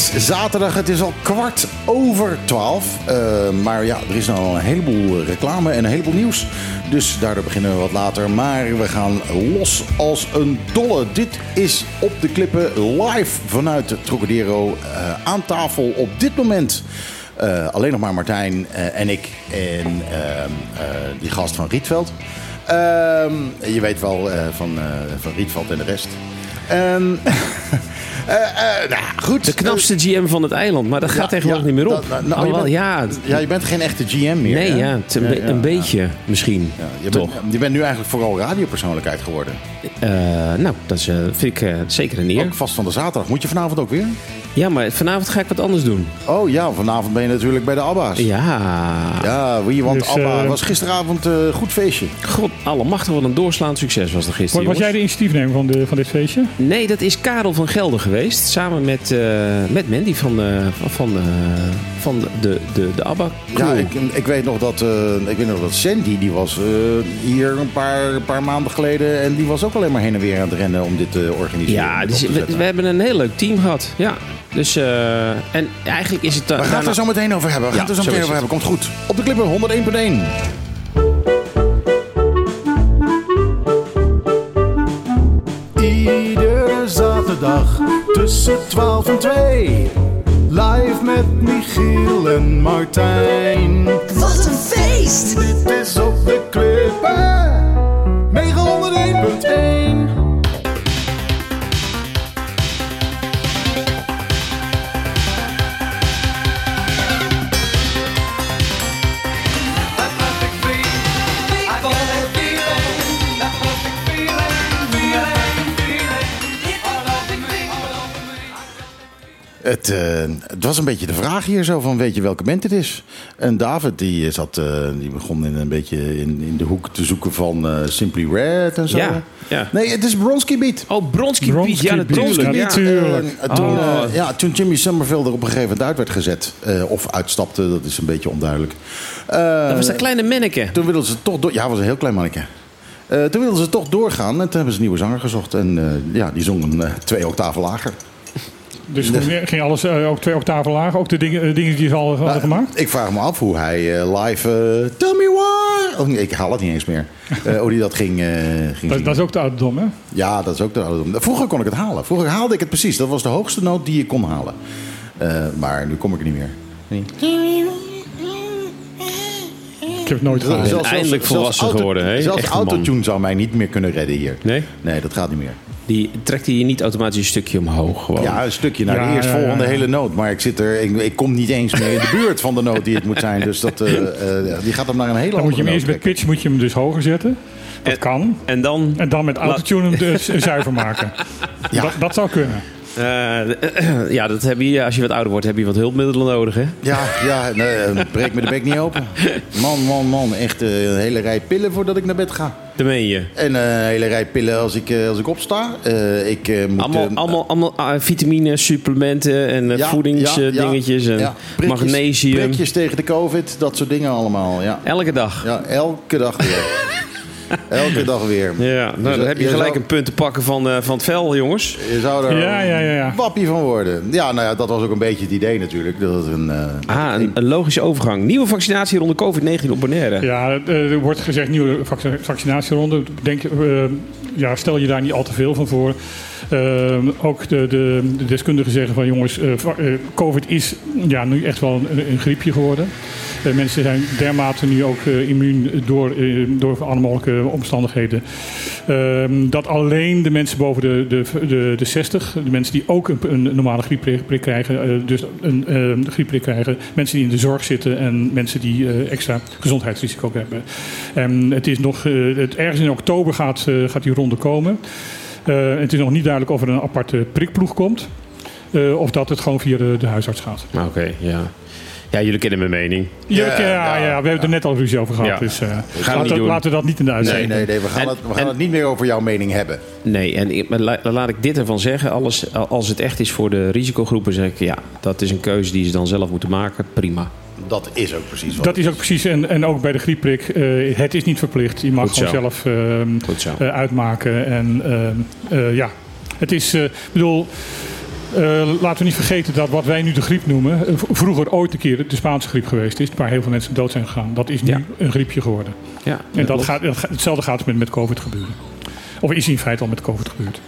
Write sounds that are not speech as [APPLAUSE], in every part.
is zaterdag. Het is al kwart over twaalf. Uh, maar ja, er is nou al een heleboel reclame en een heleboel nieuws. Dus daardoor beginnen we wat later. Maar we gaan los als een dolle. Dit is op de klippen live vanuit Trocadero uh, aan tafel op dit moment. Alleen nog maar Martijn en ik en die gast van Rietveld. Ehm, je weet wel van, van Rietveld en de rest. [LAUGHS] nou, goed. De knapste GM van het eiland, maar dat gaat tegenwoordig niet meer op. Dat, nou, je bent, ja. ja, je bent geen echte GM meer. Nee, hè? ja, een, een beetje misschien. je, toch. Bent, je bent nu eigenlijk vooral radiopersoonlijkheid geworden. Uh, nou, dat is, vind ik zeker een eer. Ook vast van de zaterdag. Moet je vanavond ook weer? Ja, maar vanavond ga ik wat anders doen. Oh ja, vanavond ben je natuurlijk bij de Abba's. Ja. Ja, wie, want dus, Abba was gisteravond een uh, goed feestje. God, allemachtig, wat een doorslaand succes was er gisteren. Was jij de initiatiefnemer van, de, van dit feestje? Nee, dat is Karel van Gelder geweest. Samen met, uh, met Mandy van, uh, van, van de, de, de ABBA crew. Ja, ik, ik, weet nog dat, ik weet nog dat Sandy, die was hier een paar, paar maanden geleden. En die was ook alleen maar heen en weer aan het rennen om dit te organiseren. Ja, dus we, we hebben een heel leuk team gehad. Ja. Dus, uh, en eigenlijk is het... Uh, we gaan het er zo meteen over hebben. We gaan ja, het er zo meteen over hebben. Komt goed. Op de klippen 101.1. Iedere zaterdag tussen 12 en 2. Live met Michiel en Martijn. Wat een feest! Dit is op de klippen 901.1. Het, uh, het, was een beetje de vraag hier zo van weet je welke band het is. En David die, zat, uh, die begon in een beetje in, in de hoek te zoeken van uh, Simply Red en zo. Ja, ja. Nee, het is Bronski Beat. Oh, Bronski, Beat. Ja, natuurlijk. Ja, natuurlijk. toen, oh. ja, toen Jimmy Somerville er op een gegeven moment uit werd gezet. of uitstapte, dat is een beetje onduidelijk. dat was dat kleine manneke. Toen wilden ze toch... Door, ja, was een heel klein manneke. toen wilden ze toch doorgaan en toen hebben ze een nieuwe zanger gezocht. En ja, die zong een twee octaven lager. Dus ging alles uh, ook twee octaven lager? Ook de dingen, uh, dingen die ze al hadden gemaakt? Ik vraag me af hoe hij uh, live... Tell me why! Oh, ik haal het niet eens meer. [LAUGHS] hoe hij dat ging, ging dat, dat, is ook de ouderdom, hè? Ja, dat is ook de ouderdom. Vroeger kon ik het halen. Vroeger haalde ik het precies. Dat was de hoogste noot die ik kon halen. maar nu kom ik er niet meer. Nee. Ik heb het nooit. Zelfs, eindelijk volwassen auto, geworden. Hè? Zelfs autotune zou mij niet meer kunnen redden hier. Nee? Nee, dat gaat niet meer. Die trekt hij je niet automatisch een stukje omhoog? Gewoon. Ja, een stukje naar ja, de eerstvolgende ja, hele noot. Maar ik, zit er, ik, ik, kom niet eens meer in de buurt van de noot die het moet zijn. Dus dat, uh, uh, die gaat hem naar een hele Dan moet je hem eerst met pitch moet je hem dus hoger zetten. Dat en, kan. En dan, en dan met autotune hem dus [LAUGHS] zuiver maken. Ja. Dat, dat zou kunnen. Uh, [CLEARS THROAT] ja, dat heb je, als je wat ouder wordt, heb je wat hulpmiddelen nodig, hè? Ja, ja nee, breek me de bek niet open. [LAUGHS] Man, man, man. Echt uh, een hele rij pillen voordat ik naar bed ga. Dat meen je? En een hele rij pillen als ik, als ik opsta. ik, moet, allemaal allemaal, allemaal vitamine, supplementen en ja, voedingsdingetjes. Ja, ja, en magnesium. Prikjes tegen de covid, dat soort dingen allemaal. Ja. Elke dag? Ja, elke dag weer. [LAUGHS] [LAUGHS] Elke dag weer. Ja, nou, dus, dan heb je, gelijk zou... een punt te pakken van, uh, van het vel, jongens. Je zou er ja, ja, ja, ja. wappie van worden. Ja, nou ja, dat was ook een beetje het idee natuurlijk. Dat het een, uh, ah, een, een, logische overgang. Nieuwe vaccinatieronde COVID-19 op Bonaire. Ja, er wordt gezegd nieuwe vaccinatieronde. Denk, uh, ja, stel je daar niet al te veel van voor. Uh, ook de, de, de, deskundigen zeggen van jongens, uh, COVID is ja, nu echt wel een, een griepje geworden. Uh, mensen zijn dermate nu ook immuun door, door alle mogelijke omstandigheden. Ehm, dat alleen de mensen boven de, de, de, de 60, de mensen die ook een, een normale griepprik krijgen, dus een ehm, griepprik krijgen, mensen die in de zorg zitten en mensen die extra gezondheidsrisico hebben. En het is nog, het, ergens in oktober gaat, gaat die ronde komen. Uh, het is nog niet duidelijk of er een aparte prikploeg komt. Uh, of dat het gewoon via de, de huisarts gaat. Oké, okay, ja. Ja, jullie kennen mijn mening. Ja, ja, ja, ja, we hebben het er net al ruzie over gehad. Dus uh, laten, we, laten we dat niet in de uitzending Nee, nee, nee we gaan, en, het, we gaan en, het niet meer over jouw mening hebben. Nee, en dan laat ik dit ervan zeggen. Alles, als het echt is voor de risicogroepen, zeg ik ja, dat is een keuze die ze dan zelf moeten maken. Prima dat is ook precies wat Dat is ook precies. En, en ook bij de griepprik, uh, het is niet verplicht. Je mag Goed gewoon zo. zelf uh, uh, uitmaken. En ja, het is, bedoel, Eh, laten we niet vergeten dat wat wij nu de griep noemen, eh, vroeger ooit een keer de Spaanse griep geweest is, waar heel veel mensen dood zijn gegaan. Dat is nu Ja. een griepje geworden. Ja, En dat klopt. gaat, dat gaat- hetzelfde gaat met, met COVID gebeuren. Of is in feite al met COVID gebeurd.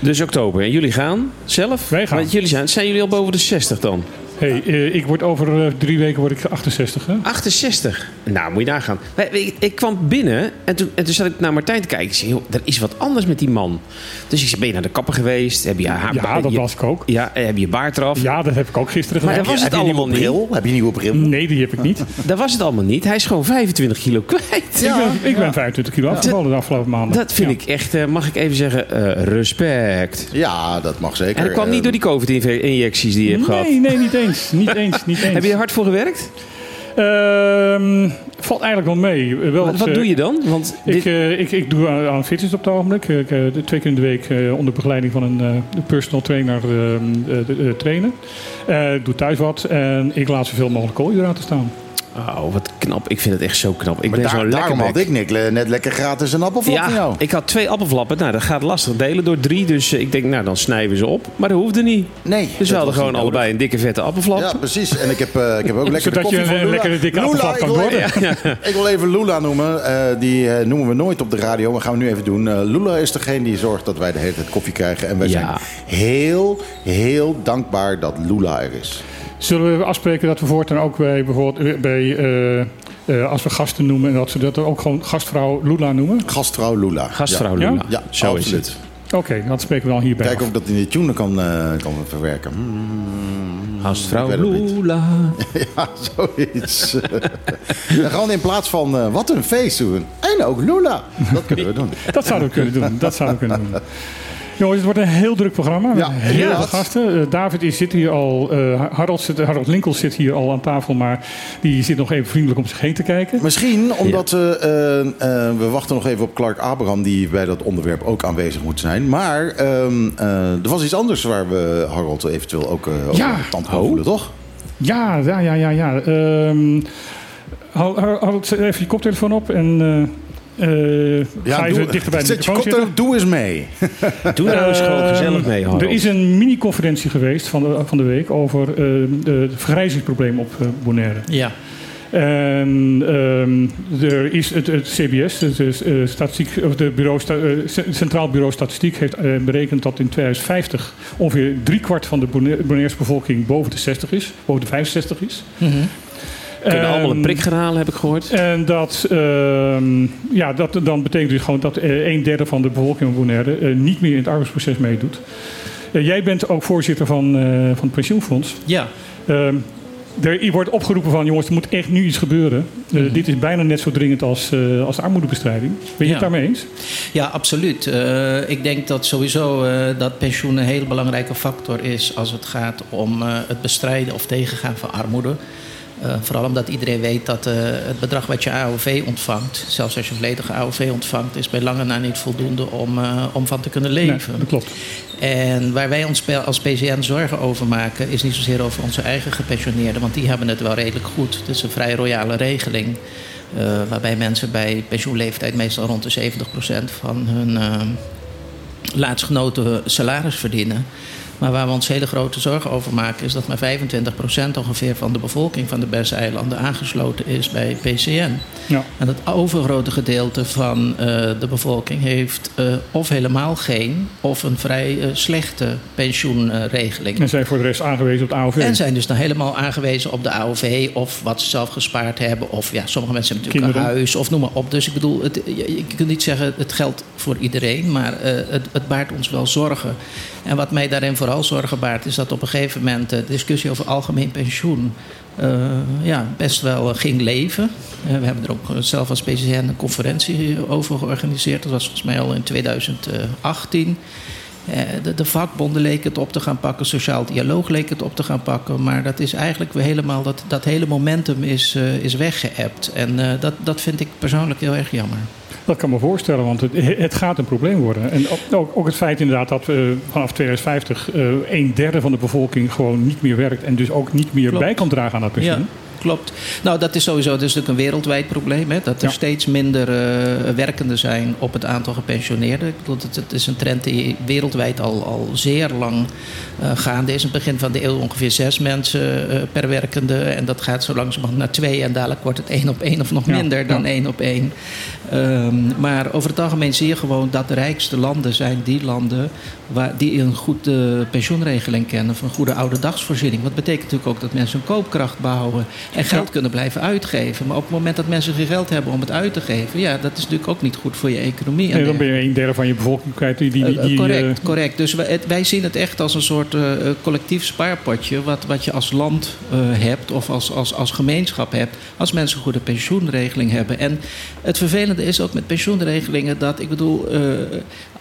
Dus oktober. En jullie gaan zelf? Wij gaan. Want jullie zijn, zijn jullie al boven de 60 dan? Hey, eh, ik word over eh, drie weken word ik 68. Hè? 68. Nou, moet je nagaan. Ik, ik kwam binnen en toen, en toen zat ik naar Martijn te kijken. Ik zei, joh, er is wat anders met die man. Dus ik zei, ben je naar de kapper geweest? Heb je haar Ja, dat je- was ik ook. Ja, heb je je baard eraf? Ja, dat heb ik ook gisteren Maar gedaan. dat was Heb het je een allemaal nieuwe niet. bril? Heb je een nieuwe bril? Nee, die heb ik niet. [LAUGHS] Dat was het allemaal niet. Hij is gewoon 25 kilo kwijt. ik ben, ik ben 25 kilo afgevallen de afgelopen maanden. Dat vind Ja. ik echt, eh, mag ik even zeggen, eh, respect. Ja, dat mag zeker. En dat kwam niet door die COVID-injecties die je hebt gehad. Nee, nee, niet eens. Niet [LAUGHS] eens, niet eens. Heb je er hard voor gewerkt? Ehm, valt eigenlijk wel mee. Wel Wat, wat eh, doe je dan? Want Ik, eh, ik, ik doe aan, aan fitness op het ogenblik. Ik, eh, twee keer in de week onder begeleiding van een personal trainer ehm, eh, eh, trainen. Ik doe thuis wat en ik laat zoveel mogelijk koolhydraten staan. Oh, wat knap. Ik vind het echt zo knap. Ik Maar ben daar- zo lekker daarom had ik Nick net lekker gratis een appelflap Ja, jou. ik had twee appelflappen. Nou, dat gaat lastig delen door drie. Dus eh, ik denk, nou, dan snijden we ze op. Maar dat hoefde niet. Nee. Dus we hadden gewoon allebei een dikke vette appelflap. Ja, precies. En ik heb, eh, ik heb ook [LAUGHS] lekker Zodat je koffie een, van een lekkere dikke Lula, appelflap kan ik wil worden. even- [LAUGHS] Ik wil even Lula noemen. Eh, die eh, noemen we nooit op de radio, maar gaan we nu even doen. Eh, Lula is degene die zorgt dat wij de hele tijd koffie krijgen. En wij Ja. zijn heel, heel dankbaar dat Lula er is. Zullen we afspreken dat we voortaan ook bij bijvoorbeeld eh, bij, eh, eh, als we gasten noemen en dat ze dat ook gewoon gastvrouw Lula noemen? Gastvrouw Lula. Gastvrouw Ja? Lula. Ja, Zo is absoluut. het. Oké, dat spreken we dan hierbij. Kijken of ik dat in de tune kan, eh, kan verwerken. Hmm. Gastvrouw. Lula. [LAUGHS] Ja, zoiets. [LAUGHS] en gewoon in plaats van wat een feest doen. En ook Lula. Dat kunnen we doen. [LAUGHS] Dat zouden we kunnen doen. Dat zouden we kunnen doen. Jongens, het wordt een heel druk programma. Met Ja, heel veel gasten. Eh, David is, zit hier al. eh, Harold, zit, Harold Linkel zit hier al aan tafel. Maar die zit nog even vriendelijk om zich heen te kijken. Misschien omdat we, eh, we wachten nog even op Clark Abraham, die bij dat onderwerp ook aanwezig moet zijn. Maar ehm, eh, er was iets anders waar we Harold eventueel ook uh, Ja. tand gaan voelen, toch? Ja, ja, ja, ja. ja. Ehm, Har- Har- Harold, zet even je koptelefoon op. En eh, eh, ga even dichter bij de zet je microfoon er- doe eens mee. [LAUGHS] Doe nou eens gewoon Ehm, gezellig mee, Harold. Er is een mini-conferentie geweest van de, van de week over eh, de, het vergrijzingsprobleem op eh, Bonaire. Ja, En ehm, er is het, het CBS, het eh, statistiek, of de bureau, sta- eh, Centraal Bureau Statistiek, heeft eh, berekend dat in 2050 ongeveer driekwart van de Bona- Bonairese bevolking boven de 60 is, boven de 65 is. Kunnen allemaal een Ehm, prik gaan halen, heb ik gehoord. en dat, ehm, ja, dat dan betekent dus gewoon dat eh, een derde van de bevolking van Bonaire eh, niet meer in het arbeidsproces meedoet. Eh, jij bent ook voorzitter van, eh, van het pensioenfonds. ja. Ehm, er wordt opgeroepen van jongens, er moet echt nu iets gebeuren. Eh, Mhm. Dit is bijna net zo dringend als, eh, als de armoedebestrijding. Ben je Ja. het daarmee eens? ja absoluut. Eh, ik denk dat sowieso eh, dat pensioen een heel belangrijke factor is als het gaat om eh, het bestrijden of tegengaan van armoede. Eh, vooral omdat iedereen weet dat eh, het bedrag wat je AOV ontvangt, zelfs als je volledige AOV ontvangt, is bij lange na niet voldoende om, eh, om van te kunnen leven. Nee, dat klopt. En waar wij ons als PCN zorgen over maken, is niet zozeer over onze eigen gepensioneerden, want die hebben het wel redelijk goed. Het is een vrij royale regeling. waarbij mensen bij pensioenleeftijd meestal rond de 70% van hun laatstgenoten salaris verdienen. Maar waar we ons hele grote zorgen over maken, is dat maar 25% ongeveer van de bevolking van de Bes-eilanden aangesloten is bij PCN. Ja. En het overgrote gedeelte van eh, de bevolking heeft eh, of helemaal geen, of een vrij eh, slechte pensioenregeling. En zijn voor de rest aangewezen op de AOV. En zijn dus dan helemaal aangewezen op de AOV of wat ze zelf gespaard hebben. Of ja, sommige mensen hebben natuurlijk Kinderen. een huis of noem maar op. Dus ik bedoel, het, je, je kunt niet zeggen het geldt voor iedereen, maar het, het baart ons wel zorgen. En wat mij daarin vooral zorgen baart, is dat op een gegeven moment de discussie over algemeen pensioen eh, ja, best wel eh, ging leven. Eh, we hebben er ook zelf als PCN een conferentie over georganiseerd. Dat was volgens mij al in 2018. Eh, De, de vakbonden leken het op te gaan pakken, sociaal dialoog leek het op te gaan pakken. Maar dat is eigenlijk weer helemaal, dat, dat hele momentum is, eh, is weggeëpt. En dat, dat vind ik persoonlijk heel erg jammer. Dat kan me voorstellen, want het, het gaat een probleem worden. En ook, ook, het feit inderdaad dat eh, vanaf 2050 eh, een derde van de bevolking gewoon niet meer werkt. En dus ook niet meer Klopt. bij kan dragen aan dat pensioen. Klopt. Nou, dat is sowieso dat is natuurlijk een wereldwijd probleem. Hè? Dat er Ja. steeds minder uh, werkenden zijn op het aantal gepensioneerden. Ik bedoel, het, het, is een trend die wereldwijd al, al zeer lang uh, gaande is. In het begin van de eeuw ongeveer zes mensen uh, per werkende. En dat gaat zo langzamerhand naar twee. En dadelijk wordt het één op één of nog Ja, minder dan één op één. Um, maar over het algemeen zie je gewoon dat de rijkste landen zijn die landen waar, die een goede pensioenregeling kennen. Of een goede oude dagsvoorziening. Wat betekent natuurlijk ook dat mensen hun koopkracht behouden. En geld Ja. kunnen blijven uitgeven. Maar op het moment dat mensen geen geld hebben om het uit te geven. Ja, dat is natuurlijk ook niet goed voor je economie. Nee, dan ben je een derde van je bevolking kwijt. Die, die, die, Uh, uh, correct, eh, correct. Dus wij, zien het echt als een soort uh, collectief spaarpotje... Wat, wat je als land uh, hebt of als, als, als gemeenschap hebt... als mensen een goede pensioenregeling hebben. En het vervelende is ook met pensioenregelingen dat... ik bedoel, uh,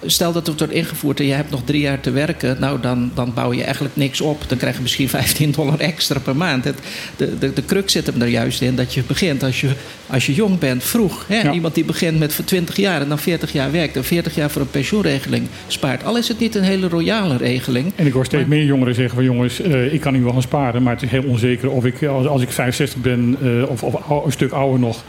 stel dat het wordt ingevoerd en je hebt nog drie jaar te werken... nou, dan, dan bouw je eigenlijk niks op. Dan krijg je misschien [LAUGHS] 15 dollar extra per maand. Het, de, de, de crux zit hem er juist in dat je begint als je, als je jong bent, vroeg. Hè? Ja. Iemand die begint met 20 jaar en dan 40 jaar werkt... en 40 jaar voor een pensioenregeling spaart. Al is het niet een hele royale regeling. En ik hoor steeds meer jongeren zeggen van jongens, uh, ik kan nu wel gaan sparen, maar het is heel onzeker of ik als, als ik 65 ben uh, of, of ou, een stuk ouder nog,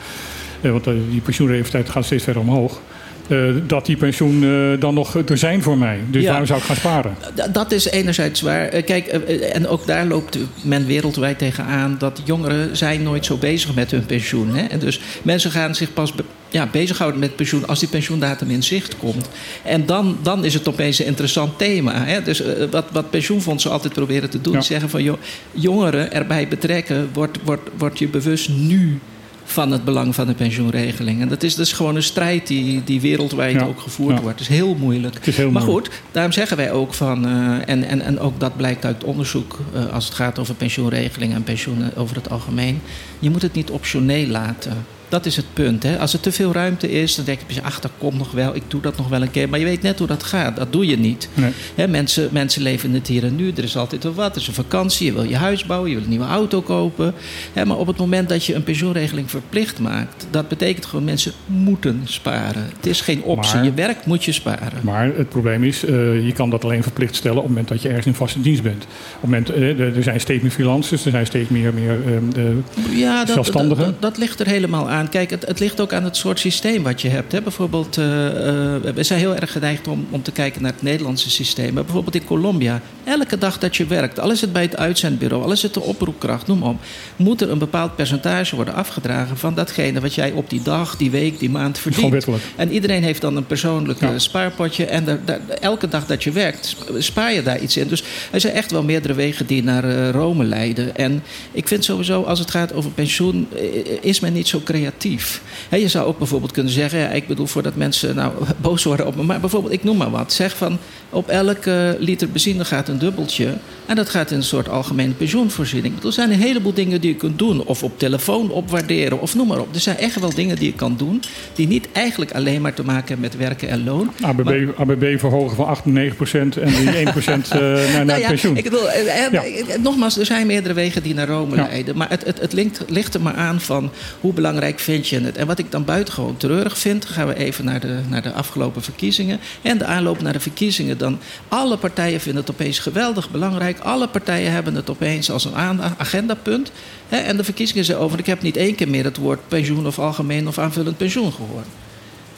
uh, want die pensioenleeftijd gaat steeds verder omhoog. Uh, dat die pensioen uh, dan nog er zijn voor mij. Dus Ja. waarom zou ik gaan sparen? D- Dat is enerzijds waar. Uh, Kijk, en ook daar loopt men wereldwijd tegenaan dat jongeren zijn nooit zo bezig met hun pensioen. Hè? En dus mensen gaan zich pas be- ja, bezighouden met pensioen als die pensioendatum in zicht komt. En dan, dan is het opeens een interessant thema. Hè? Dus wat, wat pensioenfondsen altijd proberen te doen, Ja. zeggen van joh, jongeren erbij betrekken, wordt wordt wordt je bewust nu van het belang van de pensioenregeling. En dat is dus gewoon een strijd die, die wereldwijd Ja, ook gevoerd ja. wordt. Het is heel moeilijk. Het is heel maar moeilijk. goed, daarom zeggen wij ook van, uh, en, en, en ook dat blijkt uit onderzoek uh, als het gaat over pensioenregelingen en pensioenen over het algemeen. Je moet het niet optioneel laten. Dat is het punt. Hè? Als er te veel ruimte is, dan denk je, ach, dat komt nog wel, ik doe dat nog wel een keer. Maar je weet net hoe dat gaat. Dat doe je niet. Nee. Hè, mensen, mensen leven in het hier en nu. Er is altijd wel wat. Er is een vakantie. Je wil je huis bouwen. Je wil een nieuwe auto kopen. Hè, maar op het moment dat je een pensioenregeling verplicht maakt, dat betekent gewoon mensen moeten sparen. Het is geen optie. Maar- je werkt, moet je sparen. Maar het probleem is, uh, je kan dat alleen verplicht stellen op het moment dat je ergens in vaste dienst bent. Op het moment, uh, er zijn steeds meer freelancers, er zijn steeds meer, meer uh, Ja, dat, dat, zelfstandigen. dat, dat ligt er helemaal aan. Kijk, het, het ligt ook aan het soort systeem wat je hebt. Hè. Bijvoorbeeld, uh, uh, we zijn heel erg geneigd om, om te kijken naar het Nederlandse systeem. Maar bijvoorbeeld in Colombia, elke dag dat je werkt, al is het bij het uitzendbureau, al is het de oproepkracht, noem maar op, moet er een bepaald percentage worden afgedragen van datgene wat jij op die dag, die week, die maand verdient. En iedereen heeft dan een persoonlijk Ja. eh, spaarpotje. En daar- daar- elke dag dat je werkt, sp- spaar je daar iets in. Dus er zijn echt wel meerdere wegen die naar eh, Rome leiden. En ik vind sowieso, als het gaat over pensioen, eh, is men niet zo creatief. Hè, je zou ook bijvoorbeeld kunnen zeggen, ja, ik bedoel, voordat mensen nou [LAUGHS] boos worden op me, maar bijvoorbeeld, ik noem maar wat. Zeg van, op elke liter benzine gaat een dubbeltje. En dat gaat in een soort algemene pensioenvoorziening. Er zijn een heleboel dingen die je kunt doen. Of op telefoon opwaarderen, of noem maar op. Er zijn echt wel dingen die je kan doen... die niet eigenlijk alleen maar te maken hebben met werken en loon. ABB, Maar- ABB verhogen van 8 naar 9 procent en die [LAUGHS] 1 procent uh, naar, naar Nou ja, pensioen. ik bedoel, eh, eh, Ja. eh, nogmaals, er zijn meerdere wegen die naar Rome Ja. leiden. Maar het, het, het ligt, ligt er maar aan van hoe belangrijk vind je het. En wat ik dan buitengewoon treurig vind, gaan we even naar de, naar de afgelopen verkiezingen. En de aanloop naar de verkiezingen. Dan alle partijen vinden het opeens geweldig belangrijk. Alle partijen hebben het opeens als een agendapunt. En de verkiezingen zijn over. Ik heb niet één keer meer het woord pensioen of algemeen of aanvullend pensioen gehoord.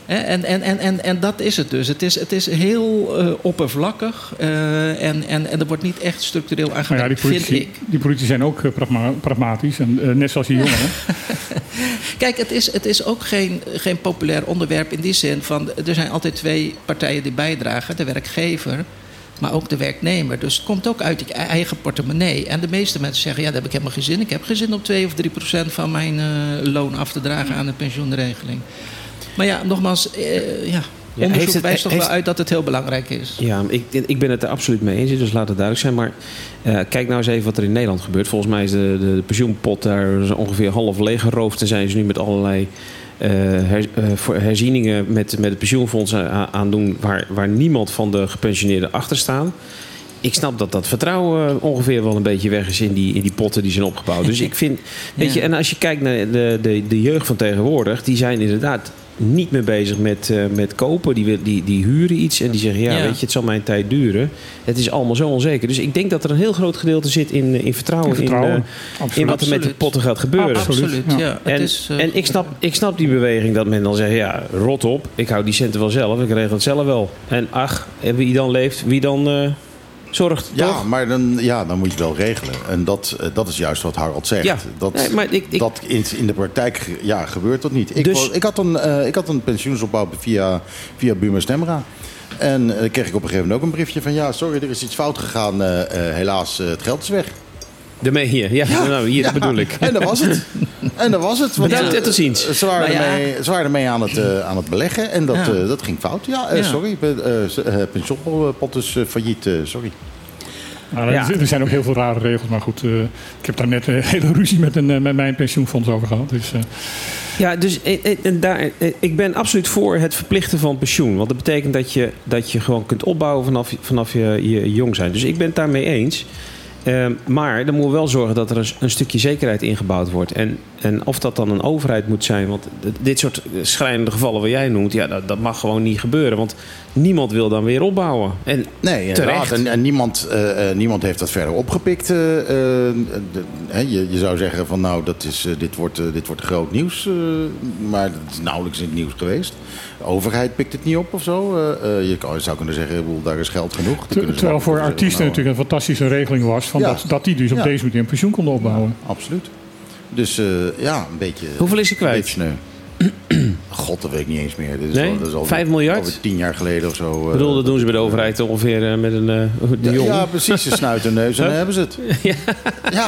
En, en, en, en, en dat is het dus. Het is, het is heel eh, oppervlakkig eh, en, en, en er wordt niet echt structureel Nou ja, die, vind politici, ik. die politici zijn ook uh, pragma pragmatisch, en, uh, net zoals die [LAUGHS] jongeren. Kijk, het is, het is ook geen, geen populair onderwerp in die zin van... er zijn altijd twee partijen die bijdragen. De werkgever, maar ook de werknemer. Dus het komt ook uit je eigen portemonnee. En de meeste mensen zeggen, ja, daar heb ik helemaal geen zin. Ik heb geen zin om 2 of 3 procent van mijn uh, loon af te dragen aan een pensioenregeling. Maar ja, nogmaals, uh, ja, Ja, onderzoek het- wijst toch heeft- wel uit dat het heel belangrijk is. Ja, ik, ik ben het er absoluut mee eens, dus laat het duidelijk zijn. Maar eh, kijk nou eens even wat er in Nederland gebeurt. Volgens mij is de, de, de pensioenpot daar ongeveer half leeggeroofd. En zijn ze nu met allerlei eh, her- eh, voor- herzieningen met, met het pensioenfonds aan, doen... Waar, waar niemand van de gepensioneerden achter staan. Ik snap dat dat vertrouwen eh, ongeveer wel een beetje weg is in die, in die potten die zijn opgebouwd. Dus [LAUGHS] ik vind, weet Ja. je, en als je kijkt naar de, de, de jeugd van tegenwoordig, die zijn inderdaad niet meer bezig met, eh, met kopen. Die, wil- die, die huren iets en die zeggen: ja, Ja. weet je, het zal mijn tijd duren. Het is allemaal zo onzeker. Dus ik denk dat er een heel groot gedeelte zit in, in vertrouwen, In vertrouwen, in, eh, Absoluut. in wat er met de potten gaat gebeuren. Absoluut. Absoluut, ja. ja. Het En, is, eh, en ik, snap, ik snap die beweging dat men dan zegt: ja, rot op, ik hou die centen wel zelf, ik regel het zelf wel. En ach, en wie dan leeft, wie dan eh, zorgt. Ja, toch? maar dan, ja, dan moet je het wel regelen. En dat, eh, dat is juist wat Harald zegt. Ja. Dat, Nee, maar ik- ik- dat in, in de praktijk ja, gebeurt dat niet. Ik, Dus- ik, had een, eh, ik had een pensioensopbouw via, via Buma Stemra. En eh, dan kreeg ik op een gegeven moment ook een briefje van... ja, sorry, er is iets fout gegaan. eh, eh, helaas, eh, het geld is weg. Daarmee hier, ja, nou, hier Ja, bedoel ik. En dat was het. En dat was het. Want, Bedankt eh, en tot ziens. Ze waren, ja. ermee, ze waren ermee aan het, eh, aan het beleggen en dat, Ja. eh, dat ging fout. Ja, eh, Ja. sorry. eh uh, pensioenpot is eh, failliet, eh, sorry. Nou, Ja. er, zijn ook heel veel rare regels, maar goed. eh, ik heb daar net een [LAUGHS] hele ruzie met, een, eh, met mijn pensioenfonds over gehad. Dus, eh, Ja, dus eh, eh, en daar, eh, ik ben absoluut voor het verplichten van pensioen. Want dat betekent dat je, dat je gewoon kunt opbouwen vanaf, je- vanaf je, je jong zijn. Dus ik ben het daarmee eens. Ehm, maar dan moeten we wel zorgen dat er een, een stukje zekerheid ingebouwd wordt. En, en of dat dan een overheid moet zijn. Want dit soort schrijnende gevallen wat jij noemt, ja, dat, dat mag gewoon niet gebeuren. Want niemand wil dan weer opbouwen. En Nee. Terecht. En, en niemand, eh, eh, niemand heeft dat verder opgepikt. eh, eh, de- hè, je, je zou zeggen van nou, dat is, eh, dit, wordt, eh, dit wordt groot nieuws. eh, maar dat is nauwelijks in het nieuws geweest. De overheid pikt het niet op of zo. Eh, eh, je kan- je zou kunnen zeggen, daar is geld genoeg. Ter- terwijl voor artiesten zeggen, nou, natuurlijk een fantastische regeling was... Van Ja. dat, dat die dus op Ja. deze manier een pensioen konden opbouwen. Absoluut. Dus eh, ja, een beetje... Hoeveel is hij kwijt? Een beetje sneu. God, dat weet ik niet eens meer. Dit is Nee? al, dat is al Vijf miljard? Alweer tien jaar geleden of zo. ik bedoel, dat doen ze bij de overheid ongeveer met een de Ja, jong. ja, precies. Ze snuiten neus en dan hebben ze het. [LAUGHS] Ja.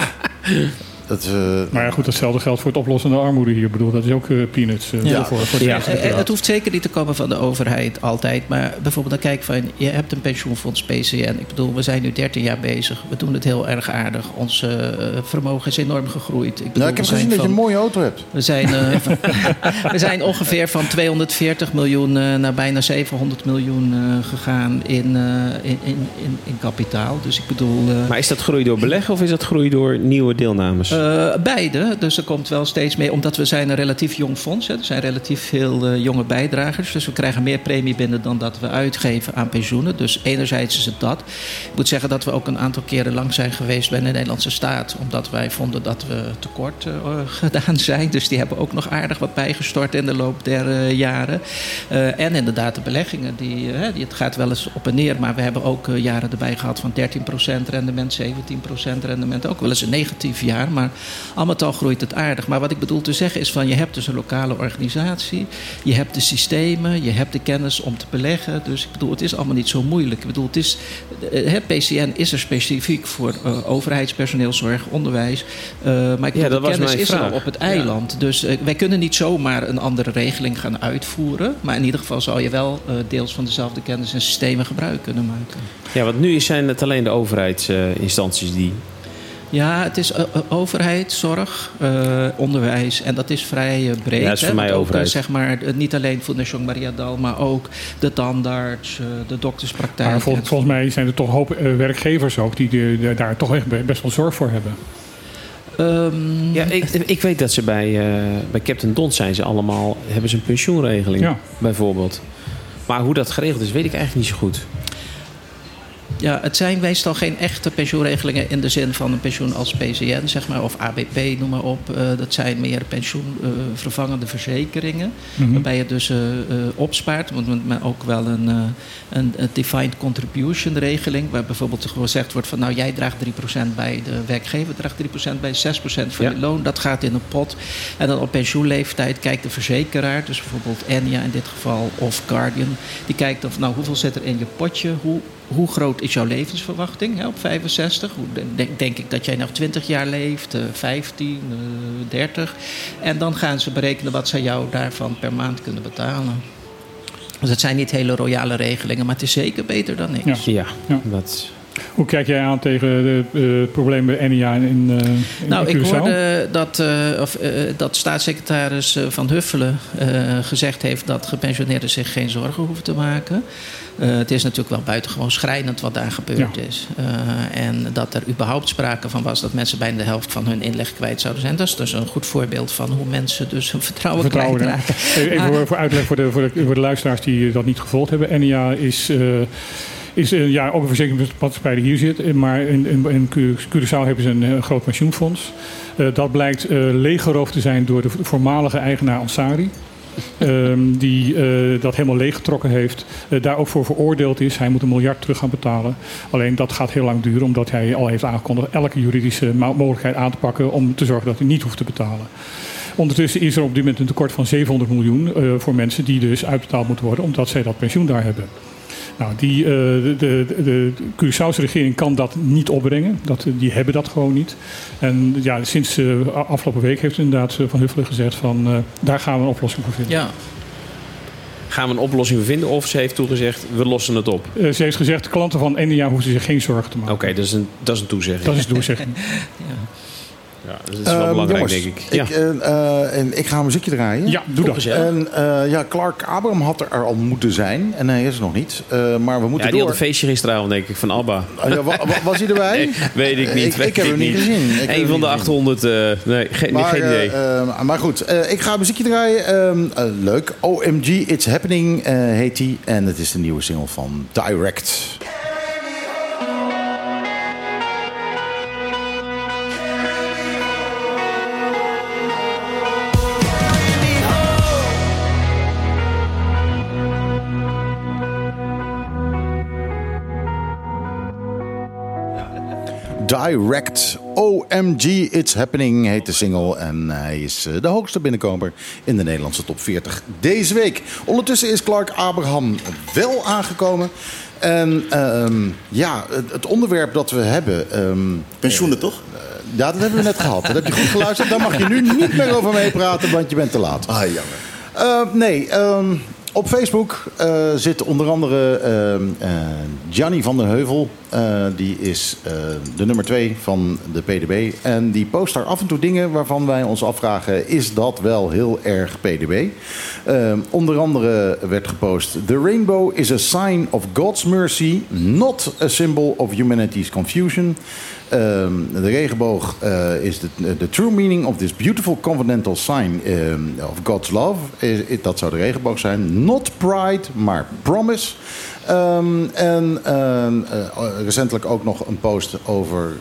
Dat, eh, Maar ja, goed, datzelfde geldt voor het oplossen van de armoede hier. Ik bedoel, dat is ook eh, peanuts eh, Ja. voor, voor de Ja. Het hoeft zeker niet te komen van de overheid altijd. Maar bijvoorbeeld dan kijk van, je hebt een pensioenfonds PCN. Ik bedoel, we zijn nu 13 jaar bezig. We doen het heel erg aardig. Ons vermogen is enorm gegroeid. Ik, bedoel, nou, ik heb we zijn gezien dat je een mooie auto hebt. We zijn, eh, [LAUGHS] we zijn ongeveer van 240 miljoen naar bijna 700 miljoen eh, gegaan in, eh, in, in, in, in kapitaal. Dus ik bedoel... eh, Maar is dat groei door beleggen of is dat groei door nieuwe deelnames? Eh, beide. Dus er komt wel steeds meer, omdat we zijn een relatief jong fonds. Hè. Er zijn relatief veel eh, jonge bijdragers. Dus we krijgen meer premie binnen dan dat we uitgeven aan pensioenen. Dus enerzijds is het dat. Ik moet zeggen dat we ook een aantal keren lang zijn geweest bij de Nederlandse staat. Omdat wij vonden dat we tekort eh, gedaan zijn. Dus die hebben ook nog aardig wat bijgestort in de loop der jaren. En inderdaad de beleggingen. Die, die, het gaat wel eens op en neer. Maar we hebben ook jaren erbij gehad van 13% rendement, 17% rendement. Ook wel eens een negatief jaar. Maar al met al groeit het aardig. Maar wat ik bedoel te zeggen is van je hebt dus een lokale organisatie. Je hebt de systemen, je hebt de kennis om te beleggen. Dus ik bedoel, het is allemaal niet zo moeilijk. Ik bedoel, het is, eh, het PCN is er specifiek voor eh, overheidspersoneel, zorg, onderwijs. Eh, maar ik bedoel, dat de kennis is er vraag. al op het eiland. Dus eh, wij kunnen niet zomaar een andere regeling gaan uitvoeren. Maar in ieder geval zou je wel eh, deels van dezelfde kennis en systemen gebruik kunnen maken. Ja, want nu zijn het alleen de overheidsinstanties die. Ja, het is eh, eh, overheid, zorg, eh, onderwijs. En dat is vrij breed. Ja, dat is voor hè, mij ook, overheid. zeg maar, niet alleen Fondation Maria Dal, maar ook de tandarts, eh, de dokterspraktijk. Maar vol- en- volgens mij zijn er toch een hoop werkgevers ook die de- daar toch echt be- best wel zorg voor hebben. Ehm, Ja, ik, ik weet dat ze bij, eh, bij Captain Don zijn ze allemaal. hebben ze een pensioenregeling, Ja. bijvoorbeeld. Maar hoe dat geregeld is, weet ik eigenlijk niet zo goed. Ja, het zijn meestal geen echte pensioenregelingen in de zin van een pensioen als PCN, zeg maar, of ABP, noem maar op. Eh, dat zijn meer pensioenvervangende verzekeringen. Mhm. Waarbij je dus eh, opspaart, want maar ook wel een, een, een defined contribution regeling. Waar bijvoorbeeld gezegd wordt van nou jij draagt 3% bij de werkgever, draagt 3% bij 6% van Ja. je loon. Dat gaat in een pot. En dan op pensioenleeftijd kijkt de verzekeraar, dus bijvoorbeeld Enya in dit geval of Guardian. Die kijkt of nou hoeveel zit er in je potje, hoe, hoe groot is jouw levensverwachting hè, op 65? Hoe denk, denk ik dat jij nog 20 jaar leeft, eh, 15, eh, 30. En dan gaan ze berekenen wat ze jou daarvan per maand kunnen betalen. Dus het zijn niet hele royale regelingen, maar het is zeker beter dan niks. Ja. Ja, Ja. dat. Hoe kijk jij aan tegen de, eh, het probleem bij NIA in, in, eh, in Nou, ik Curaçao? hoorde dat, eh, of, eh, dat staatssecretaris eh, Van Huffelen eh, gezegd heeft dat gepensioneerden zich geen zorgen hoeven te maken. Eh, het is natuurlijk wel buitengewoon schrijnend wat daar gebeurd Ja. is. Eh, en dat er überhaupt sprake van was dat mensen bijna de helft van hun inleg kwijt zouden zijn. Dat is dus een goed voorbeeld van hoe mensen dus hun vertrouwen, Vertrouwen, kwijtraken. Even voor, voor uitleg voor de, voor, de, voor de luisteraars die dat niet gevolgd hebben. NIA is, eh, is eh, ja, ook een verzekeringsmaatschappij die hier zit. Maar in, in, in Curaçao hebben ze een, eh, groot pensioenfonds. Eh, dat blijkt eh, leeggeroofd te zijn door de voormalige eigenaar Ansari. Ehm, die eh, dat helemaal leeggetrokken heeft. eh, daar ook voor veroordeeld is. Hij moet een miljard terug gaan betalen. Alleen dat gaat heel lang duren, omdat hij al heeft aangekondigd elke juridische mo- mogelijkheid aan te pakken om te zorgen dat hij niet hoeft te betalen. Ondertussen is er op dit moment een tekort van 700 miljoen eh, voor mensen die dus uitbetaald moeten worden, omdat zij dat pensioen daar hebben. Nou, die, eh, de, de, de, Curaçaose regering kan dat niet opbrengen. Dat, die hebben dat gewoon niet. En ja, sinds eh, afgelopen week heeft inderdaad eh, Van Huffelen gezegd van eh, daar gaan we een oplossing voor vinden. Ja, Gaan we een oplossing vinden of ze heeft toegezegd, we lossen het op? Eh, ze heeft gezegd, klanten van NDA hoeven zich geen zorgen te maken. Oké, dat, is een, dat is een toezegging. Dat is de doorzegging. [LAUGHS] Ja, dat is wel Ehm, belangrijk, jongens, denk ik. Ja. Ik, eh, eh, en ik ga een muziekje draaien. Ja, doe dat. En eh, ja, Clark Abraham had er al moeten zijn. En hij is er nog niet. Eh, maar we ja, moeten die had door. een feestje gisteravond, denk ik, van Alba. Ah, ja, wa- wa- was hij erbij? [LAUGHS] Nee, weet ik niet. Ik, heb hem niet gezien. Een van de niet gezien. 800, eh, nee, geen, Maar, geen idee. maar goed, eh, ik ga een muziekje draaien. Ehm, eh, leuk. OMG It's Happening eh, heet die. En het is de nieuwe single van Direct. Direct OMG It's Happening heet de single. En hij is eh, de hoogste binnenkomer in de Nederlandse top 40 deze week. Ondertussen is Clark Abraham wel aangekomen. En ehm, ja, het, onderwerp dat we hebben. ehm, Pensioenen toch? ja, dat hebben we net gehad. Dat heb je goed geluisterd. Daar mag je nu niet meer over meepraten, want je bent te laat. Ah, jammer. Uh, nee, um, op Facebook uh, zit onder andere uh, Gianni van den Heuvel. Uh, die is de nummer 2 van de PDB. En die post daar af en toe dingen waarvan wij ons afvragen... is dat wel heel erg PDB? onder andere werd gepost... The rainbow is a sign of God's mercy... not a symbol of humanity's confusion... Um, de regenboog uh, is the true meaning of this beautiful covenantal sign um, of God's love. Dat zou de regenboog zijn. Not pride, maar promise. Um, en uh, recentelijk ook nog een post over,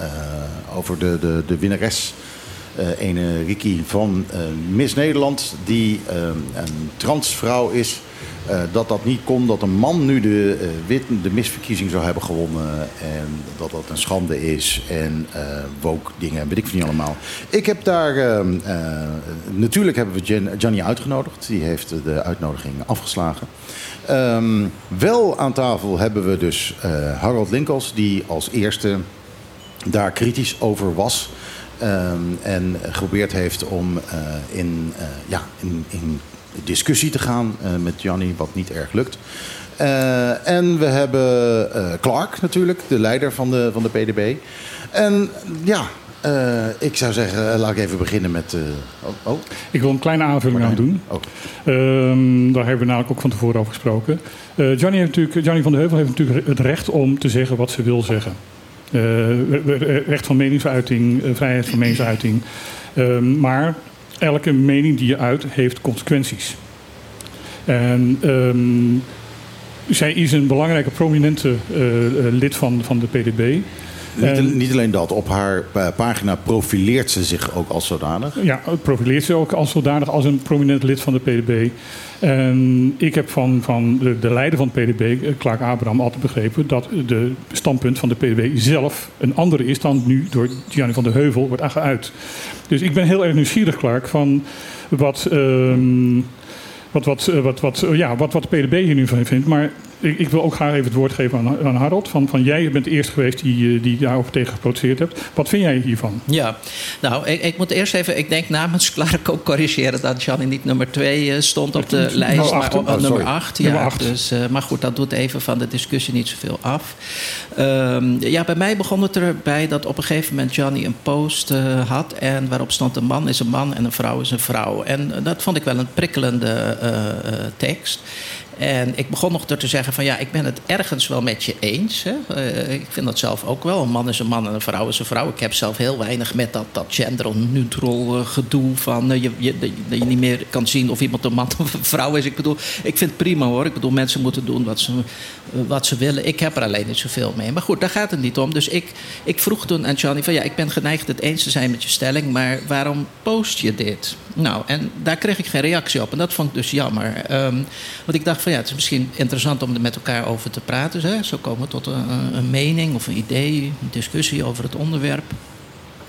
uh, over de, de, de winnares. Ene Riki van Miss Nederland, die een transvrouw is. Uh, dat dat niet kon, dat een man nu de, uh, wit, de misverkiezing zou hebben gewonnen. En dat dat een schande is. En uh, woke dingen, weet ik van niet allemaal. Ik heb daar. natuurlijk hebben we Gianni uitgenodigd. Die heeft de uitnodiging afgeslagen. Um, wel aan tafel hebben we dus Harold Linkels, die als eerste daar kritisch over was. Um, en geprobeerd heeft om in, ja, in, in discussie te gaan uh, met Gianni, wat niet erg lukt. Uh, en we hebben uh, Clark natuurlijk, de leider van de, van de PDB. En ja, ik zou zeggen, laat ik even beginnen met... Oh, oh. Ik wil een kleine aanvulling aan doen. Oh. Um, daar hebben we namelijk ook van tevoren over gesproken. Gianni, heeft natuurlijk, Gianni van de Heuvel heeft natuurlijk het recht om te zeggen wat ze wil zeggen. recht van meningsuiting, vrijheid van meningsuiting. Um, maar elke mening die je uit heeft consequenties. En um, zij is een belangrijke, prominente uh, lid van, van de PDB. Niet, en, niet, alleen dat, op haar pagina profileert ze zich ook als zodanig. Ja, profileert ze ook als zodanig als een prominent lid van de PDB. En ik heb van, van de, de leider van de PDB, Clark Abraham, altijd begrepen dat de standpunt van de PDB zelf een andere is dan nu door Gianni van der Heuvel wordt geuit. Dus ik ben heel erg nieuwsgierig, Clark, van wat, um, wat, wat, wat, wat, ja, wat, wat de PDB hier nu van vindt. Maar ik, ik wil ook graag even het woord geven aan, aan Harold. Van, van jij bent de eerste geweest die, eh, die daarover tegen geprotesteerd hebt. Wat vind jij hiervan? Ja, nou, ik, ik moet eerst even, ik denk namens [LAUGHS] Clark ook corrigeren dat Johnny niet nummer 2 stond op de lijst, maar op, oh, nummer sorry. 8. Ja, Nummer. Dus, eh, maar goed, dat doet even van de discussie niet zoveel af. Ehm, ja, bij mij begon het erbij dat op een gegeven moment Johnny een post eh, had en waarop stond een man is een man en een vrouw is een vrouw. En eh, dat vond ik wel een prikkelende eh, eh, tekst. En ik begon nog door te zeggen van ja, ik ben het ergens wel met je eens. Hè. Eh, ik vind dat zelf ook wel. Een man is een man en een vrouw is een vrouw. Ik heb zelf heel weinig met dat, dat gender-neutral eh, gedoe van eh, je, je, dat je niet meer kan zien of iemand een man [LAUGHS] of een vrouw is. Ik bedoel, ik vind het prima hoor. Ik bedoel, mensen moeten doen wat ze, wat ze willen. Ik heb er alleen niet zoveel mee. Maar goed, daar gaat het niet om. Dus ik, ik vroeg toen aan Johnny van ja, ik ben geneigd het eens te zijn met je stelling, maar waarom post je dit? Nou, en daar kreeg ik geen reactie op. En dat vond ik dus jammer. Ehm, want ik dacht van ja, het is misschien interessant om er met elkaar over te praten. Hè? Zo komen we tot een, een mening of een idee, een discussie over het onderwerp.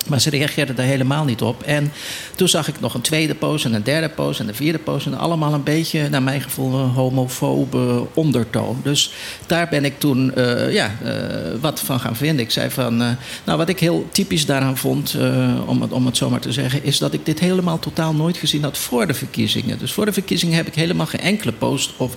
Maar ze reageerden daar helemaal niet op. En toen zag ik nog een tweede post en een derde post en een vierde post. En allemaal een beetje, naar mijn gevoel, een homofobe ondertoon. Dus daar ben ik toen eh, ja, eh, wat van gaan vinden. Ik zei van, eh, nou wat ik heel typisch daaraan vond, om, het, om het zo maar te zeggen... is dat ik dit helemaal totaal nooit gezien had voor de verkiezingen. Dus voor de verkiezingen heb ik helemaal geen enkele post of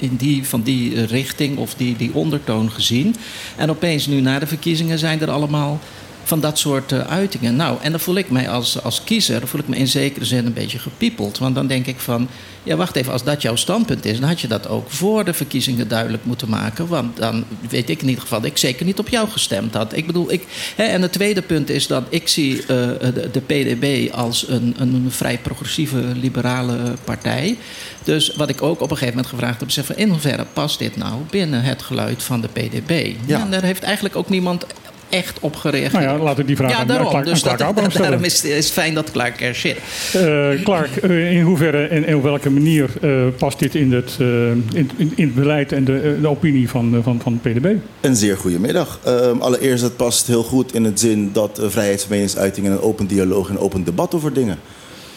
in die, van die richting of die, die ondertoon gezien. En opeens nu na de verkiezingen zijn er allemaal van dat soort eh, uitingen. Nou, en dan voel ik mij als, als kiezer, dan voel ik me in zekere zin een beetje gepiepeld. Want dan denk ik van, ja wacht even, als dat jouw standpunt is, dan had je dat ook voor de verkiezingen duidelijk moeten maken. Want dan weet ik in ieder geval dat ik zeker niet op jou gestemd had. Ik bedoel, ik, hè, en het tweede punt is dat ik zie eh, de, de PDB als een, een vrij progressieve liberale partij. Dus wat ik ook op een gegeven moment gevraagd heb, is van in hoeverre past dit nou binnen het geluid van de PDB? Ja. en daar heeft eigenlijk ook niemand echt op gereageerd. Nou ja, laat ik die vraag Ja, aan daarom. Clark, dus aan Clark dat, Abraham stellen. daarom is het is fijn dat Clark er zit. Eh, Clark, eh, in hoeverre en in op welke manier eh, past dit in het, in, in, in het beleid en de, de opinie van, van, van PDB? Een zeer goede middag. Ehm, allereerst, het past heel goed in het zin dat uh, vrijheid van meningsuiting en een open dialoog en een open debat over dingen.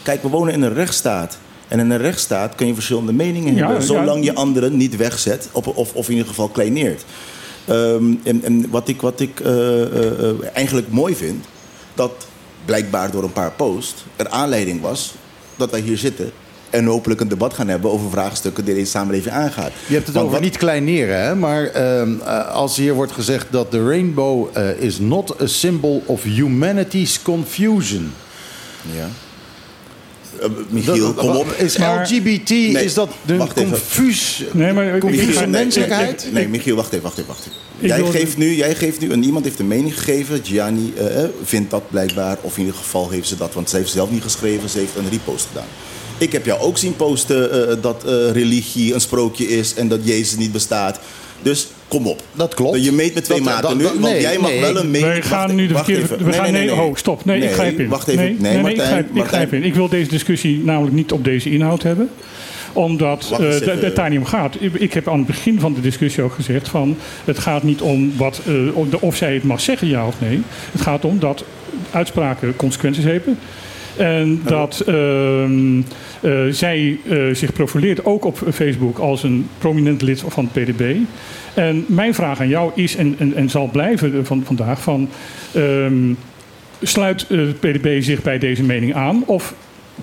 Kijk, we wonen in een rechtsstaat. En in een rechtsstaat kun je verschillende meningen Ja, hebben, ja. zolang je anderen niet wegzet of, of, of in ieder geval kleineert. Ehm, en, en wat ik, wat ik eh, eh, eh, eigenlijk mooi vind, dat blijkbaar door een paar posts er aanleiding was dat wij hier zitten en hopelijk een debat gaan hebben over vraagstukken die deze samenleving aangaat. Je hebt het Want over wat- niet kleineren, hè? maar ehm, eh, als hier wordt gezegd dat de rainbow is not a symbol of humanity's confusion. Ja. Eh, Michiel, Dat- kom op. Is Maar- LGBT, Nee, is dat de even. confus, Nee, maar Michiel, nee, menselijkheid? Nee, nee, Michiel, wacht even, wacht even. Wacht even. Jij, geeft nu, jij geeft nu, en iemand heeft een mening gegeven. Gianni eh, eh, vindt dat blijkbaar, of in ieder geval heeft ze dat, want ze heeft zelf niet geschreven, ze heeft een repost gedaan. Ik heb jou ook zien posten eh, dat eh, religie een sprookje is en dat Jezus niet bestaat. Dus kom op. Dat klopt. Je meet met twee Dat- maten dat- nu, want nee, jij mag nee. wel een mening... Wij gaan nu de verkeerde... even. We gaan, nee, oh, stop. Nee, ik grijp in. Wacht even. Nee, Nee, nee, Martijn, ik, grijp, ik Martijn. grijp in. Ik wil deze discussie namelijk niet op deze inhoud hebben omdat eh, even. het daar niet om gaat. Ik- Ik heb aan het begin van de discussie ook gezegd van... het gaat niet om wat, eh, of zij het mag zeggen, ja of nee. Het gaat om dat uitspraken consequenties hebben. En dat ehm, eh, zij eh, zich profileert ook op Facebook als een prominent lid van het PDB. En mijn vraag aan jou is, en, en, zal blijven van, vandaag, van... ehm, sluit eh, de PDB zich bij deze mening aan? Of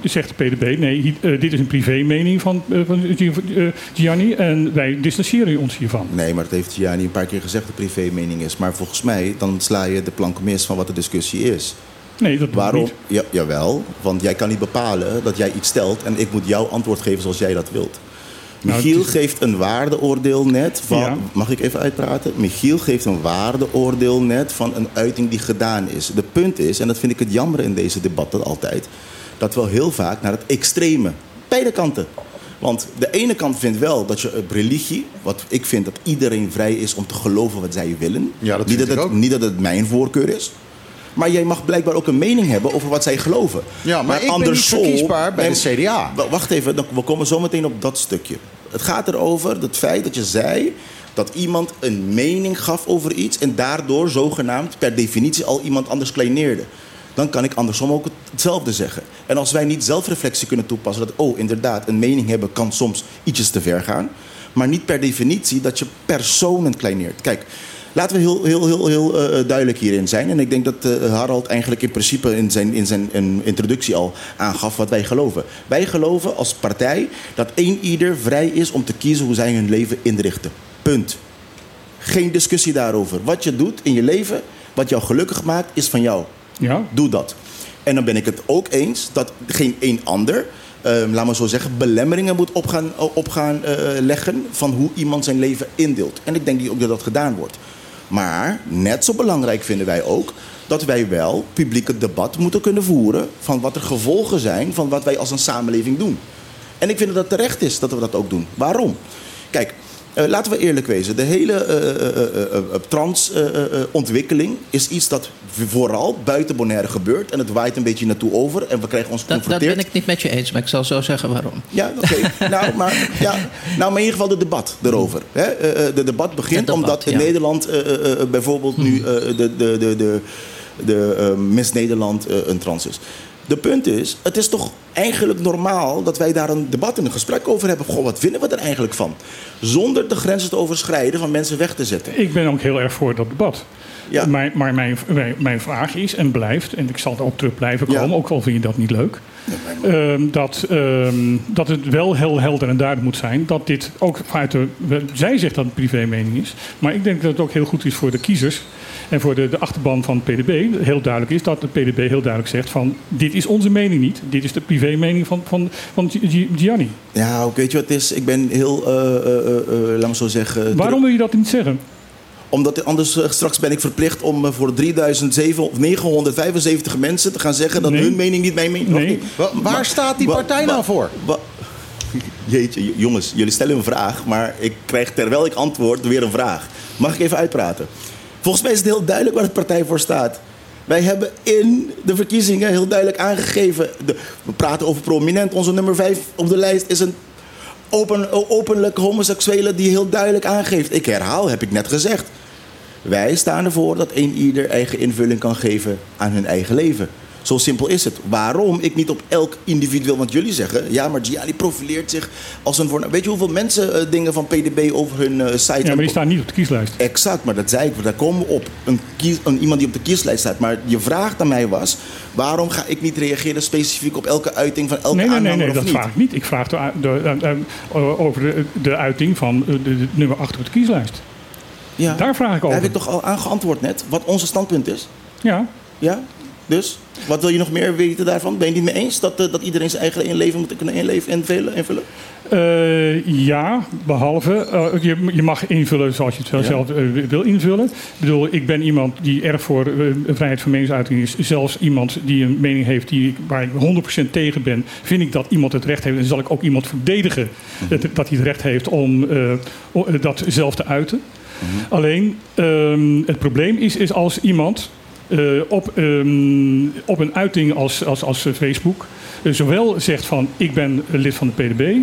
zegt de PDB, nee, eh, dit is een privé-mening van, eh, van Gi- eh, Gianni en wij distancieren ons hiervan. Nee, maar dat heeft Gianni een paar keer gezegd dat privé mening is. Maar volgens mij, dan sla je de plank mis van wat de discussie is. Nee, dat Waarom? niet. Ja, jawel, want jij kan niet bepalen dat jij iets stelt en ik moet jouw antwoord geven zoals jij dat wilt. Nou, Michiel geeft een waardeoordeel net van. Ja. Mag ik even uitpraten? Michiel geeft een waardeoordeel net van een uiting die gedaan is. De punt is, en dat vind ik het jammer in deze debatten altijd, dat we heel vaak naar het extreme, beide kanten. Want de ene kant vindt wel dat je op religie, wat ik vind dat iedereen vrij is om te geloven wat zij willen. Ja, dat niet, vind dat ik het, ook. niet dat het mijn voorkeur is. Maar jij mag blijkbaar ook een mening hebben over wat zij geloven. Ja, maar ik ben niet bij de CDA. Wa- Wacht even, dan- we komen zo meteen op dat stukje. Het gaat erover het feit dat je zei dat iemand een mening gaf over iets en daardoor zogenaamd per definitie al iemand anders kleineerde. Dan kan ik andersom ook het- hetzelfde zeggen. En als wij niet zelfreflectie kunnen toepassen, dat oh inderdaad, een mening hebben kan soms ietsjes te ver gaan. Maar niet per definitie dat je personen kleineert. Kijk, laten we heel, heel, heel, heel eh, duidelijk hierin zijn. En ik denk dat eh, Harald eigenlijk in principe in zijn, in zijn in introductie al aangaf wat wij geloven. Wij geloven als partij dat één ieder vrij is om te kiezen hoe zij hun leven inrichten. Punt. Geen discussie daarover. Wat je doet in je leven, wat jou gelukkig maakt, is van jou. Ja, Doe dat. En dan ben ik het ook eens dat geen een ander, eh, laat maar zo zeggen, belemmeringen moet op gaan, op gaan eh, leggen van hoe iemand zijn leven indeelt. En ik denk ook dat dat gedaan wordt. Maar net zo belangrijk vinden wij ook dat wij wel publieke debat moeten kunnen voeren van wat er gevolgen zijn van wat wij als een samenleving doen. En ik vind dat het terecht is dat we dat ook doen. Waarom? Kijk, eh, laten we eerlijk wezen. De hele eh, trans-ontwikkeling is iets dat vooral buiten Bonaire gebeurt. En het waait een beetje naartoe over. En we krijgen ons Dat, dat geconfronteerd. ben ik niet met je eens, maar ik zal zo zeggen waarom. Ja, oké. [LAUGHS] nou, maar, ja, nou, maar in ieder geval de debat erover. Hè? Eh, eh, de debat begint debat, omdat in. Nederland eh, eh, eh, bijvoorbeeld nu eh, de, de, de, de, de eh, Miss Nederland eh, een trans is. De punt is, het is toch eigenlijk normaal dat wij daar een debat en een gesprek over hebben. Goh, wat vinden we er eigenlijk van? Zonder de grenzen te overschrijden van mensen weg te zetten. ik ben ook heel erg voor dat debat. Ja. Maar, maar mijn, mijn, mijn vraag is en blijft, en ik zal erop terug blijven Ja. komen, ook al vind je dat niet leuk. ehm, dat, ehm, dat het wel heel helder en duidelijk moet zijn dat dit ook vanuit de. Zij zegt dat het privé-mening is, maar ik denk dat het ook heel goed is voor de kiezers en voor de, de achterban van het PDB. Heel duidelijk is dat de PDB heel duidelijk zegt: van dit is onze mening niet, dit is de privé-mening van, van, van Gi- Gianni. Ja, ook weet je wat het is? Ik ben heel, eh, eh, eh, eh, laat me zo zeggen... Waarom wil je dat niet zeggen? Omdat anders straks ben ik verplicht om voor 3700 of 975 mensen te gaan zeggen dat Nee. hun mening niet mijn mening Nee. Wa- waar staat die partij nou voor? Jeetje, jongens, jullie stellen een vraag, maar ik krijg terwijl ik antwoord weer een vraag. Mag ik even uitpraten? Volgens mij is het heel duidelijk waar de partij voor staat. Wij hebben in de verkiezingen heel duidelijk aangegeven. We praten over prominent. Onze nummer 5 op de lijst is een open, openlijk homoseksuele die heel duidelijk aangeeft. Ik herhaal, heb ik net gezegd. Wij staan ervoor dat een ieder eigen invulling kan geven aan hun eigen leven. Zo simpel is het. Waarom ik niet op elk individueel, want jullie zeggen, ja, maar Gianni profileert zich als een. Weet je hoeveel mensen eh, dingen van PDB over hun eh, site Ja, maar die staan niet op de kieslijst. Exact, maar dat zei ik, daar komen we op. Een, kies, een, iemand die op de kieslijst staat. Maar je vraag aan mij was, waarom ga ik niet reageren specifiek op elke uiting van elke Nee, nee, nee, nee dat niet? vraag ik niet. Ik vraag de, de, de- eh, over de, de uiting van de, nummer 8 op de kieslijst. Ja. Daar vraag ik Daar over. heb ik toch al aan geantwoord net, wat onze standpunt is. Ja, Ja? Dus, wat wil je nog meer weten daarvan? Ben je het niet mee eens dat, eh, dat iedereen zijn eigen inleven moet kunnen inleven, invullen? invullen? Eh, ja, behalve eh, je, je mag invullen zoals je het Ja. zelf wil invullen. Ik bedoel, ik ben iemand die erg voor vrijheid van meningsuiting is. Zelfs iemand die een mening heeft die, waar ik 100% tegen ben, vind ik dat iemand het recht heeft. En zal ik ook iemand verdedigen dat, dat hij het recht heeft om dat zelf te uiten. Alleen, ehm, het probleem is, is als iemand eh, op, ehm, op een uiting als, als, als Facebook eh, zowel zegt van ik ben lid van de PDB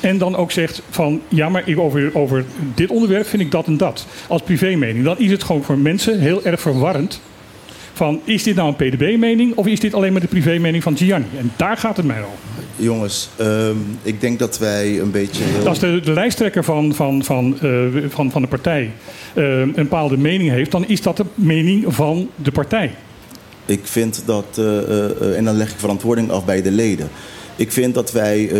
en dan ook zegt van ja, maar ik over, over dit onderwerp vind ik dat en dat als privémening. Dan is het gewoon voor mensen heel erg verwarrend. Van is dit nou een PDB-mening of is dit alleen maar de privémening van Gianni? En daar gaat het mij al. Jongens, ehm, ik denk dat wij een beetje... Heel... Als de, de lijsttrekker van, van, van, eh, van, van de partij eh, een bepaalde mening heeft, dan is dat de mening van de partij. Ik vind dat, eh, eh, en dan leg ik verantwoording af bij de leden. Ik vind dat wij,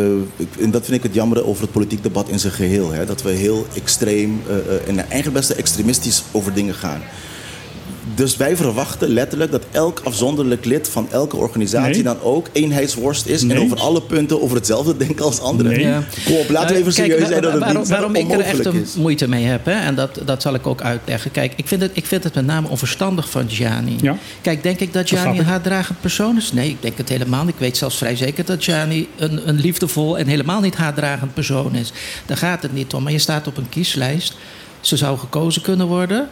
en dat vind ik het jammer over het politiek debat in zijn geheel, hè, dat we heel extreem en eigenlijk best extremistisch over dingen gaan. Dus wij verwachten letterlijk dat elk afzonderlijk lid van elke organisatie Nee. dan ook eenheidsworst is en over alle punten over hetzelfde [LAUGHS] denken als anderen. Nee. Ja. Kom op, laten we even Eh, kijk, serieus wa- zijn dat het waarom, niet waarom ik er echt een moeite mee heb, hè, en dat, dat zal ik ook uitleggen. Kijk, ik vind het, ik vind het met name onverstandig van Gianni. Ja. Kijk, denk ik dat Gianni een haatdragend persoon is? Nee, ik denk het helemaal niet. Ik weet zelfs vrij zeker dat Gianni een, een liefdevol en helemaal niet haatdragend persoon is. Daar gaat het niet om. Maar je staat op een kieslijst. Ze zou gekozen kunnen worden.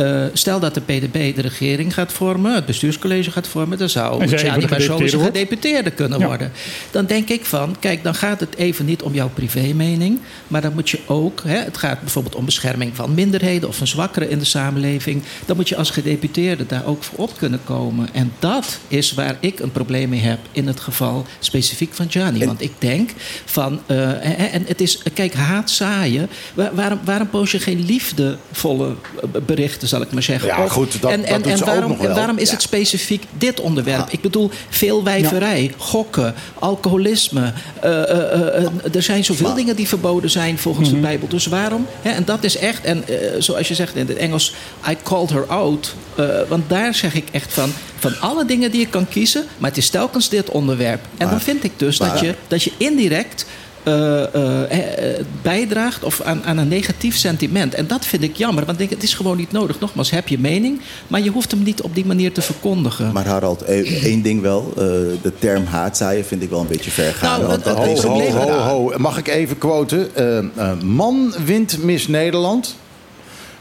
Eh, stel dat de PDB de regering gaat vormen, het bestuurscollege gaat vormen, dan zou En zij Gianni even Barzosa gedeputeerde kunnen Ja. worden. Dan denk ik van, kijk, dan gaat het even niet om jouw privémening, maar dan moet je ook, hè, het gaat bijvoorbeeld om bescherming van minderheden of van zwakkeren in de samenleving, dan moet je als gedeputeerde daar ook voor op kunnen komen. En dat is waar ik een probleem mee heb in het geval specifiek van Gianni. En- Want ik denk van, eh, en het is, kijk, haat zaaien, waar- waarom, waarom post je geen liefdevolle eh, berichten, zal ik maar zeggen? Ja, goed, dat- en, waarom, en waarom is Ja. het specifiek dit onderwerp? Ik bedoel, veel wijverij, gokken, alcoholisme. eh, eh, eh, er zijn zoveel dingen die verboden zijn volgens Mhm. de Bijbel. Dus waarom? Hè, en dat is echt, en zoals je zegt in het Engels, I called her out. Want daar zeg ik echt van, van alle dingen die je kan kiezen, maar het is telkens dit onderwerp. En dan vind ik dus dat, je, dat je indirect bijdraagt of aan, aan een negatief sentiment. En dat vind ik jammer, want ik denk, het is gewoon niet nodig. Nogmaals, heb je mening, maar je hoeft hem niet op die manier te verkondigen. Maar Harald, eh, [CLEARS THROAT] één ding wel. eh, de term haatzaaien vind ik wel een beetje ver gaan. Nou, dat Ho, ho, ho, ho. Mag ik even quoten? Eh, eh, man wint Miss Nederland.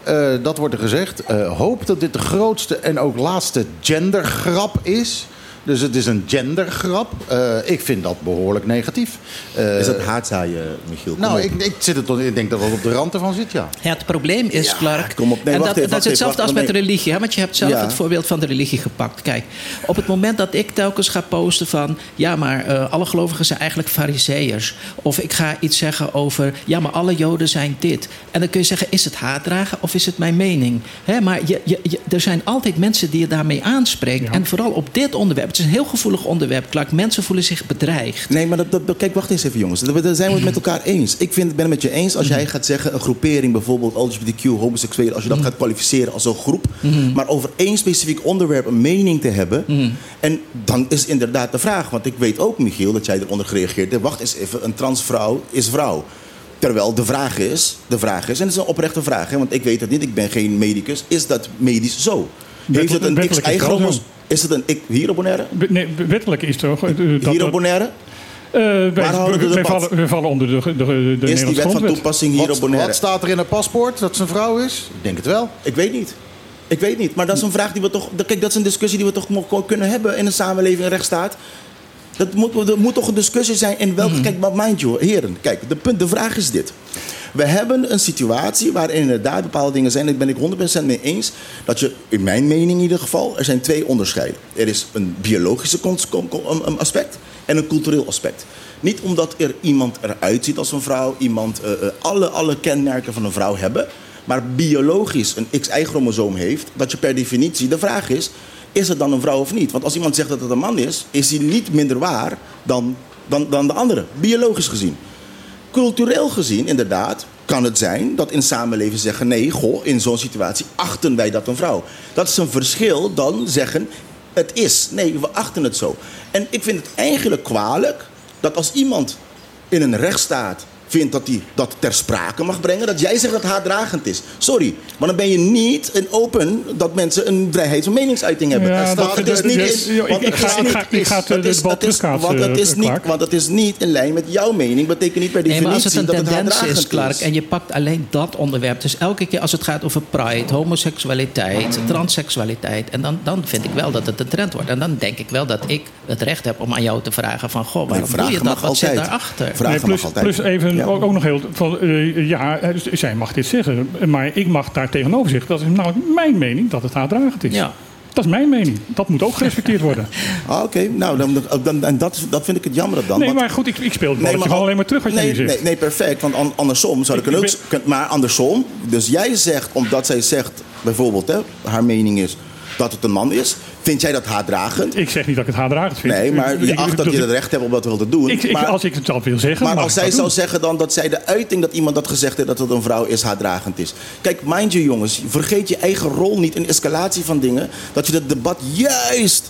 Eh, dat wordt er gezegd. Eh, hoop dat dit de grootste en ook laatste gendergrap is. Dus het is een gendergrap. Eh, ik vind dat behoorlijk negatief. Eh, Is dat haatzaaien, Michiel? Kom nou, ik, ik, zit er tot, ik denk dat dat op de rand ervan zit, ja. Ja, het probleem is, Ja, Clark. kom op. Nee, en dat, even, dat is hetzelfde als met religie. Hè? Want je hebt zelf Ja. het voorbeeld van de religie gepakt. Kijk, op het moment dat ik telkens ga posten van. Ja, maar eh, alle gelovigen zijn eigenlijk fariseërs. Of ik ga iets zeggen over. Ja, maar alle joden zijn dit. En dan kun je zeggen: is het haatdragen of is het mijn mening? Hè, maar je, je, je- er zijn altijd mensen die je daarmee aanspreekt. Ja. En vooral op dit onderwerp. Is een heel gevoelig onderwerp, Clark. Mensen voelen zich bedreigd. Nee, maar dat, dat- kijk, wacht eens even, jongens. Daar zijn we het met elkaar eens. Ik vind, ben het met je eens als jij gaat zeggen... een groepering, bijvoorbeeld LGBTQ, homoseksuelen... als je dat gaat kwalificeren als een groep... maar over één specifiek onderwerp een mening te hebben... en dan is inderdaad de vraag... want ik weet ook, Michiel, dat jij eronder gereageerd hebt... wacht eens even, een transvrouw is vrouw. Terwijl de vraag is, de vraag is... en het is een oprechte vraag, hè, want ik weet het niet... ik ben geen medicus, is dat medisch zo? Heeft het een is het XY-chromos... zo. Is het een ik- hierobonaire? Be- Nee, wettelijk is toch... Hierobonaire? Eh, wij, Waar houden we wij, vallen, wij vallen onder de, de, de, Is die wet van toepassing Wat, hierobonaire? wat staat er in een paspoort? Dat ze een vrouw is? Ik denk het wel. Ik weet niet. Ik weet niet. Maar dat is een vraag die we toch. Kijk, dat is een discussie die we toch kunnen hebben in een samenleving en rechtsstaat. Dat moet, dat moet toch een discussie zijn in welke. Kijk, maar mind you, heren. Kijk, de, punt, de vraag is dit. We hebben een situatie waarin inderdaad bepaalde dingen zijn. Daar ben ik 100% mee eens. Dat je, in mijn mening in ieder geval, er zijn twee onderscheiden. Er is een biologische um, um, aspect en een cultureel aspect. Niet omdat er iemand eruit ziet als een vrouw, iemand eh, eh, alle, alle kenmerken van een vrouw hebben, maar biologisch een XY-chromosoom heeft, dat je per definitie de vraag is: is het dan een vrouw of niet? Want als iemand zegt dat het een man is, is hij niet minder waar dan, dan, dan de andere, biologisch gezien. Cultureel gezien, inderdaad, kan het zijn dat in samenleving zeggen: nee, goh, in zo'n situatie achten wij dat een vrouw. Dat is een verschil dan zeggen: het is. Nee, we achten het zo. En ik vind het eigenlijk kwalijk dat als iemand in een rechtsstaat vindt dat hij dat ter sprake mag brengen, dat jij zegt dat het haatdragend is. Sorry, maar dan ben je niet een open dat mensen een vrijheid van meningsuiting hebben. Ja, Want dat- het is niet want ik het ga- is ik niet- Want het is eh, niet, Clark. want het is niet in lijn met jouw mening, betekent niet per Nee, definitie maar als het een dat het tendens haatdragend is, Clark, en je pakt alleen dat onderwerp. Dus elke keer als het gaat over pride, homoseksualiteit, transseksualiteit. En dan, dan vind ik wel dat het een trend wordt. En dan denk ik wel dat ik het recht heb om aan jou te vragen: van goh, waarom doe je dat? Wat zit daarachter? Vragen Nee, plus, mag altijd. plus even Ja. ook, ook nog heel van eh, ja, eh, zij mag dit zeggen, maar ik mag daar tegenover zeggen. Dat is namelijk mijn mening dat het haatdragend is. Ja. Dat is mijn mening. Dat moet ook gerespecteerd worden. [LAUGHS] Ah, Oké, nou, dan, dan, en dat, dat vind ik het jammer dan. Nee, want- maar goed, ik, ik speel het balletje maar gewoon al- alleen maar terug wat nee, jij nu zegt. Nee, nee, perfect. Want an- andersom zou ik kunnen ook... Maar andersom, dus jij zegt, omdat zij zegt, bijvoorbeeld, hè, haar mening is dat het een man is. Vind jij dat haatdragend? Ik zeg niet dat ik het haatdragend vind. Nee, maar je acht dat je het recht hebt om dat wel te doen. ik- ik- maar, Als ik het zelf wil zeggen, maar als zij dat zou doen. zeggen dan dat zij de uiting dat iemand dat gezegd heeft dat het een vrouw is, haatdragend is. Kijk, mind you jongens, vergeet je eigen rol niet in escalatie van dingen. Dat je het debat juist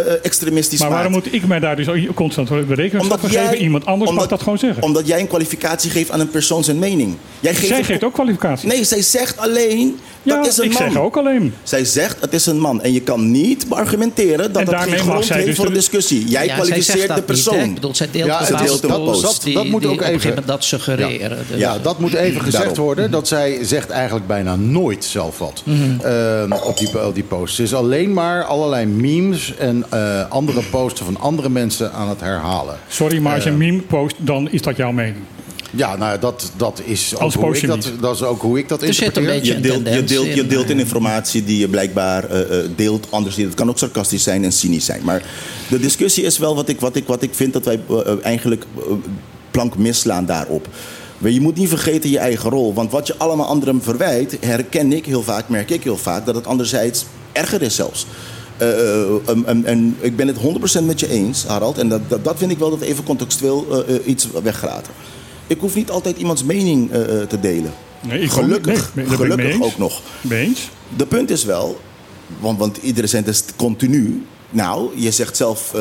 extremistisch Maar waarom maakt. moet ik mij daar dus constant voor geven? Iemand anders mag dat gewoon zeggen. Omdat jij een kwalificatie geeft aan een persoon zijn mening. Jij geeft Zij een- geeft ook kwalificatie. Nee, zij zegt alleen, ja, dat is een ik man. zeg ook alleen. Zij zegt, het is een man. En je kan niet beargumenteren dat dat geen grond heeft dus voor een de- discussie. Jij Ja, kwalificeert de dat niet, persoon. bedoel, zij deelt Ja, deelt posts post. die, Dat moet die ook even- dat suggereren. Dus- Ja, dat moet even gezegd Daarom. worden. Dat zij zegt eigenlijk bijna nooit zelf wat eh, op, die, op die posts. Ze is alleen maar allerlei memes en eh, andere posts van andere mensen aan het herhalen. Sorry, maar als je een meme post, dan is dat jouw mening. Ja, nou, dat, dat, is ook Als hoe post ik je dat, dat is ook hoe ik dat Er zit een interpreteer. Je deelt, je, deelt, je in, deelt in eh, informatie die je blijkbaar eh, eh, deelt anders. Het kan ook sarcastisch zijn en cynisch zijn. Maar de discussie is wel wat ik, wat ik, wat ik vind dat wij eh, eh, eigenlijk eh, plank misslaan daarop. Maar je moet niet vergeten je eigen rol. Want wat je allemaal anderen verwijt, herken ik heel vaak, merk ik heel vaak, dat het anderzijds erger is zelfs. Eh, eh, em, em, en ik ben het 100% met je eens, Harald. En dat, dat, dat vind ik wel dat even contextueel eh, iets weggelaten. Ik hoef niet altijd iemands mening te delen. Nee, ik gelukkig. Nee, gelukkig ook nog. Ben je eens? De punt is wel, want, want het is continu. Nou, je zegt zelf,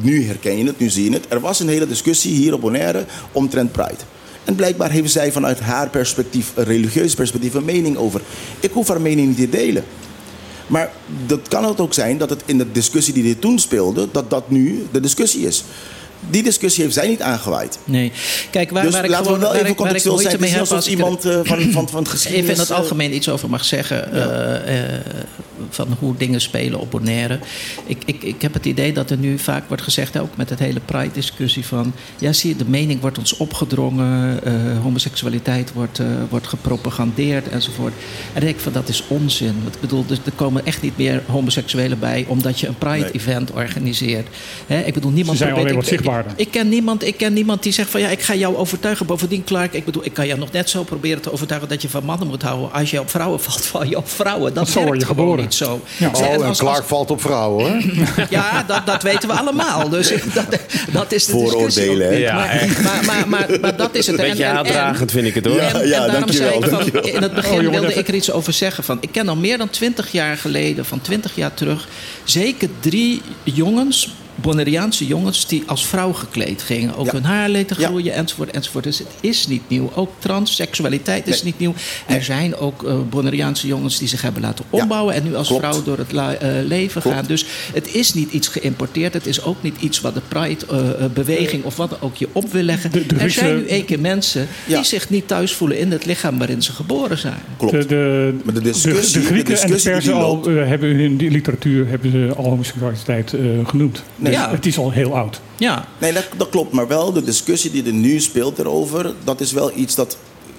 nu herken je het, nu zie je het. Er was een hele discussie hier op Bonaire omtrent Pride. En blijkbaar heeft zij vanuit haar perspectief, een religieus perspectief, een mening over. Ik hoef haar mening niet te delen. Maar dat kan het ook zijn dat het in de discussie die dit toen speelde, dat dat nu de discussie is. Die discussie heeft zij niet aangewaaid. Nee. Kijk, waar, dus waar ik laten gewoon we wel waar even ik, ik contextueel zijn. Het is alsof ik iemand eh, van, van, van het [CLEARS THROAT] geschiedenis... Even in het eh, algemeen iets over mag zeggen eh, eh, van hoe dingen spelen op Bonaire. Ik, ik, ik heb het idee dat er nu vaak wordt gezegd, ook met het hele Pride-discussie van... ja, zie je, de mening wordt ons opgedrongen, eh, homoseksualiteit wordt, eh, wordt gepropagandeerd enzovoort. En denk ik van, dat is onzin. Want Ik bedoel, dus er komen echt niet meer homoseksuelen bij... omdat je een Pride-event organiseert. Hè, ik bedoel, niemand Ze zijn probeert- ik- ken niemand, ik ken niemand die zegt van ja, ik ga jou overtuigen. Bovendien, Clark, ik bedoel, ik kan jou nog net zo proberen te overtuigen dat je van mannen moet houden. Als je op vrouwen [LAUGHS] valt, val je op vrouwen. Dat Zo werkt word je gewoon geboren. niet zo. Ja. Oh, en als- Clark valt op vrouwen, hoor. [LAUGHS] ja, dat, dat weten we allemaal. Dus dat, dat is de Vooroordelen, discussie. hè? Ja, maar, maar, maar, maar, maar dat is het. Beetje haatdragend vind ik het, hoor. En, en Ja, daarom dankjewel, zei ik van, in het begin Oh, jongen, wilde ik er iets over zeggen. Van, ik ken al meer dan twintig jaar geleden, van twintig jaar terug, zeker drie jongens, Bonaireaanse jongens, die als vrouw gekleed gingen. Ook Ja. hun haar lieten Ja. groeien, enzovoort, enzovoort. Dus het is niet nieuw. Ook transseksualiteit is Nee. niet nieuw. Er zijn ook eh Bonaireaanse jongens die zich hebben laten Ja. ombouwen en nu als Klopt. vrouw door het la- eh, leven Klopt. gaan. Dus het is niet iets geïmporteerd. Het is ook niet iets wat de Pride-beweging of wat ook je op wil leggen. De- de er zijn nu één keer mensen Ja. die zich niet thuis voelen in het lichaam waarin ze geboren zijn. Klopt. De, de, Maar de discussie- de, de Grieken de en de discussie Persen al, eh, hebben in die literatuur hebben ze al homoseksualiteit eh, genoemd. Nee. Ja. Het is al heel oud. Ja, Nee, dat, dat klopt. Maar wel de discussie die er nu speelt erover, dat is wel iets dat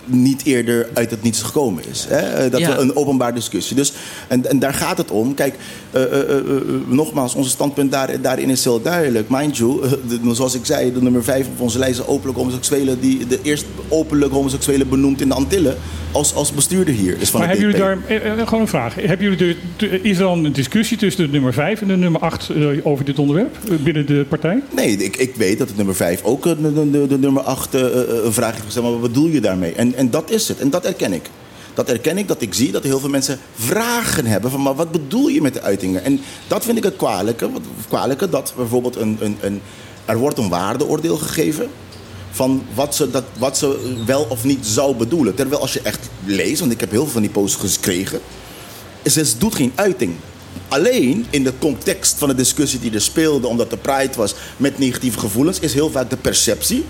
niet eerder uit het niets gekomen is. Hè? Eh, Dat Ja. we een openbaar discussie. Dus, en, en daar gaat het om. Kijk, eh, eh, eh, eh, nogmaals, ons standpunt daar, daarin is heel duidelijk. Mind you, de- zoals ik zei, de nummer 5 op onze lijst is openlijk homoseksuelen, die de eerst openlijk homoseksuelen benoemd in de Antillen als, als bestuurder hier is van maar hebben jullie daar, eh, gewoon een vraag. Hebben jullie de, de- is er dan een discussie tussen de nummer 5 en de nummer 8 eh, over dit onderwerp binnen de partij? Nee, ik, ik weet dat het nummer 5 ook de, de, de, de nummer 8 eh, eh, een vraag heeft gesteld. Maar wat bedoel je daarmee? En, en dat is het. En dat erken ik. Dat erken ik, dat ik zie dat heel veel mensen vragen hebben van... maar wat bedoel je met de uitingen? En dat vind ik het kwalijke. Kwalijke dat bijvoorbeeld een, een, een, er wordt een waardeoordeel gegeven... van wat ze, dat, wat ze wel of niet zou bedoelen. Terwijl als je echt leest, want ik heb heel veel van die posts gekregen... ze doet geen uiting. Alleen in de context van de discussie die er speelde, omdat de Pride was met negatieve gevoelens, is heel vaak de perceptie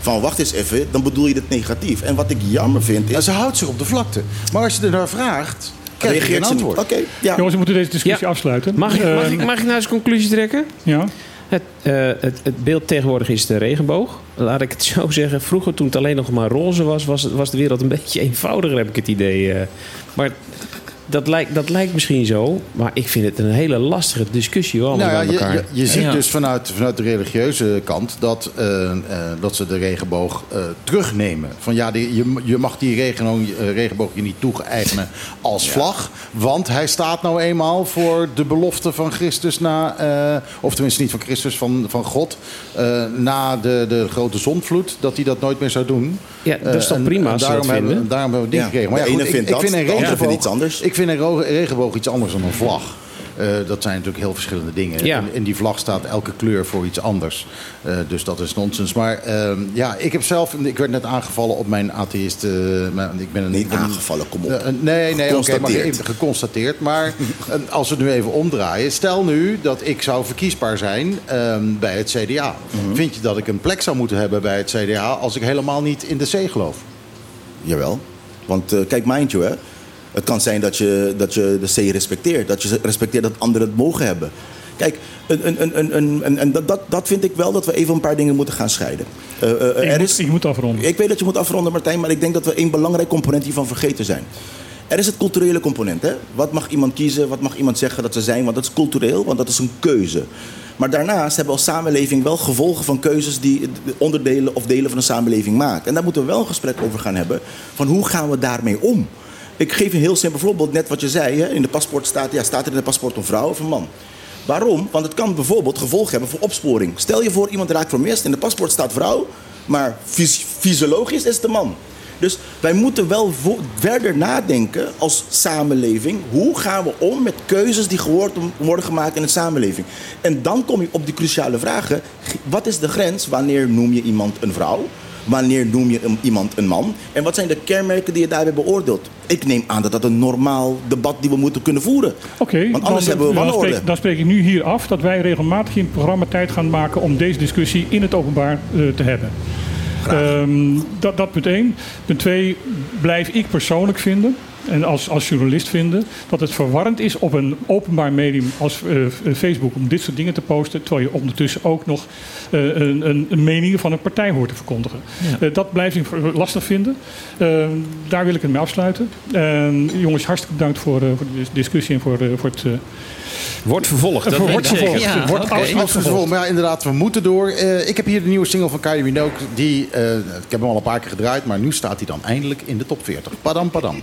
van wacht eens even, dan bedoel je het negatief. En wat ik jammer vind Ja, is. ze houdt zich op de vlakte. Maar als je er naar vraagt, krijg je geen antwoord. Oké, ja. Jongens, we moeten deze discussie Ja. afsluiten. Mag ik, mag, ik, mag ik nou eens een conclusie trekken? Ja. Het, eh, het, het beeld tegenwoordig is de regenboog. Laat ik het zo [LAUGHS] zeggen. Vroeger, toen het alleen nog maar roze was, was, was de wereld een beetje eenvoudiger, heb ik het idee. eh. maar dat lijkt, dat lijkt misschien zo. Maar ik vind het een hele lastige discussie hoor, Nou ja, met je, elkaar. je, je ziet Ja. dus vanuit, vanuit de religieuze kant dat, eh, eh, dat ze de regenboog eh, terugnemen. Van ja, die, je, je mag die regenboog, regenboog je niet toe-eigenen als vlag. Want hij staat nou eenmaal voor de belofte van Christus na, eh, of tenminste niet van Christus, van, van God, eh, na de, de grote zondvloed, dat hij dat nooit meer zou doen. Ja, dat is toch en- prima en daarom dat hebben? Daarom hebben we die Ja, gekregen. Maar de ja, goed, ene ik, vindt ik dat, vind een regenboog, iets anders. Ik vind een regenboog iets anders dan een vlag. Eh, dat zijn natuurlijk heel verschillende dingen. Ja. En in die vlag staat elke kleur voor iets anders. Eh, dus dat is nonsens. Maar ehm, ja, ik heb zelf, ik werd net aangevallen op mijn atheïst. eh, ik ben een, Niet aangevallen, kom op. Nee, nee, oké, maar Geconstateerd. even geconstateerd. Maar [LAUGHS] als we het nu even omdraaien. Stel nu dat ik zou verkiesbaar zijn ehm, bij het CDA. Mhm. Vind je dat ik een plek zou moeten hebben bij het CDA als ik helemaal niet in de C geloof? Jawel. Want eh, kijk, mind you, hè. Het kan zijn dat je, dat je de C respecteert. Dat je respecteert dat anderen het mogen hebben. Kijk, een, een, een, een, een, een- en dat, dat, vind ik wel dat we even een paar dingen moeten gaan scheiden. Eh, eh, Ik er moet, is, ik moet afronden. ik weet dat je moet afronden, Martijn, maar ik denk dat we één belangrijk component hiervan vergeten zijn. Er is het culturele component. Hè? Wat mag iemand kiezen? Wat mag iemand zeggen dat ze zijn? Want dat is cultureel, want dat is een keuze. Maar daarnaast hebben we als samenleving wel gevolgen van keuzes die de onderdelen of delen van de samenleving maken. En daar moeten we wel een gesprek over gaan hebben. Van hoe gaan we daarmee om? Ik geef een heel simpel voorbeeld. Net wat je zei, hè? in de paspoort staat, ja, staat er in het paspoort een vrouw of een man? Waarom? Want het kan bijvoorbeeld gevolg hebben voor opsporing. Stel je voor, iemand raakt vermist, in de paspoort staat vrouw, maar fys- fysiologisch is het een man. Dus wij moeten wel verder nadenken als samenleving. Hoe gaan we om met keuzes die worden gemaakt in de samenleving? En dan kom je op die cruciale vragen. Wat is de grens? Wanneer noem je iemand een vrouw? Wanneer noem je iemand een man? En wat zijn de kenmerken die je daarbij beoordeelt? Ik neem aan dat dat een normaal debat die we moeten kunnen voeren. Oké, Want anders dan, hebben we dan, spreek, dan spreek ik nu hier af dat wij regelmatig in het programma tijd gaan maken om deze discussie in het openbaar eh, te hebben. Ehm, dat, dat punt één. Punt twee, blijf ik persoonlijk vinden, en als, als journalist vinden, dat het verwarrend is op een openbaar medium als eh, Facebook om dit soort dingen te posten, terwijl je ondertussen ook nog eh, een, een, een mening van een partij hoort te verkondigen. Eh, dat blijf ik lastig vinden. Ehm, daar wil ik het mee afsluiten. Ehm, jongens, hartstikke bedankt voor, eh, voor de discussie en voor, eh, voor het. eh, Wordt vervolgd, dat Wordt vervolgd. Ja, Wordt absoluut Absoluut vervolgd. Maar ja, inderdaad, we moeten door. Eh, ik heb hier de nieuwe single van Kylie Minogue. Die, eh, ik heb hem al een paar keer gedraaid, maar nu staat hij dan eindelijk in de top 40. Padam, padam.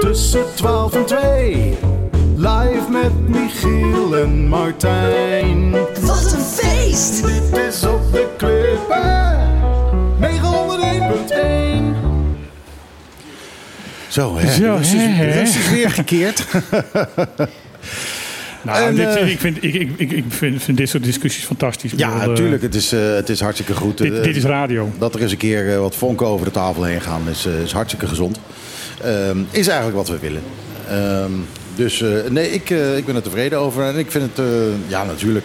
Tussen 12 en 2. Live met Michiel en Martijn. Wat een feest. Dit is op de klippen. 901.1. Zo, hè. Zo, Rust is, hè, hè. rust is weer gekeerd. [LAUGHS] [LAUGHS] Nou, En, dit, eh, ik, vind, ik, ik, ik, ik vind, vind dit soort discussies fantastisch. Ja, bedoel, eh, natuurlijk. Het is, eh, het is hartstikke goed. dit, dit is radio. Dat er eens een keer wat vonken over de tafel heen gaan is, is hartstikke gezond. Ehm, is eigenlijk wat we willen. Dus eh, nee, ik, eh, ik ben er tevreden over. En ik vind het, eh, ja natuurlijk,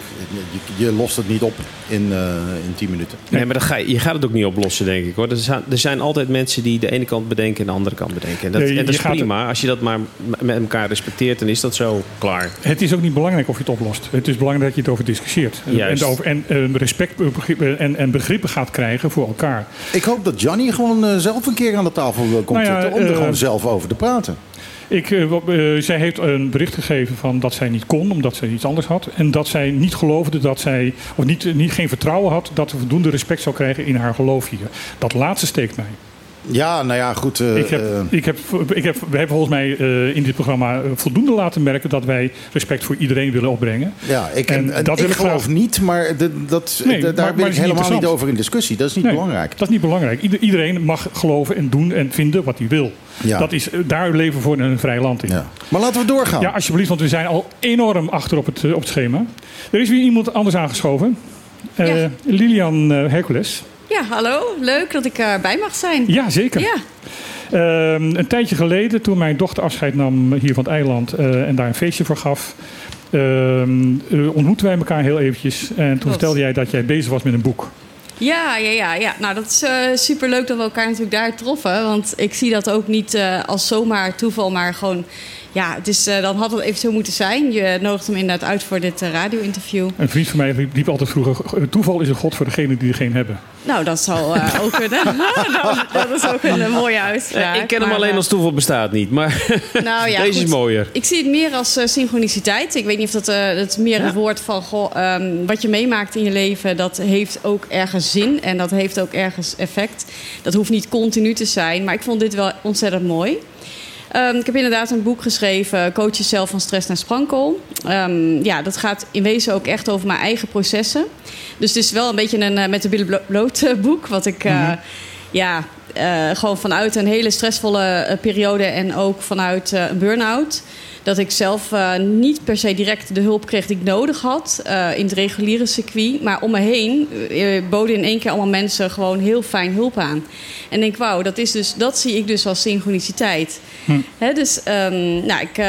je, je lost het niet op in, eh in 10 minuten. Nee, maar dat ga je, je gaat het ook niet oplossen, denk ik. Hoor. Er, zijn, er zijn altijd mensen die de ene kant bedenken en de andere kant bedenken. En dat, Nee, je- en dat is prima. Als je dat maar met elkaar respecteert, dan is dat zo klaar. Het is ook niet belangrijk of je het oplost. Het is belangrijk dat je het over discussieert. Juist. En, over, en respect en, en begrippen gaat krijgen voor elkaar. Ik hoop dat Johnny gewoon zelf een keer aan de tafel komt Nou ja, zitten om er gewoon zelf over te praten. Ik, eh, eh, zij heeft een bericht gegeven van dat zij niet kon, omdat zij iets anders had. En dat zij niet geloofde dat zij, of niet, niet, geen vertrouwen had dat ze voldoende respect zou krijgen in haar geloof hier. Dat laatste steekt mij. Ja, nou ja, goed. eh, ik heb, eh, ik heb, ik heb, we hebben volgens mij eh, in dit programma voldoende laten merken dat wij respect voor iedereen willen opbrengen. ja, ik, en dat ik wil ik geloof graag. niet, maar de- dat, Nee, daar maar is ik helemaal niet over in discussie. Dat is niet Nee, belangrijk. Dat is niet belangrijk. Ieder- iedereen mag geloven en doen en vinden wat hij wil. Ja. Dat is, daar leven we voor in een vrij land in. Ja. Maar laten we doorgaan. Ja, alsjeblieft, want we zijn al enorm achter op het, op het schema. Er is weer iemand anders aangeschoven. Eh, Ja. Lilian Hercules. Ja, hallo. Leuk dat ik erbij mag zijn. Ja, zeker. Ja. Ehm, een tijdje geleden, toen mijn dochter afscheid nam hier van het eiland eh, en daar een feestje voor gaf, ehm, eh, ontmoetten wij elkaar heel eventjes. En toen Klopt. vertelde jij dat jij bezig was met een boek. Ja, ja, ja, ja. Nou, dat is super leuk dat we elkaar natuurlijk daar troffen. Want ik zie dat ook niet eh, als zomaar toeval, maar gewoon... Ja, het is, eh, dan had het even zo moeten zijn. Je nodigt hem inderdaad uit voor dit eh, radio-interview. Een vriend van mij riep altijd vroeger: toeval is een god voor degene die er geen hebben. Nou, dat zal eh, [LAUGHS] ook [LAUGHS] kunnen. dat, dat is ook een eh, mooie uitspraak. ik ken hem Maar, alleen eh, als toeval bestaat niet. Maar [LAUGHS] Nou ja, deze is mooier. Ik zie het meer als eh, synchroniciteit. Ik weet niet of dat, eh dat is meer een woord van goh, ehm, wat je meemaakt in je leven, dat heeft ook ergens zin en dat heeft ook ergens effect. Dat hoeft niet continu te zijn, maar ik vond dit wel ontzettend mooi. Ehm, ik heb inderdaad een boek geschreven, Coach jezelf van stress naar sprankel. Ehm, ja, dat gaat in wezen ook echt over mijn eigen processen. Dus het is wel een beetje een eh, met de billen blo- bloot eh, boek, wat ik eh, ja, eh, gewoon vanuit een hele stressvolle periode en ook vanuit een burn-out. Dat ik zelf eh, niet per se direct de hulp kreeg die ik nodig had eh, in het reguliere circuit. Maar om me heen eh, boden in één keer allemaal mensen gewoon heel fijn hulp aan. En ik denk, wauw, dat, is dus, dat zie ik dus als synchroniciteit. Hè, dus ehm, nou, ik,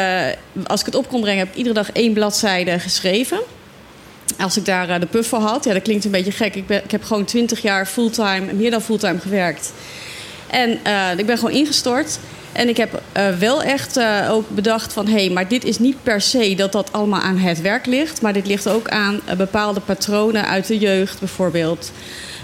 als ik het op kon brengen, heb ik iedere dag één bladzijde geschreven. Als ik daar de puff voor had, ja, dat klinkt een beetje gek. Ik, ben, ik heb gewoon twintig jaar fulltime, meer dan fulltime gewerkt. En ik ben gewoon ingestort. En ik heb eh, wel echt eh, ook bedacht van... hé, hey, maar dit is niet per se dat dat allemaal aan het werk ligt... maar dit ligt ook aan eh, bepaalde patronen uit de jeugd bijvoorbeeld.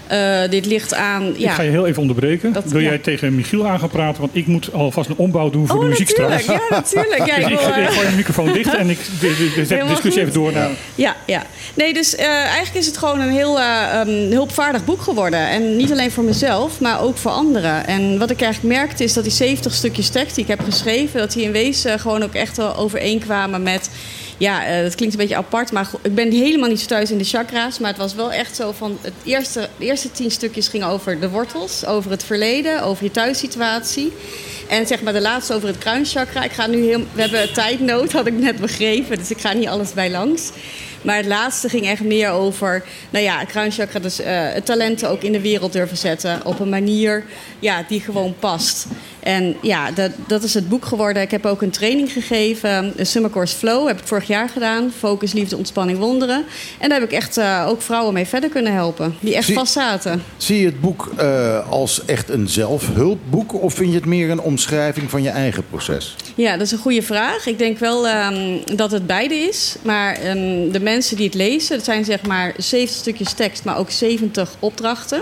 Eh, dit ligt aan... Ik Ja, ga je heel even onderbreken. Dat- Wil ja. jij tegen Michiel aan gaan praten? Want ik moet alvast een ombouw doen voor oh, de muziek natuurlijk. straks. Ja, natuurlijk. [LAUGHS] Ja, ik Dus ik, wil, eh, ik gooi de microfoon dicht en ik zet de discussie goed. even door naar... Ja, ja. Nee, dus eh, eigenlijk is het gewoon een heel eh, um, hulpvaardig boek geworden. En niet alleen voor mezelf, maar ook voor anderen. En wat ik eigenlijk merkte is dat die 70 stukjes tekst die ik heb geschreven... dat die in wezen gewoon ook echt wel overeenkwamen met... Ja, eh, dat klinkt een beetje apart, maar ik ben helemaal niet zo thuis in de chakra's. Maar het was wel echt zo van... Het eerste, de eerste tien stukjes gingen over de wortels, over het verleden, over je thuissituatie. En zeg maar de laatste over het kruinchakra. Ik ga nu heel, we hebben tijdnood, had ik net begrepen. Dus ik ga niet alles bij langs. Maar het laatste ging echt meer over, nou ja, kruinchakra, dus eh, het talenten ook in de wereld durven zetten. Op een manier ja, die gewoon past. En ja, dat, dat is het boek geworden. Ik heb ook een training gegeven, de Summer Course Flow, heb ik vorig jaar gedaan. Focus, liefde, ontspanning, wonderen. En daar heb ik echt eh, ook vrouwen mee verder kunnen helpen, die echt Zie- vast zaten. Zie je het boek eh, als echt een zelfhulpboek of vind je het meer een omschrijving van je eigen proces? Ja, dat is een goede vraag. Ik denk wel ehm, dat het beide is. Maar ehm, de mensen die het lezen, het zijn zeg maar 70 stukjes tekst, maar ook 70 opdrachten.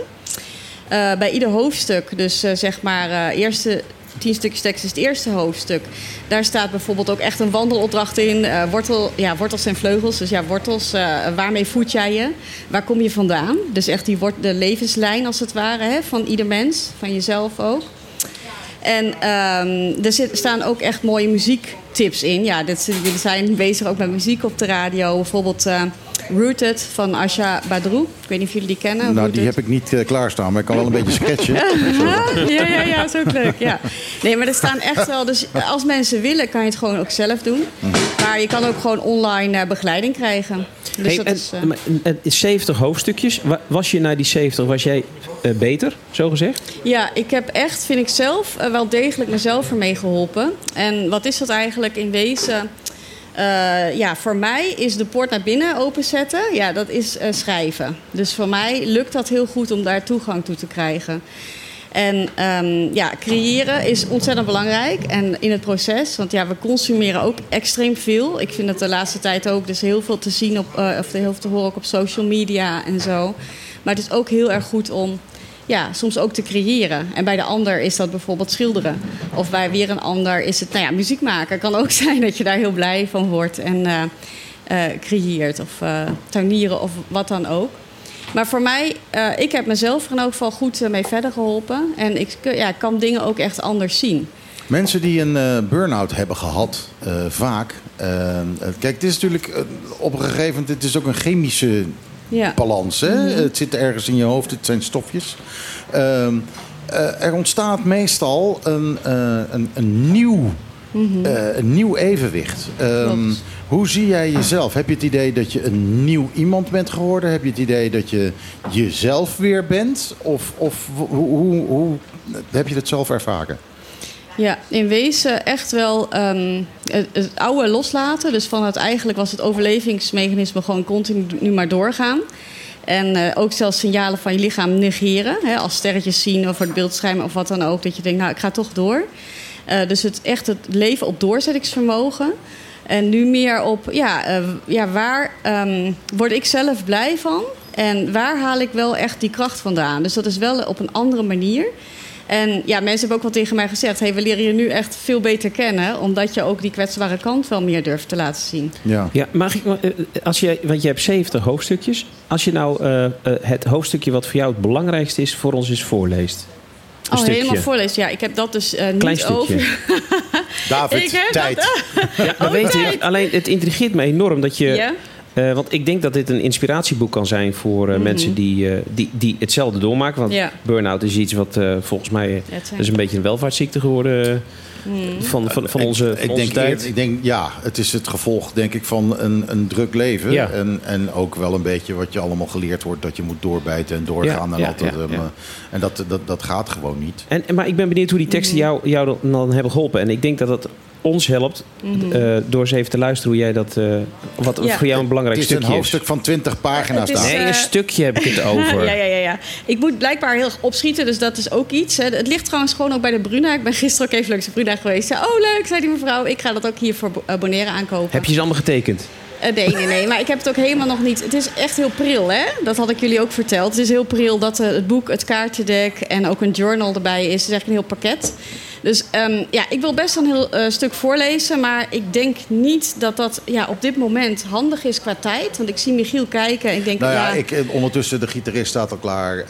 Eh, bij ieder hoofdstuk, dus eh, zeg maar eh eerste 10 stukjes tekst is het eerste hoofdstuk. Daar staat bijvoorbeeld ook echt een wandelopdracht in. Wortel, ja, wortels en vleugels. Dus ja, wortels, eh, waarmee voed jij je? Waar kom je vandaan? Dus echt die wort, de levenslijn als het ware hè, van ieder mens, van jezelf ook. En ehm, er zit, staan ook echt mooie muziektips in. Ja, dit, jullie zijn bezig ook met muziek op de radio. Bijvoorbeeld, eh, Rooted van Asha Badrou. Ik weet niet of jullie die kennen. Nou, die heb ik niet eh, klaarstaan, maar ik kan wel een beetje sketchen. [LAUGHS] ja, ja, ja, is ook leuk. Ja. Nee, maar er staan echt wel. Dus als mensen willen, kan je het gewoon ook zelf doen. Maar je kan ook gewoon online eh, begeleiding krijgen. Dus Hey, dat en, is. eh, maar, en 70 hoofdstukjes. Wa- Was je na die 70, was jij eh, beter, zo gezegd? Ja, ik heb echt, vind ik zelf, eh, wel degelijk mezelf ermee geholpen. En wat is dat eigenlijk in wezen? Eh, ja, voor mij is de poort naar binnen openzetten, ja, dat is eh, schrijven. Dus voor mij lukt dat heel goed om daar toegang toe te krijgen. En ehm, ja, creëren is ontzettend belangrijk. En in het proces, want ja, we consumeren ook extreem veel. Ik vind het de laatste tijd ook dus heel veel te zien op, eh, of heel veel te horen op social media en zo. Maar het is ook heel erg goed om ja, soms ook te creëren. En bij de ander is dat bijvoorbeeld schilderen. Of bij weer een ander is het, nou ja, muziek maken. kan ook [LAUGHS] zijn dat je daar heel blij van wordt en eh, creëert. Of eh, tuinieren of wat dan ook. Maar voor mij, ik heb mezelf er in elk geval goed mee verder geholpen. En ik ja, kan dingen ook echt anders zien. Mensen die een burn-out hebben gehad, eh, vaak. kijk, het is natuurlijk op een gegeven moment, het is ook een chemische Ja. balans. Hè? Het zit ergens in je hoofd, het zijn stofjes. Ehm, eh, er ontstaat meestal een, eh, een, een, nieuw, eh, een nieuw evenwicht. Ehm, hoe zie jij jezelf? Heb je het idee dat je een nieuw iemand bent geworden? Heb je het idee dat je jezelf weer bent? Of, of hoe, hoe, hoe heb je het zelf ervaren? Ja, in wezen echt wel ehm, het, oude loslaten. Dus van het eigenlijk was het overlevingsmechanisme gewoon continu nu maar doorgaan. En eh, ook zelfs signalen van je lichaam negeren. Hè, als sterretjes zien of het beeldscherm of wat dan ook. Dat je denkt, nou ik ga toch door. Eh, dus het echt het leven op doorzettingsvermogen. En nu meer op, ja, eh, ja waar ehm, word ik zelf blij van? En waar haal ik wel echt die kracht vandaan? Dus dat is wel op een andere manier. En ja, mensen hebben ook wel tegen mij gezegd: hey, we leren je nu echt veel beter kennen, omdat je ook die kwetsbare kant wel meer durft te laten zien. Ja. Ja, mag ik, eh, als je, want je hebt 70 hoofdstukjes. Als je nou eh, eh, het hoofdstukje wat voor jou het belangrijkste is, voor ons eens voorleest. Een Oh, stukje. helemaal voorlezen. Ja, ik heb dat dus eh, niet Klein stukje. over. David, [LAUGHS] Ik heb tijd. dat- Ja, [LAUGHS] Oh, weet tijd. ik. Alleen het intrigeert me enorm dat je. Ja? Eh, want ik denk dat dit een inspiratieboek kan zijn voor eh, mensen die, eh, die, die hetzelfde doormaken. Want Mhm. Ja. burn-out is iets wat eh, volgens mij. dat is een beetje een welvaartsziekte geworden. Mhm. van, van, van onze, van ik, onze denk, tijd. Ik denk, ja, het is het gevolg denk ik van een, een druk leven. Ja. En, en ook wel een beetje wat je allemaal geleerd wordt... dat je moet doorbijten en doorgaan. Ja, en ja, altijd, ja, ehm, ja. eh, en dat, dat, dat gaat gewoon niet. En, en- maar ik ben benieuwd hoe die teksten Mhm. jou, jou dan- dan hebben geholpen. En ik denk dat het ons helpt eh, door eens even te luisteren hoe jij dat. eh, wat Mhm. Ja. voor jou een belangrijk Het is een stukje hoofdstuk van 20 pagina's is, daar. Nee, eh, een stukje heb ik het over. [LAUGHS] ja, ja, ja, ja. Ik moet blijkbaar heel opschieten, dus dat is ook iets. Hè. Het ligt trouwens gewoon ook bij de Bruna. Ik ben gisteren ook even langs de Bruna geweest. Ja, oh, leuk, zei die mevrouw. Ik ga dat ook hier voor eh, Bonaire aankopen. Heb je ze allemaal getekend? Eh, nee, nee, nee. Maar ik heb het ook helemaal nog niet. Het is echt heel pril, hè? Dat had ik jullie ook verteld. Het is heel pril dat eh, het boek, het kaartendek en ook een journal erbij is. Het is eigenlijk een heel pakket. Dus ehm, ja, ik wil best een heel eh, stuk voorlezen. Maar ik denk niet dat dat ja, op dit moment handig is qua tijd. Want ik zie Michiel kijken en ik denk... Nou ja, ja, ik, eh, ondertussen de gitarist staat al klaar. eh,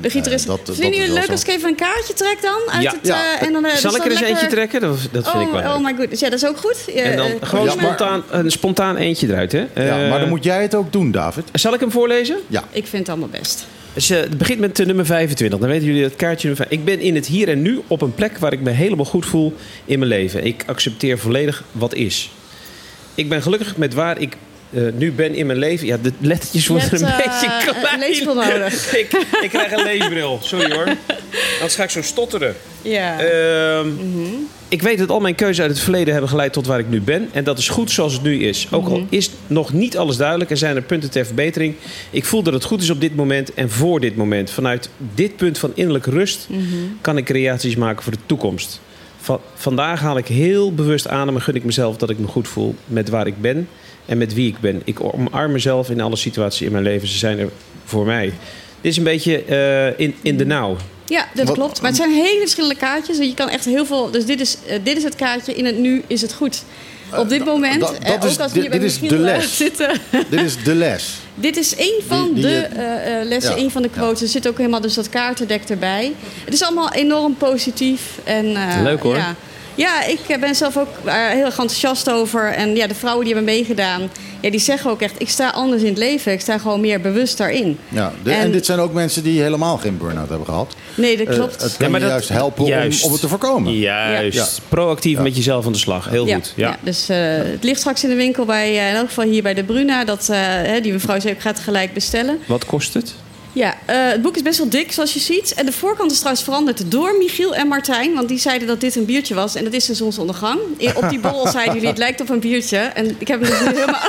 de gitarist. dat- dat Vinden jullie het leuk zo. als ik even een kaartje trek dan? Uit Ja. het, Ja. en dan, eh, Zal dus ik er eens eentje trekken? Dat, dat vind ik wel Oh, oh leuk. my goodness. Ja, dat is ook goed. En dan gewoon Ja, maar- spontaan, een spontaan eentje eruit, hè? Ja, maar dan moet jij het ook doen, David. Zal ik hem voorlezen? Ja. Ik vind het allemaal best. Dus, het begint met nummer 25. Dan weten jullie dat kaartje nummer 5. Ik ben in het hier en nu op een plek waar ik me helemaal goed voel in mijn leven. Ik accepteer volledig wat is. Ik ben gelukkig met waar ik eh, nu ben in mijn leven. Ja, de lettertjes Je worden een eh, beetje een klein. leesbril nodig. [LAUGHS] ik, ik krijg een leesbril. Sorry hoor. Anders ga ik zo stotteren. Ja. Ehm, Ik weet dat al mijn keuzes uit het verleden hebben geleid tot waar ik nu ben. En dat is goed zoals het nu is. Ook al is nog niet alles duidelijk en zijn er punten ter verbetering. Ik voel dat het goed is op dit moment en voor dit moment. Vanuit dit punt van innerlijke rust kan ik creaties maken voor de toekomst. Va- vandaag haal ik heel bewust adem en gun ik mezelf dat ik me goed voel met waar ik ben en met wie ik ben. Ik omarm mezelf in alle situaties in mijn leven. Ze zijn er voor mij. Dit is een beetje eh, in, in de nauw. Ja, dat Wat- klopt. Maar het zijn hele verschillende kaartjes. Je kan echt heel veel. Dus dit is, eh, dit is het kaartje. In het nu is het goed. Op dit moment. dat- eh, dat is ook als we hier bij dit is de eh, les. [LAUGHS] zitten. Dit is de les. [LAUGHS] Dit is één van Die- die, de eh, eh, eh, lessen, ja, één van de ja. quotes. Er zit ook helemaal dus dat kaartendek erbij. Het is allemaal enorm positief. En, eh, Leuk, hoor. Ja, Ja, ik eh, ben zelf ook eh, heel erg enthousiast over. En ja, de vrouwen die hebben meegedaan, ja, die zeggen ook echt... ik sta anders in het leven, ik sta gewoon meer bewust daarin. Ja, de- en, En- dit zijn ook mensen die helemaal geen burn-out hebben gehad. Nee, dat Eh, klopt. het kan Ja, maar je dat- juist helpen juist. Om, om het te voorkomen. Juist. Ja. Proactief met jezelf aan de slag. Heel ja, goed. Ja. ja, dus eh, het ligt straks in de winkel bij, in elk geval hier bij de Bruna. Dat, eh, hè, die mevrouw zei, ik ga het gelijk bestellen. Wat kost het? Ja, eh, het boek is best wel dik, zoals je ziet. En de voorkant is trouwens veranderd door Michiel en Martijn. Want die zeiden dat dit een biertje was. En dat is de zonsondergang. Op die bol zeiden jullie, het lijkt op een biertje. En ik heb hem dus helemaal...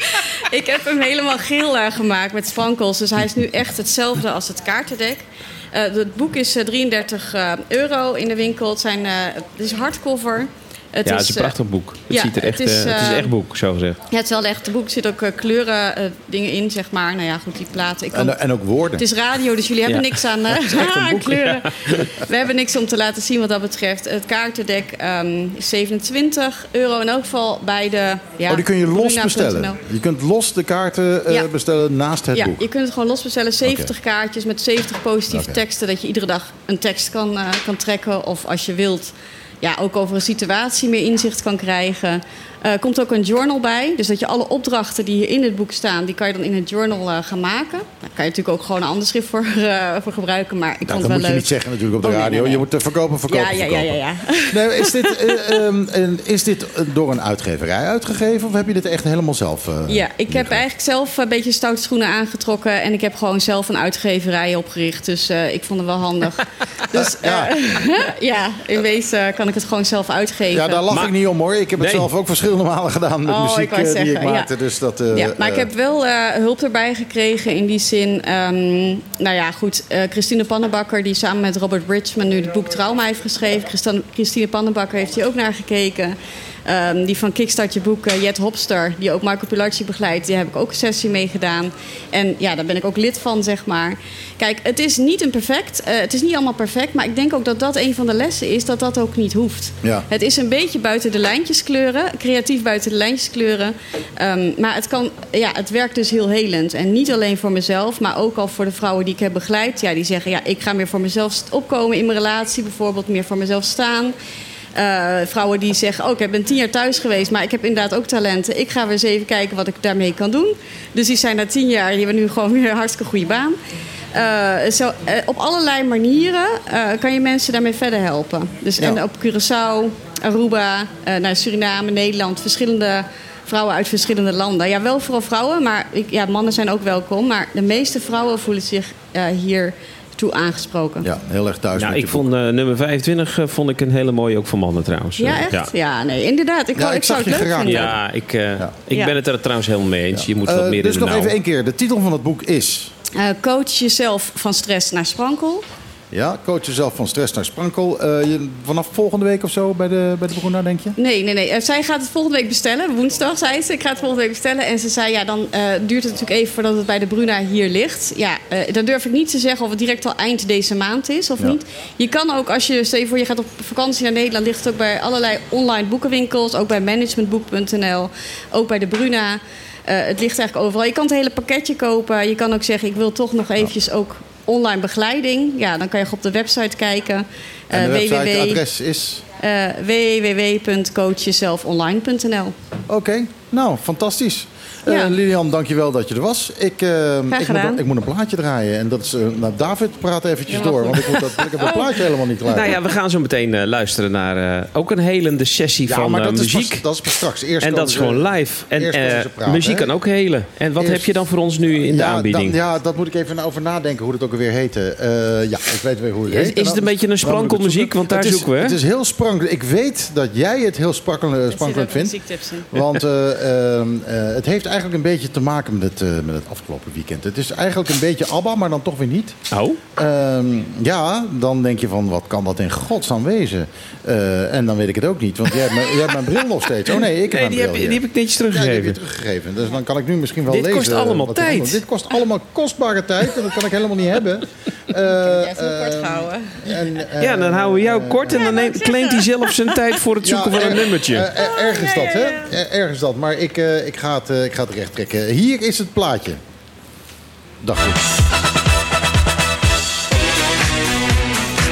[LAUGHS] ik heb hem helemaal geel gemaakt met sprankels. Dus hij is nu echt hetzelfde als het kaartendek. Eh, het boek is eh, 33 eh, euro in de winkel. Het, zijn, het is hardcover. Het ja, het is een eh, prachtig boek. Het, ja, ziet er echt, het is, eh, het is eh, echt boek, zo gezegd. Ja, het is wel echt. Het boek zit ook eh, kleuren eh, dingen in, zeg maar. Nou ja, goed, die platen. Ik kan- En, en ook woorden. het is radio, dus jullie hebben Ja. niks aan, [LAUGHS] eh, Het is echt een aan boek, [LAUGHS] kleuren. We hebben niks om te laten zien wat dat betreft. Het kaartendek ehm, is 27 euro in elk geval bij de. Ja, oh, die kun je los bestellen. Je kunt los de kaarten eh, Ja. bestellen naast het Ja, boek. je kunt het gewoon los bestellen. 70 kaartjes met 70 positieve teksten. Dat je iedere dag een tekst kan, eh, kan trekken. Of als je wilt, ja, ook over een situatie meer inzicht kan krijgen. Er komt ook een journal bij. Dus dat je alle opdrachten die hier in het boek staan... die kan je dan in het journal eh, gaan maken. Daar kan je natuurlijk ook gewoon een ander schrift voor, eh, voor gebruiken. Maar ik Nou, vond dat het wel moet je leuk. niet zeggen natuurlijk op de Oh, radio. nee, nee. Je moet verkopen, verkopen, Ja, ja, ja, verkopen. ja, ja. [LAUGHS] Nee, is, dit, eh, ehm, en is dit door een uitgeverij uitgegeven of heb je dit echt helemaal zelf? eh, Ja, ik heb eigenlijk zelf een beetje stoute schoenen aangetrokken. En ik heb gewoon zelf een uitgeverij opgericht. Dus eh, ik vond het wel handig. [LAUGHS] [LAUGHS] dus Ja. ja, in wezen kan ik het gewoon zelf uitgeven. Ja, daar lach Maar- ik niet om hoor. Ik heb het Nee. zelf ook malen gedaan met Oh, ik muziek wou eh, die ik maakte. ja. Dus dat, eh, ja, maar ik eh, heb wel hulp erbij gekregen in die zin. ehm, nou ja, goed. Christine Pannenbakker, die samen met Robert Bridgman nu het boek Trauma heeft geschreven. Christine Pannenbakker heeft hier ook naar gekeken. Ehm, die van Kickstart je boek, eh, Jet Hopster, die ook Marco Pilarci begeleidt, die heb ik ook een sessie mee gedaan. En ja, daar ben ik ook lid van, zeg maar. Kijk, het is niet een perfect, eh, het is niet allemaal perfect, maar ik denk ook dat dat een van de lessen is, dat dat ook niet hoeft. Ja. Het is een beetje buiten de lijntjes kleuren, creatief buiten de lijntjes kleuren. Ehm, maar het, kan, ja, het werkt dus heel helend. En niet alleen voor mezelf, maar ook al voor de vrouwen die ik heb begeleid. Ja, die zeggen, ja, ik ga meer voor mezelf opkomen in mijn relatie, bijvoorbeeld meer voor mezelf staan. Eh, vrouwen die zeggen, oh, ik ben tien jaar thuis geweest, maar ik heb inderdaad ook talenten. Ik ga weer eens even kijken wat ik daarmee kan doen. Dus die zijn na tien jaar, die hebben nu gewoon weer een hartstikke goede baan. Eh, zo, eh, op allerlei manieren kan je mensen daarmee verder helpen. Dus Ja. en op Curaçao, Aruba, naar Suriname, Nederland, verschillende vrouwen uit verschillende landen. Ja, wel vooral vrouwen, maar ik, ja, mannen zijn ook welkom. Maar de meeste vrouwen voelen zich hier toe aangesproken. ja, heel erg thuis Nou, met ik je boek. vond eh, nummer 25 eh, vond ik een hele mooie ook voor mannen trouwens. Ja, Eh, echt? Ja. Ja, nee, inderdaad. Ik, Ja, ik zou zag het je leuk vinden. Ja, ik, eh, ik Ja. ben het er trouwens helemaal mee eens. Je moet wat meer dus in de nog even één keer. De titel van het boek is... Eh, coach jezelf van stress naar sprankel. Ja, coach jezelf van stress naar sprankel. Eh, je, vanaf volgende week of zo bij de, bij de Bruna, denk je? Nee, nee, nee. Eh, zij gaat het volgende week bestellen. Woensdag zei ze. Ik ga het volgende week bestellen. En ze zei, ja, dan eh, duurt het natuurlijk even voordat het bij de Bruna hier ligt. Ja, dan durf ik niet te zeggen of het direct al eind deze maand is of Ja. niet. Je kan ook, als je, stel je voor, je gaat op vakantie naar Nederland, ligt het ook bij allerlei online boekenwinkels. Ook bij managementboek.nl. Ook bij de Bruna. Het ligt eigenlijk overal. Je kan het hele pakketje kopen. Je kan ook zeggen, ik wil toch nog eventjes ook online begeleiding. Ja, dan kan je op de website kijken. En de Eh, websiteadres is... eh, www.coachjezelfonline.nl. Oké, nou, fantastisch. Eh, Ja. Lilian, dankjewel dat je er was. Ik, eh, ik, moet, ik moet een plaatje draaien. En dat is, eh, nou, David, praat eventjes door. Want ik, moet dat, ik heb het plaatje helemaal niet klaar. Nou ja, we gaan zo meteen eh, luisteren naar eh, ook een helende sessie Ja, van maar dat is, muziek. pas, dat is pas straks. Eerst en dat is gewoon live. En eh, muziek hè? kan ook helen. En wat Eerst- heb je dan voor ons nu in de ja, aanbieding? Dan, ja, dat moet ik even over nadenken hoe het ook alweer heette. Eh, ja, ik weet weer hoe het Is- heet. is het een beetje een sprankelmuziek? Want daar is, zoeken we? Het is heel sprankelend. Ik weet dat jij het heel sprankelend, vindt. Want eh, ehm, eh, het heeft eigenlijk een beetje te maken met het, eh, met het afgelopen weekend. Het is eigenlijk een beetje ABBA, maar dan toch weer niet. Oh, Ehm, ja, dan denk je van, wat kan dat in godsnaam wezen? Eh, en dan weet ik het ook niet, want jij hebt, mijn, jij hebt mijn bril nog steeds. Oh nee, ik heb nee, mijn die heb, die heb ik netjes Ja, die heb je teruggegeven. teruggegeven. Dus dan kan ik nu misschien wel Dit lezen. kost allemaal tijd. Dit kost allemaal kostbare tijd en dat kan ik helemaal niet hebben. [LAUGHS] Eh, Ja, kort eh, gehouden. en, eh, ja, dan houden we jou kort en dan neemt, claimt hij zelf zijn tijd voor het zoeken ja, van een er- nummertje. ergens dat, hè? Ergens dat. Maar ik, eh, ik, ga het, eh, ik ga recht trekken. Hier is het plaatje. Dacht ik.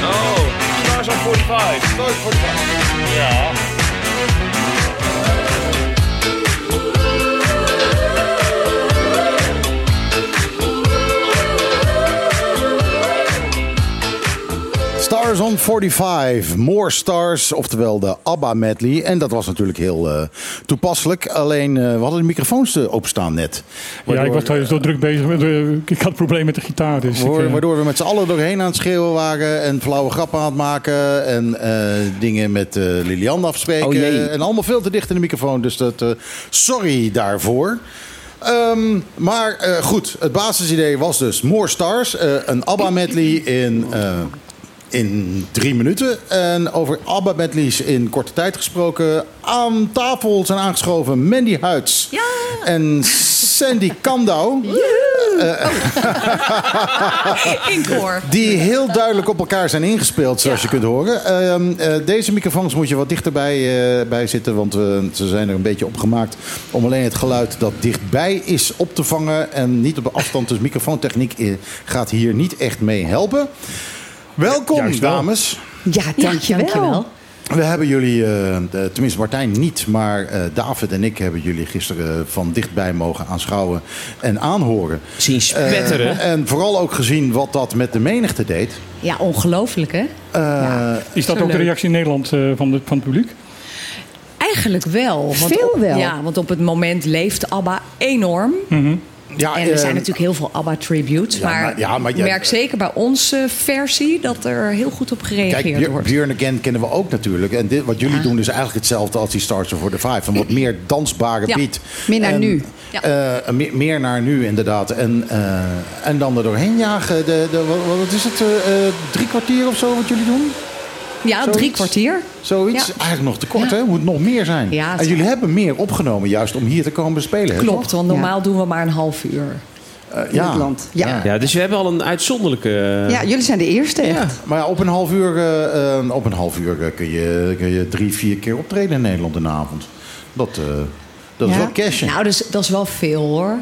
Oh, al voor 45. Stars 45. Ja. Stars on 45, More Stars, oftewel de ABBA medley. En dat was natuurlijk heel eh, toepasselijk. Alleen, eh, we hadden de microfoons eh, openstaan net. Ja, ik was thuis zo druk bezig. Met, ik had een probleem met de gitaar. Dus ik, Waardoor, waardoor we met z'n allen doorheen aan het schreeuwen waren en flauwe grappen aan het maken en eh, dingen met eh Lilian afspreken. Oh en allemaal veel te dicht in de microfoon, dus dat, eh, sorry daarvoor. Ehm, maar eh, goed, het basisidee was dus More Stars, eh, een ABBA medley in, eh, in drie minuten. En over ABBA medleys in korte tijd gesproken, aan tafel zijn aangeschoven Mandy Huids en Sandy Kandau. [LAUGHS] Inkoor. Die heel duidelijk op elkaar zijn ingespeeld, zoals je kunt horen. Ehm, eh, deze microfoons moet je wat dichterbij eh, bij zitten, want eh, ze zijn er een beetje op gemaakt om alleen het geluid dat dichtbij is op te vangen en niet op de afstand. Dus microfoontechniek eh, gaat hier niet echt mee helpen. Welkom, dames. Ja, dankjewel. We hebben jullie, eh, tenminste Martijn niet, maar eh, David en ik hebben jullie gisteren van dichtbij mogen aanschouwen en aanhoren. Zien spetteren. Eh, en vooral ook gezien wat dat met de menigte deed. Ja, ongelooflijk hè? Eh, is dat ook de reactie in Nederland eh, van, de, van het publiek? Eigenlijk wel. Want Veel op, wel. Ja, want op het moment leeft ABBA enorm. Ja, En er zijn eh, natuurlijk heel veel ABBA-tributes. ja, maar, maar- ja, maar ik ja, merk zeker bij onze versie dat er heel goed op gereageerd Kijk, wordt. Björn Again kennen we ook natuurlijk. En dit, wat jullie doen is eigenlijk hetzelfde als die Stars for the Five. Een wat meer dansbare beat. meer naar En, nu. Ja. eh, meer, meer naar nu, inderdaad. En, eh, en dan er doorheen jagen. De, de, wat, is het? eh, drie kwartier of zo wat jullie doen? Ja, zoiets? drie kwartier. Zoiets? Ja. Eigenlijk nog te kort, Ja. hè? Moet nog meer zijn. Ja, en jullie hebben meer opgenomen juist om hier te komen bespelen. hè, Klopt, toch? want normaal doen we maar een half uur. Eh, in het land. Ja. Ja, dus we hebben al een uitzonderlijke... eh, Ja, jullie zijn de eerste echt. Maar ja, op een half uur, eh, eh, op een half uur kun, je, kun je drie, vier keer optreden in Nederland in de avond. Dat, eh, dat is wel cashen. Nou, dus, dat is wel veel hoor.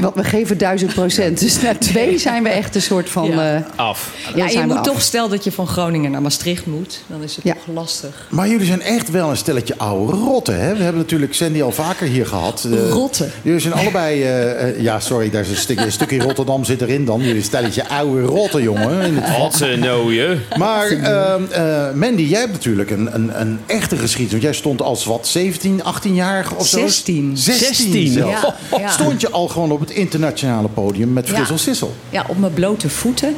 Want we geven duizend procent. Dus na twee zijn we echt een soort van... Ja. eh, Af. dan Ja, je zijn we moet af. toch, stel dat je van Groningen naar Maastricht moet, dan is het Ja. toch lastig. Maar jullie zijn echt wel een stelletje oude rotten. Hè? We hebben natuurlijk Sandy al vaker hier gehad. Eh, Rotten? Jullie zijn allebei... eh, eh, ja, sorry, daar is een stukje, een stukje Rotterdam zit erin dan. Jullie stelletje oude rotten, jongen. In het vak. Wat ze nooien. Maar ehm, eh, Mandy, jij hebt natuurlijk een, een, een echte geschiedenis. Want jij stond als wat, 17, 18-jarige of zo? 16. 16 zelfs. Ja, [LAUGHS] ja. Stond je al gewoon op het internationale podium met Ja. Frissel Sissel? Ja, op mijn blote voeten.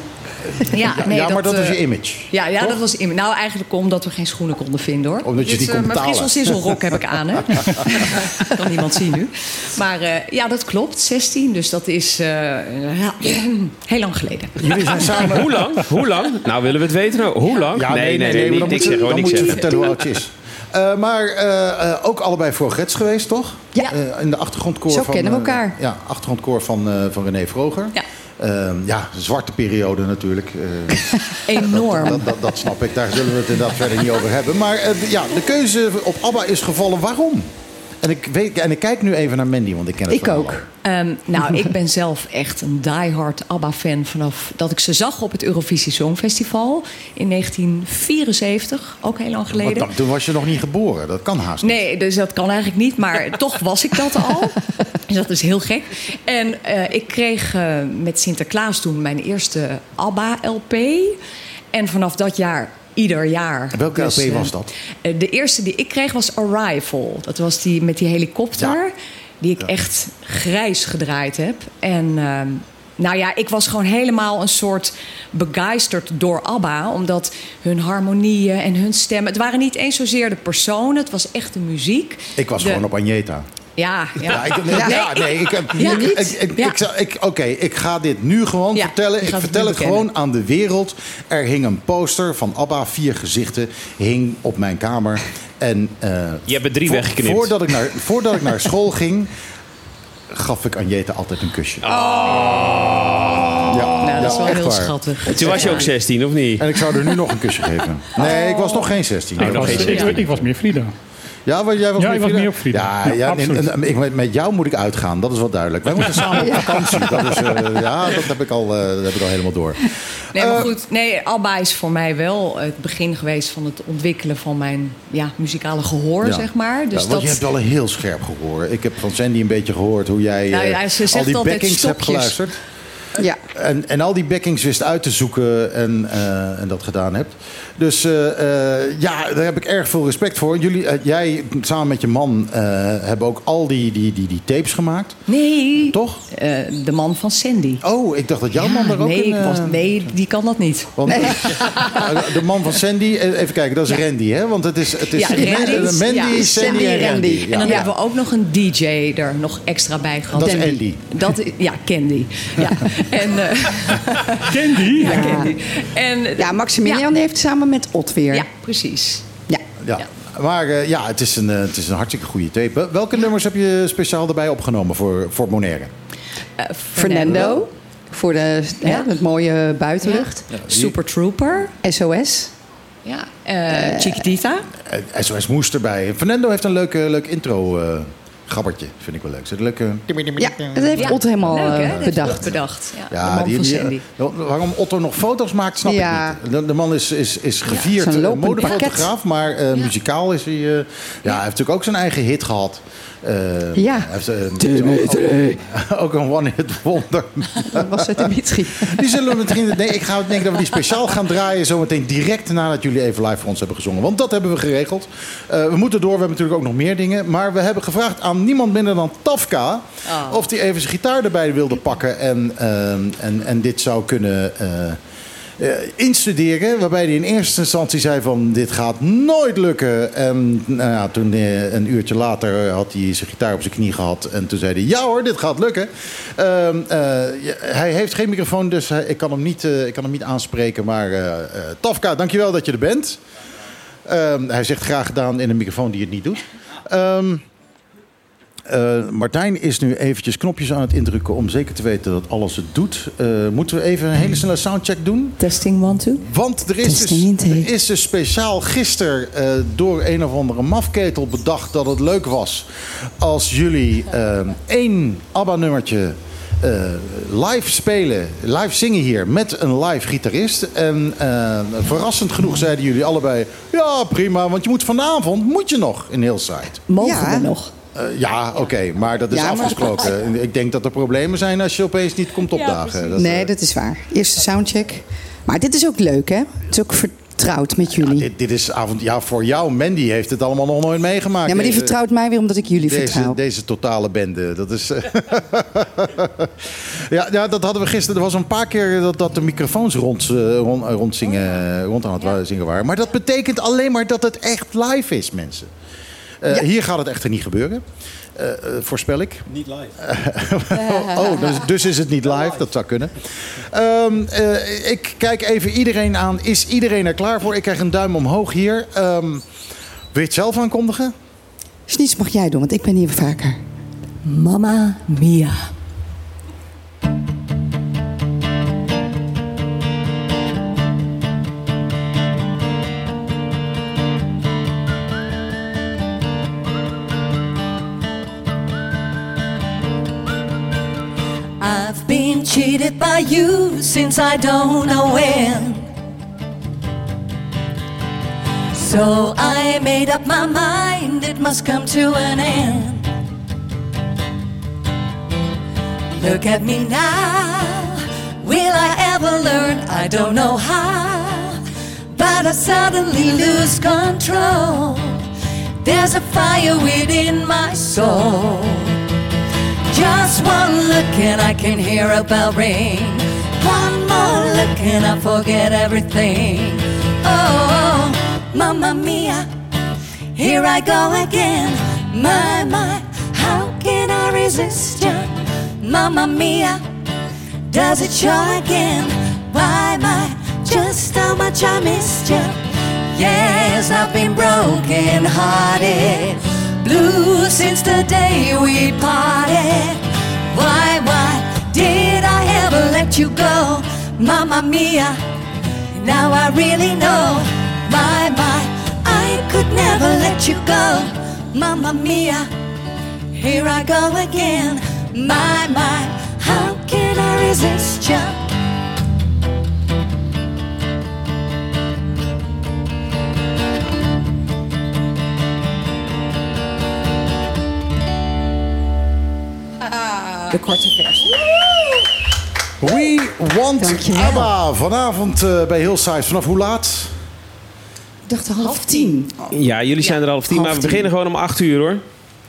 Ja, nee, ja, maar dat was eh, je image. Ja, ja Toch? dat was im- Nou, eigenlijk omdat we geen schoenen konden vinden hoor. Omdat je die eh, kon Mijn betalen. frissel heb ik aan, hè? [LAUGHS] kan niemand zien nu. Maar eh, ja, dat klopt. 16, dus dat is eh, ja, [CLEARS THROAT] heel lang geleden. Jullie zijn samen... Hoe lang? Hoe lang? Nou, willen we het weten nou? Hoe lang? Ja, nee, nee, nee, moet je- zeggen hoor, Dan niks Eh, maar eh, eh, ook allebei voor Grets geweest, toch? Ja. In de achtergrondkoor Zo van... kennen we elkaar. ja, achtergrondkoor van, van René Vroger. Ja. Ehm, ja, zwarte periode natuurlijk. [LAUGHS] Enorm. dat, dat, dat snap ik. Daar zullen we het inderdaad verder niet over hebben. Maar ja, de keuze op ABBA is gevallen. Waarom? En ik, weet, en ik kijk nu even naar Mandy, want ik ken het Ik ook. Ehm, nou, [LAUGHS] ik ben zelf echt een diehard ABBA-fan vanaf dat ik ze zag op het Eurovisie Songfestival in 1974, ook heel lang geleden. dan- toen was je nog niet geboren. Dat kan haast niet. Nee, dus dat kan eigenlijk niet, maar [LAUGHS] toch was ik dat al. Dus dat is heel gek. En eh, ik kreeg eh, met Sinterklaas toen mijn eerste ABBA-LP. En vanaf dat jaar ieder jaar. Welke Dus, LP eh, was dat? eh, de eerste die ik kreeg was Arrival. Dat was die met die helikopter. Ja. Die ik echt grijs gedraaid heb. En ehm, nou ja, ik was gewoon helemaal een soort begeisterd door ABBA. Omdat hun harmonieën en hun stemmen... Het waren niet eens zozeer de personen. Het was echt de muziek. Ik was De- gewoon op Agneta. Ja, ja. Ja, ik, nee, ja, nee, ik, heb- Ja, ik, niet? ik, ik, Ja. ik zou- ik- Oké, ik ga dit nu gewoon Ja, vertellen. Ik het vertel het gewoon aan de wereld. Er hing een poster van ABBA, vier gezichten, hing op mijn kamer. En, eh, Je hebt er drie voor- weggeknipt. Voordat ik, naar, voordat ik naar school ging, gaf ik Agneta altijd een kusje. Ja, Nou, dat is wel heel waar. schattig. Toen was je ook 16, of niet? En ik zou er nu nog een kusje geven. Nee, ik was nog geen 16. Oh, Ik was- geen Ik, 16. ik was meer Frida. Ja, want jij was Ja, was meer op Frida. Ja, Ja, ja absoluut. en- en ik, met- met jou moet ik uitgaan, dat is wel duidelijk. Wij moeten samen op vakantie. Dat is, eh, ja, dat heb ik, al, eh, dat heb ik al helemaal door. Nee, maar Eh, goed. Nee, ABBA is voor mij wel het begin geweest van het ontwikkelen van mijn ja, muzikale gehoor, Ja. zeg maar. Dus Ja, want dat... je hebt wel een heel scherp gehoor. Ik heb van Sandy een beetje gehoord hoe jij Nou ja, ze al die backings hebt geluisterd. Ja. En, en al die backings wist uit te zoeken en, eh, en dat gedaan hebt. Dus eh, eh, ja, daar heb ik erg veel respect voor. Jullie, eh, jij samen met je man eh, hebben ook al die, die, die, die tapes gemaakt. Nee. Toch? Eh, de man van Sandy. Oh, ik dacht dat jouw man er ook nee, in... was, nee, die kan dat niet. Want, [LAUGHS] de man van Sandy, even kijken, dat is Randy, hè? Want het is, het is Ja, Randy. Mandy, Mandy, Ja, Sandy en Randy. En dan Ja. hebben we ook nog een DJ er nog extra bij gehad. Dat is Andy. Dat, is- ja, Candy. Ja. [LAUGHS] En, eh, Candy? ja, Candy. En, Ja, Maximilian heeft samen met Ot weer. ja, precies. Ja. Ja. Maar eh, ja, het is, een, eh, het is een hartstikke goede tape. Welke nummers heb je speciaal erbij opgenomen voor, voor Bonaire? Eh, Fernando. Voor de, Ja. hè, het mooie buitenlucht. Super Trooper. SOS. Ja. eh, Chiquitita. Eh, SOS Moest erbij. Fernando heeft een leuke, leuk intro gabbertje, vind ik wel leuk. Zit een leuke... Ja, dat heeft Ja. Ot helemaal Leuk, eh, bedacht. Ja, de Ja, man die, van die- Sandy. eh, waarom Otto nog foto's maakt, snap Ja. ik niet. De, de man is, is, is gevierd eh, modefotograaf, maar eh, muzikaal is hij... eh, ja, hij heeft natuurlijk ook zijn eigen hit gehad. Eh, Ja. Heeft, eh, ook, [LAUGHS] ook een one-hit wonder. Dat [LAUGHS] was het Dimitri. [LAUGHS] Die zullen we misschien. Nee, ik ga denken dat we die speciaal gaan draaien. Zometeen direct nadat jullie even live voor ons hebben gezongen. Want dat hebben we geregeld. Eh, we moeten door. We hebben natuurlijk ook nog meer dingen. Maar we hebben gevraagd aan niemand minder dan Tafka. of hij even zijn gitaar erbij wilde pakken. En, ehm, en, en dit zou kunnen. Eh, eh, instuderen, waarbij hij in eerste instantie zei van dit gaat nooit lukken. En nou ja, toen eh, een uurtje later had hij zijn gitaar op zijn knie gehad en toen zei hij ja hoor, dit gaat lukken. Ehm, eh, hij heeft geen microfoon, dus ik, kan hem niet, eh, ik kan hem niet aanspreken. Maar eh eh, Tafka, dankjewel dat je er bent. Ehm, hij zegt graag gedaan in een microfoon die het niet doet. Ehm, eh, Martijn is nu eventjes knopjes aan het indrukken om zeker te weten dat alles het doet. Eh, moeten we even een hele snelle soundcheck doen? Testing one, two. Want er is, dus, Testing er is dus speciaal gisteren eh, door een of andere mafketel bedacht dat het leuk was als jullie één ABBA-nummertje eh, live spelen, live zingen hier met een live gitarist. En eh, verrassend genoeg zeiden jullie allebei, ja prima, want je moet vanavond, moet je nog in Hillside. Mogen Ja. we nog? Eh, ja, oké, maar dat is Ja, maar- afgesproken. [LAUGHS] Ik denk dat er problemen zijn als je opeens niet komt opdagen. Dat, Nee, eh, dat is waar. Eerste soundcheck. Maar dit is ook leuk, hè? Het is ook vertrouwd met jullie. dit, dit is avond, ja, voor jou, Mandy heeft het allemaal nog nooit meegemaakt. Ja, maar die Deze- vertrouwt mij weer omdat ik jullie Deze, vertrouw. deze totale bende. Dat is. [LAUGHS] ja, ja, dat hadden we gisteren. Er was een paar keer dat, dat de microfoons rond, eh, rond, rond, zingen, rond aan het zingen waren. Maar dat betekent alleen maar dat het echt live is, mensen. Eh, Hier gaat het echter niet gebeuren. Eh, eh, voorspel ik. Niet live. [LAUGHS] oh, dus, dus is het niet live. Dat zou kunnen. Ehm, eh, ik kijk even iedereen aan. Is iedereen er klaar voor? Ik krijg een duim omhoog hier. Ehm, wil je het zelf aankondigen? Sniets mag jij doen, want ik ben hier vaker. Mamma Mia. Cheated by you since I don't know when. So I made up my mind it must come to an end. Look at me now. Will I ever learn? I don't know how. But I suddenly lose control. There's a fire within my soul. Just one look and I can hear a bell ring. One more look and I forget everything. Oh, mamma mia, here I go again. My, my, how can I resist you? Mamma mia, does it show again? Why, my, just how much I missed you. Yes, I've been broken hearted. Blue since the day we parted. Why, why did I ever let you go? Mamma mia, now I really know. My, my, I could never let you go. Mamma mia, here I go again. My, my, how can I resist you? De korte versie. We Want Dankjewel. ABBA. Vanavond eh, bij Hillside. Vanaf hoe laat? Ik dacht half tien. Ja, jullie zijn er half tien, Half maar we tien. beginnen gewoon om acht uur hoor.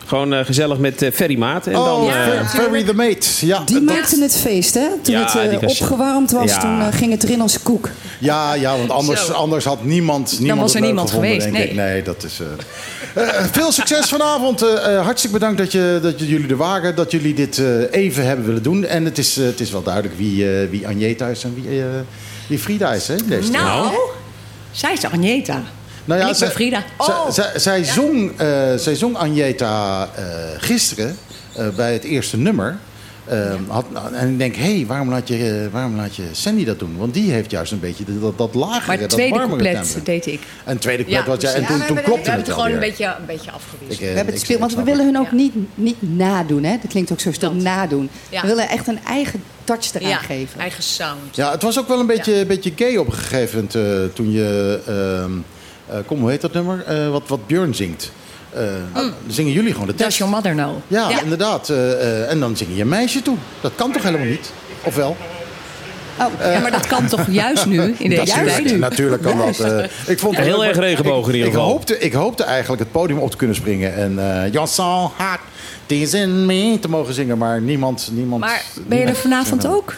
Gewoon eh, gezellig met eh, Ferry Maat. En dan, oh, eh, Fer- Ferry the Mate. Ja, Die dat- maakte het feest, hè? Toen Ja, het eh, opgewarmd was, Ja. toen eh, ging het erin als koek. ja, ja, want anders, anders had niemand, niemand was er niemand gevonden, geweest, denk ik. nee. Nee, dat is... eh, eh, veel succes vanavond. Eh, eh, hartstikke bedankt dat, je, dat jullie er waren. Dat jullie dit eh, even hebben willen doen. En het is, eh, het is wel duidelijk wie, eh wie Agneta is en wie, eh, wie Frida is. Hè, deze tijd. Nou, zij is Agneta. Nou ik ben Frida. zij- Oh. zij, zij, zong, eh, zij zong Agneta eh, gisteren eh, bij het eerste nummer. Eh, had, en ik denk, hé, hey, waarom, laat je, waarom laat je Sandy dat doen? Want die heeft juist een beetje dat, dat lagere, Maar het dat tweede warmere couplet tempo. deed ik. En tweede couplet Ja, was jij. En precies. toen, Ja, toen we klopte hebben het het gewoon een beetje, een beetje eh, We hebben het speel, want we willen het. hun ook niet, niet nadoen, hè? Dat klinkt ook zo stom, nadoen. Ja. We willen echt een eigen touch eraan Ja, geven. eigen sound. Ja, het was ook wel een beetje, een beetje gay op een gegeven moment. toen je. ehm, eh, kom, hoe heet dat nummer? Eh, wat, wat Björn zingt. Eh, Dan zingen jullie gewoon de Does tekst. your mother know? Ja, inderdaad. eh, eh, en dan zing je je meisje toe. Dat kan toch helemaal niet? Of wel? Oh, ja, maar dat kan toch [LAUGHS] juist nu, in deze Natuurlijk, tijd? natuurlijk kan dat. eh, ik vond het Heel erg regenboog in ik, ieder ik geval. Hoopte, ik hoopte eigenlijk het podium op te kunnen springen. En eh You're hot, this in me te mogen zingen. Maar niemand... niemand Maar ben je er vanavond ook?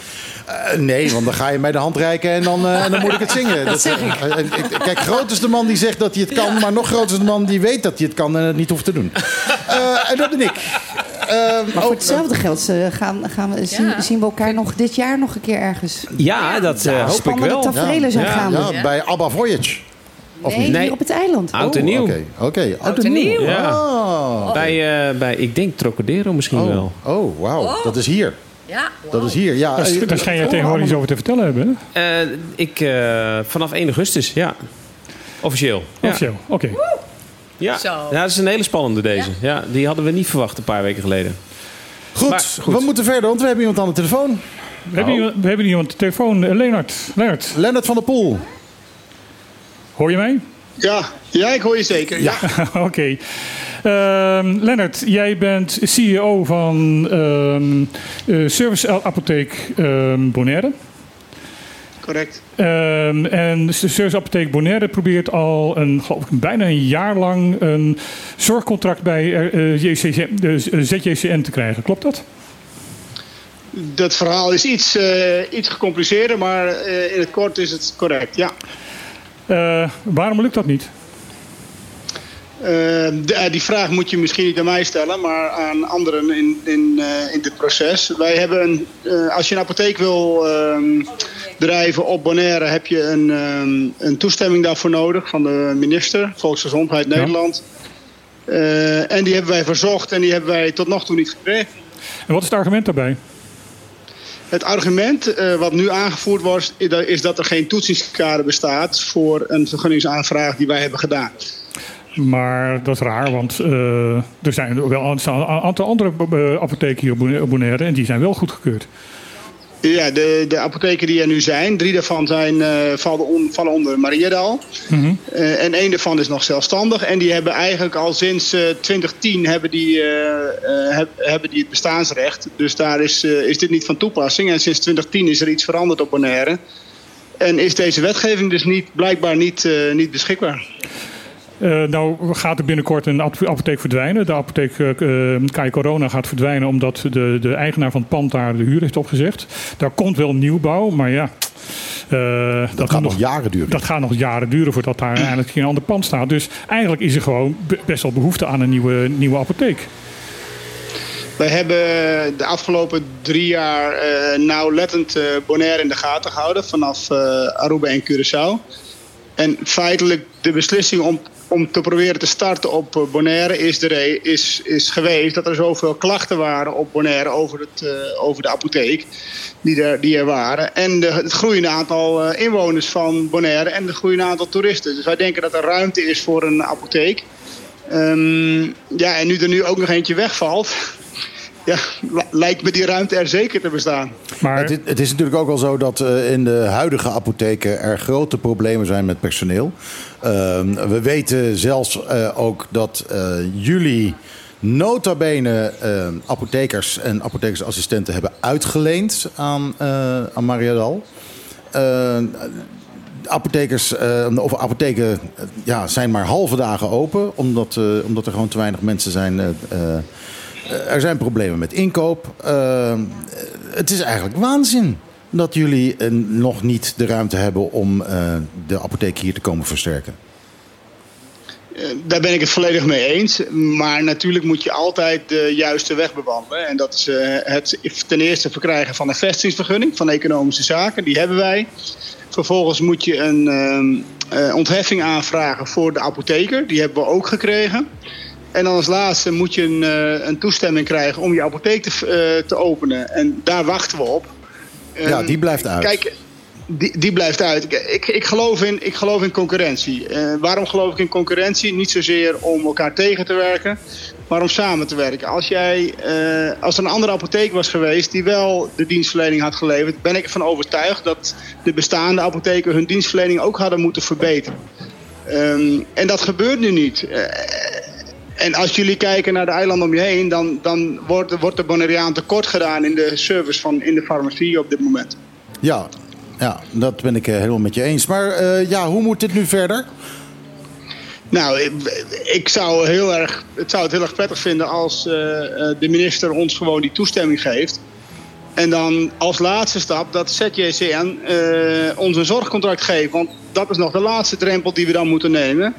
Eh, nee, want dan ga je mij de hand reiken en dan, eh, en dan moet ik het zingen. Dat zeg ik. eh, eh, kijk, groot is de man die zegt dat hij het kan, maar nog groter is de man die weet dat hij het kan en het niet hoeft te doen. Eh, en dat ben ik. Maar oh, voor hetzelfde geld gaan, gaan we, zien, Ja. zien we elkaar nog dit jaar nog een keer ergens. ja, dat hoop ik Spannende wel. tafereelen zijn Ja. gaande. ja, bij Abba Voyage. Of nee, niet? Nee. hier op het eiland. Oud en nieuw. Oké, oké. Oud en nieuw. Ja. Oh, Bij, eh, bij, ik denk Trocadero misschien oh, wel. oh wauw. Dat is hier. Ja. Dat is hier, ja. Daar, eh, daar schijn jij tegenwoordig iets over te vertellen hebben. hè? Eh, ik, eh, vanaf 1 augustus, ja. Officieel. Ja. Officieel, oké. Ja. Zo. ja, dat is een hele spannende deze. Ja. die hadden we niet verwacht een paar weken geleden. Goed, Maar goed. we moeten verder, want we hebben iemand aan de telefoon. We, hebben iemand, we hebben iemand op de telefoon, eh, Leonard. Leonard, Lennart van der Poel. Hoor je mij? Ja, ja, ik hoor je zeker. Ja. [LAUGHS] Oké. Ehm, Lennart, jij bent CEO van ehm eh, Service Apotheek ehm Bonaire. correct. En de Service Apotheek Bonaire probeert al een, geloof ik, bijna een jaar lang een zorgcontract bij eh, JCC, de ZJCN te krijgen. Klopt dat? Dat verhaal is iets, eh, iets gecompliceerder, maar eh, in het kort is het correct, ja. Eh, waarom lukt dat niet? Eh, de- eh, die vraag moet je misschien niet aan mij stellen, maar aan anderen in, in, eh, in dit proces. Wij hebben een, als je een apotheek wil ehm, drijven op Bonaire, heb je een, ehm, een toestemming daarvoor nodig van de minister, Volksgezondheid Nederland. En die hebben wij verzocht en die hebben wij tot nog toe niet gekregen. En wat is het argument daarbij? Het argument eh, wat nu aangevoerd wordt, is dat er geen toetsingskader bestaat voor een vergunningsaanvraag die wij hebben gedaan. Maar dat is raar, want eh, er zijn wel een aantal andere eh, apotheken hier en die zijn wel goedgekeurd. Ja, de, de apotheken die er nu zijn, drie daarvan zijn, eh, vallen, on- vallen onder Mariadal. Eh, en één daarvan is nog zelfstandig. En die hebben eigenlijk al sinds eh, 2010 hebben die, eh, eh, heb- hebben die het bestaansrecht. Dus daar is, is dit niet van toepassing. En sinds 2010 is er iets veranderd op Bonaire. En is deze wetgeving dus niet, blijkbaar niet, niet beschikbaar. Eh, nou gaat er binnenkort een ap- apotheek verdwijnen. De apotheek eh eh, KI Corona gaat verdwijnen omdat de, de eigenaar van het pand daar de huur heeft opgezegd. Daar komt wel nieuwbouw, maar ja... eh, dat, Dat gaat nog jaren duren. Dat gaat nog jaren duren voordat daar eigenlijk geen ander pand staat. Dus eigenlijk is er gewoon be- best wel behoefte aan een nieuwe, nieuwe apotheek. Wij hebben de afgelopen drie jaar eh nauwlettend eh Bonaire in de gaten gehouden. Vanaf eh, Aruba en Curaçao. En feitelijk de beslissing om, om te proberen te starten op eh, Bonaire is, de re- is, is geweest dat er zoveel klachten waren op Bonaire over, het, eh, over de apotheek die er, die er waren. En de, het groeiende aantal eh, inwoners van Bonaire en het groeiende aantal toeristen. Dus wij denken dat er ruimte is voor een apotheek. Ehm, ja, en nu er nu ook nog eentje wegvalt, [LAUGHS] ja, lijkt me die ruimte er zeker te bestaan. Maar... Het, het, is natuurlijk ook wel zo dat uh, in de huidige apotheken er grote problemen zijn met personeel. Uh, we weten zelfs uh, ook dat jullie nota bene apothekers en apothekersassistenten hebben uitgeleend aan, aan Mariadal. apothekers of apotheken ja, zijn maar halve dagen open, omdat, omdat er gewoon te weinig mensen zijn eh, er zijn problemen met inkoop. Het is eigenlijk waanzin dat jullie uh, nog niet de ruimte hebben om de apotheek hier te komen versterken. Daar ben ik het volledig mee eens. Maar natuurlijk moet je altijd de juiste weg bewandelen. En dat is het ten eerste verkrijgen van een vestigingsvergunning van economische zaken. Die hebben wij. Vervolgens moet je een uh, ontheffing aanvragen voor de apotheker. Die hebben we ook gekregen. En dan als laatste moet je een, een toestemming krijgen om je apotheek te openen. En daar wachten we op. ja, die blijft uit. Kijk, die, die blijft uit. Ik, ik, geloof, in, ik geloof in concurrentie. Uh, waarom geloof ik in concurrentie? Niet zozeer om elkaar tegen te werken, maar om samen te werken. Als, jij, als er een andere apotheek was geweest die wel de dienstverlening had geleverd... ben ik ervan overtuigd dat de bestaande apotheken hun dienstverlening ook hadden moeten verbeteren. Um, en dat gebeurt nu niet. En als jullie kijken naar de eilanden om je heen, dan, dan wordt, wordt de Bonaireaan tekort gedaan in de service van in de farmacie op dit moment. Ja, ja dat ben ik eh, helemaal met je eens. Maar uh, ja, hoe moet dit nu verder? Nou, ik, ik, zou heel erg, het zou het heel erg prettig vinden als uh, de minister ons gewoon die toestemming geeft. En dan als laatste stap dat ZJCN uh, ons een zorgcontract geeft. Want dat is nog de laatste drempel die we dan moeten nemen.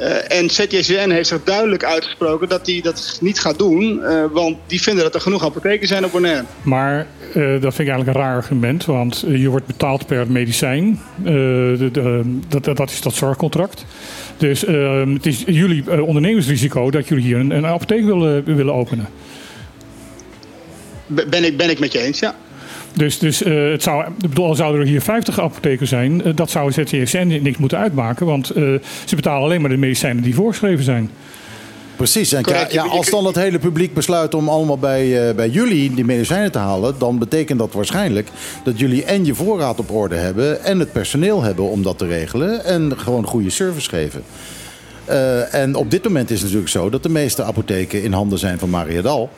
Uh, en ZJCN heeft zich duidelijk uitgesproken dat hij dat niet gaat doen. Uh, want die vinden dat er genoeg apotheken zijn op Bonaire. Maar uh, dat vind ik eigenlijk een raar argument. Want je wordt betaald per medicijn. De, de, dat, dat is dat zorgcontract. Dus het is jullie ondernemersrisico dat jullie hier een, een apotheek willen, willen openen. Ben ik, ben ik met je eens, ja. Dus, dus uh, het zou, ik bedoel, al zouden er hier 50 apotheken zijn, uh, dat zou ZTSN niks moeten uitmaken. Want uh, ze betalen alleen maar de medicijnen die voorgeschreven zijn. Precies, en Correct, ja, als dan het hele publiek besluit om allemaal bij, bij jullie die medicijnen te halen, dan betekent dat waarschijnlijk dat jullie en je voorraad op orde hebben en het personeel hebben om dat te regelen en gewoon goede service geven. Uh, en op dit moment is het natuurlijk zo dat de meeste apotheken in handen zijn van Mariadal.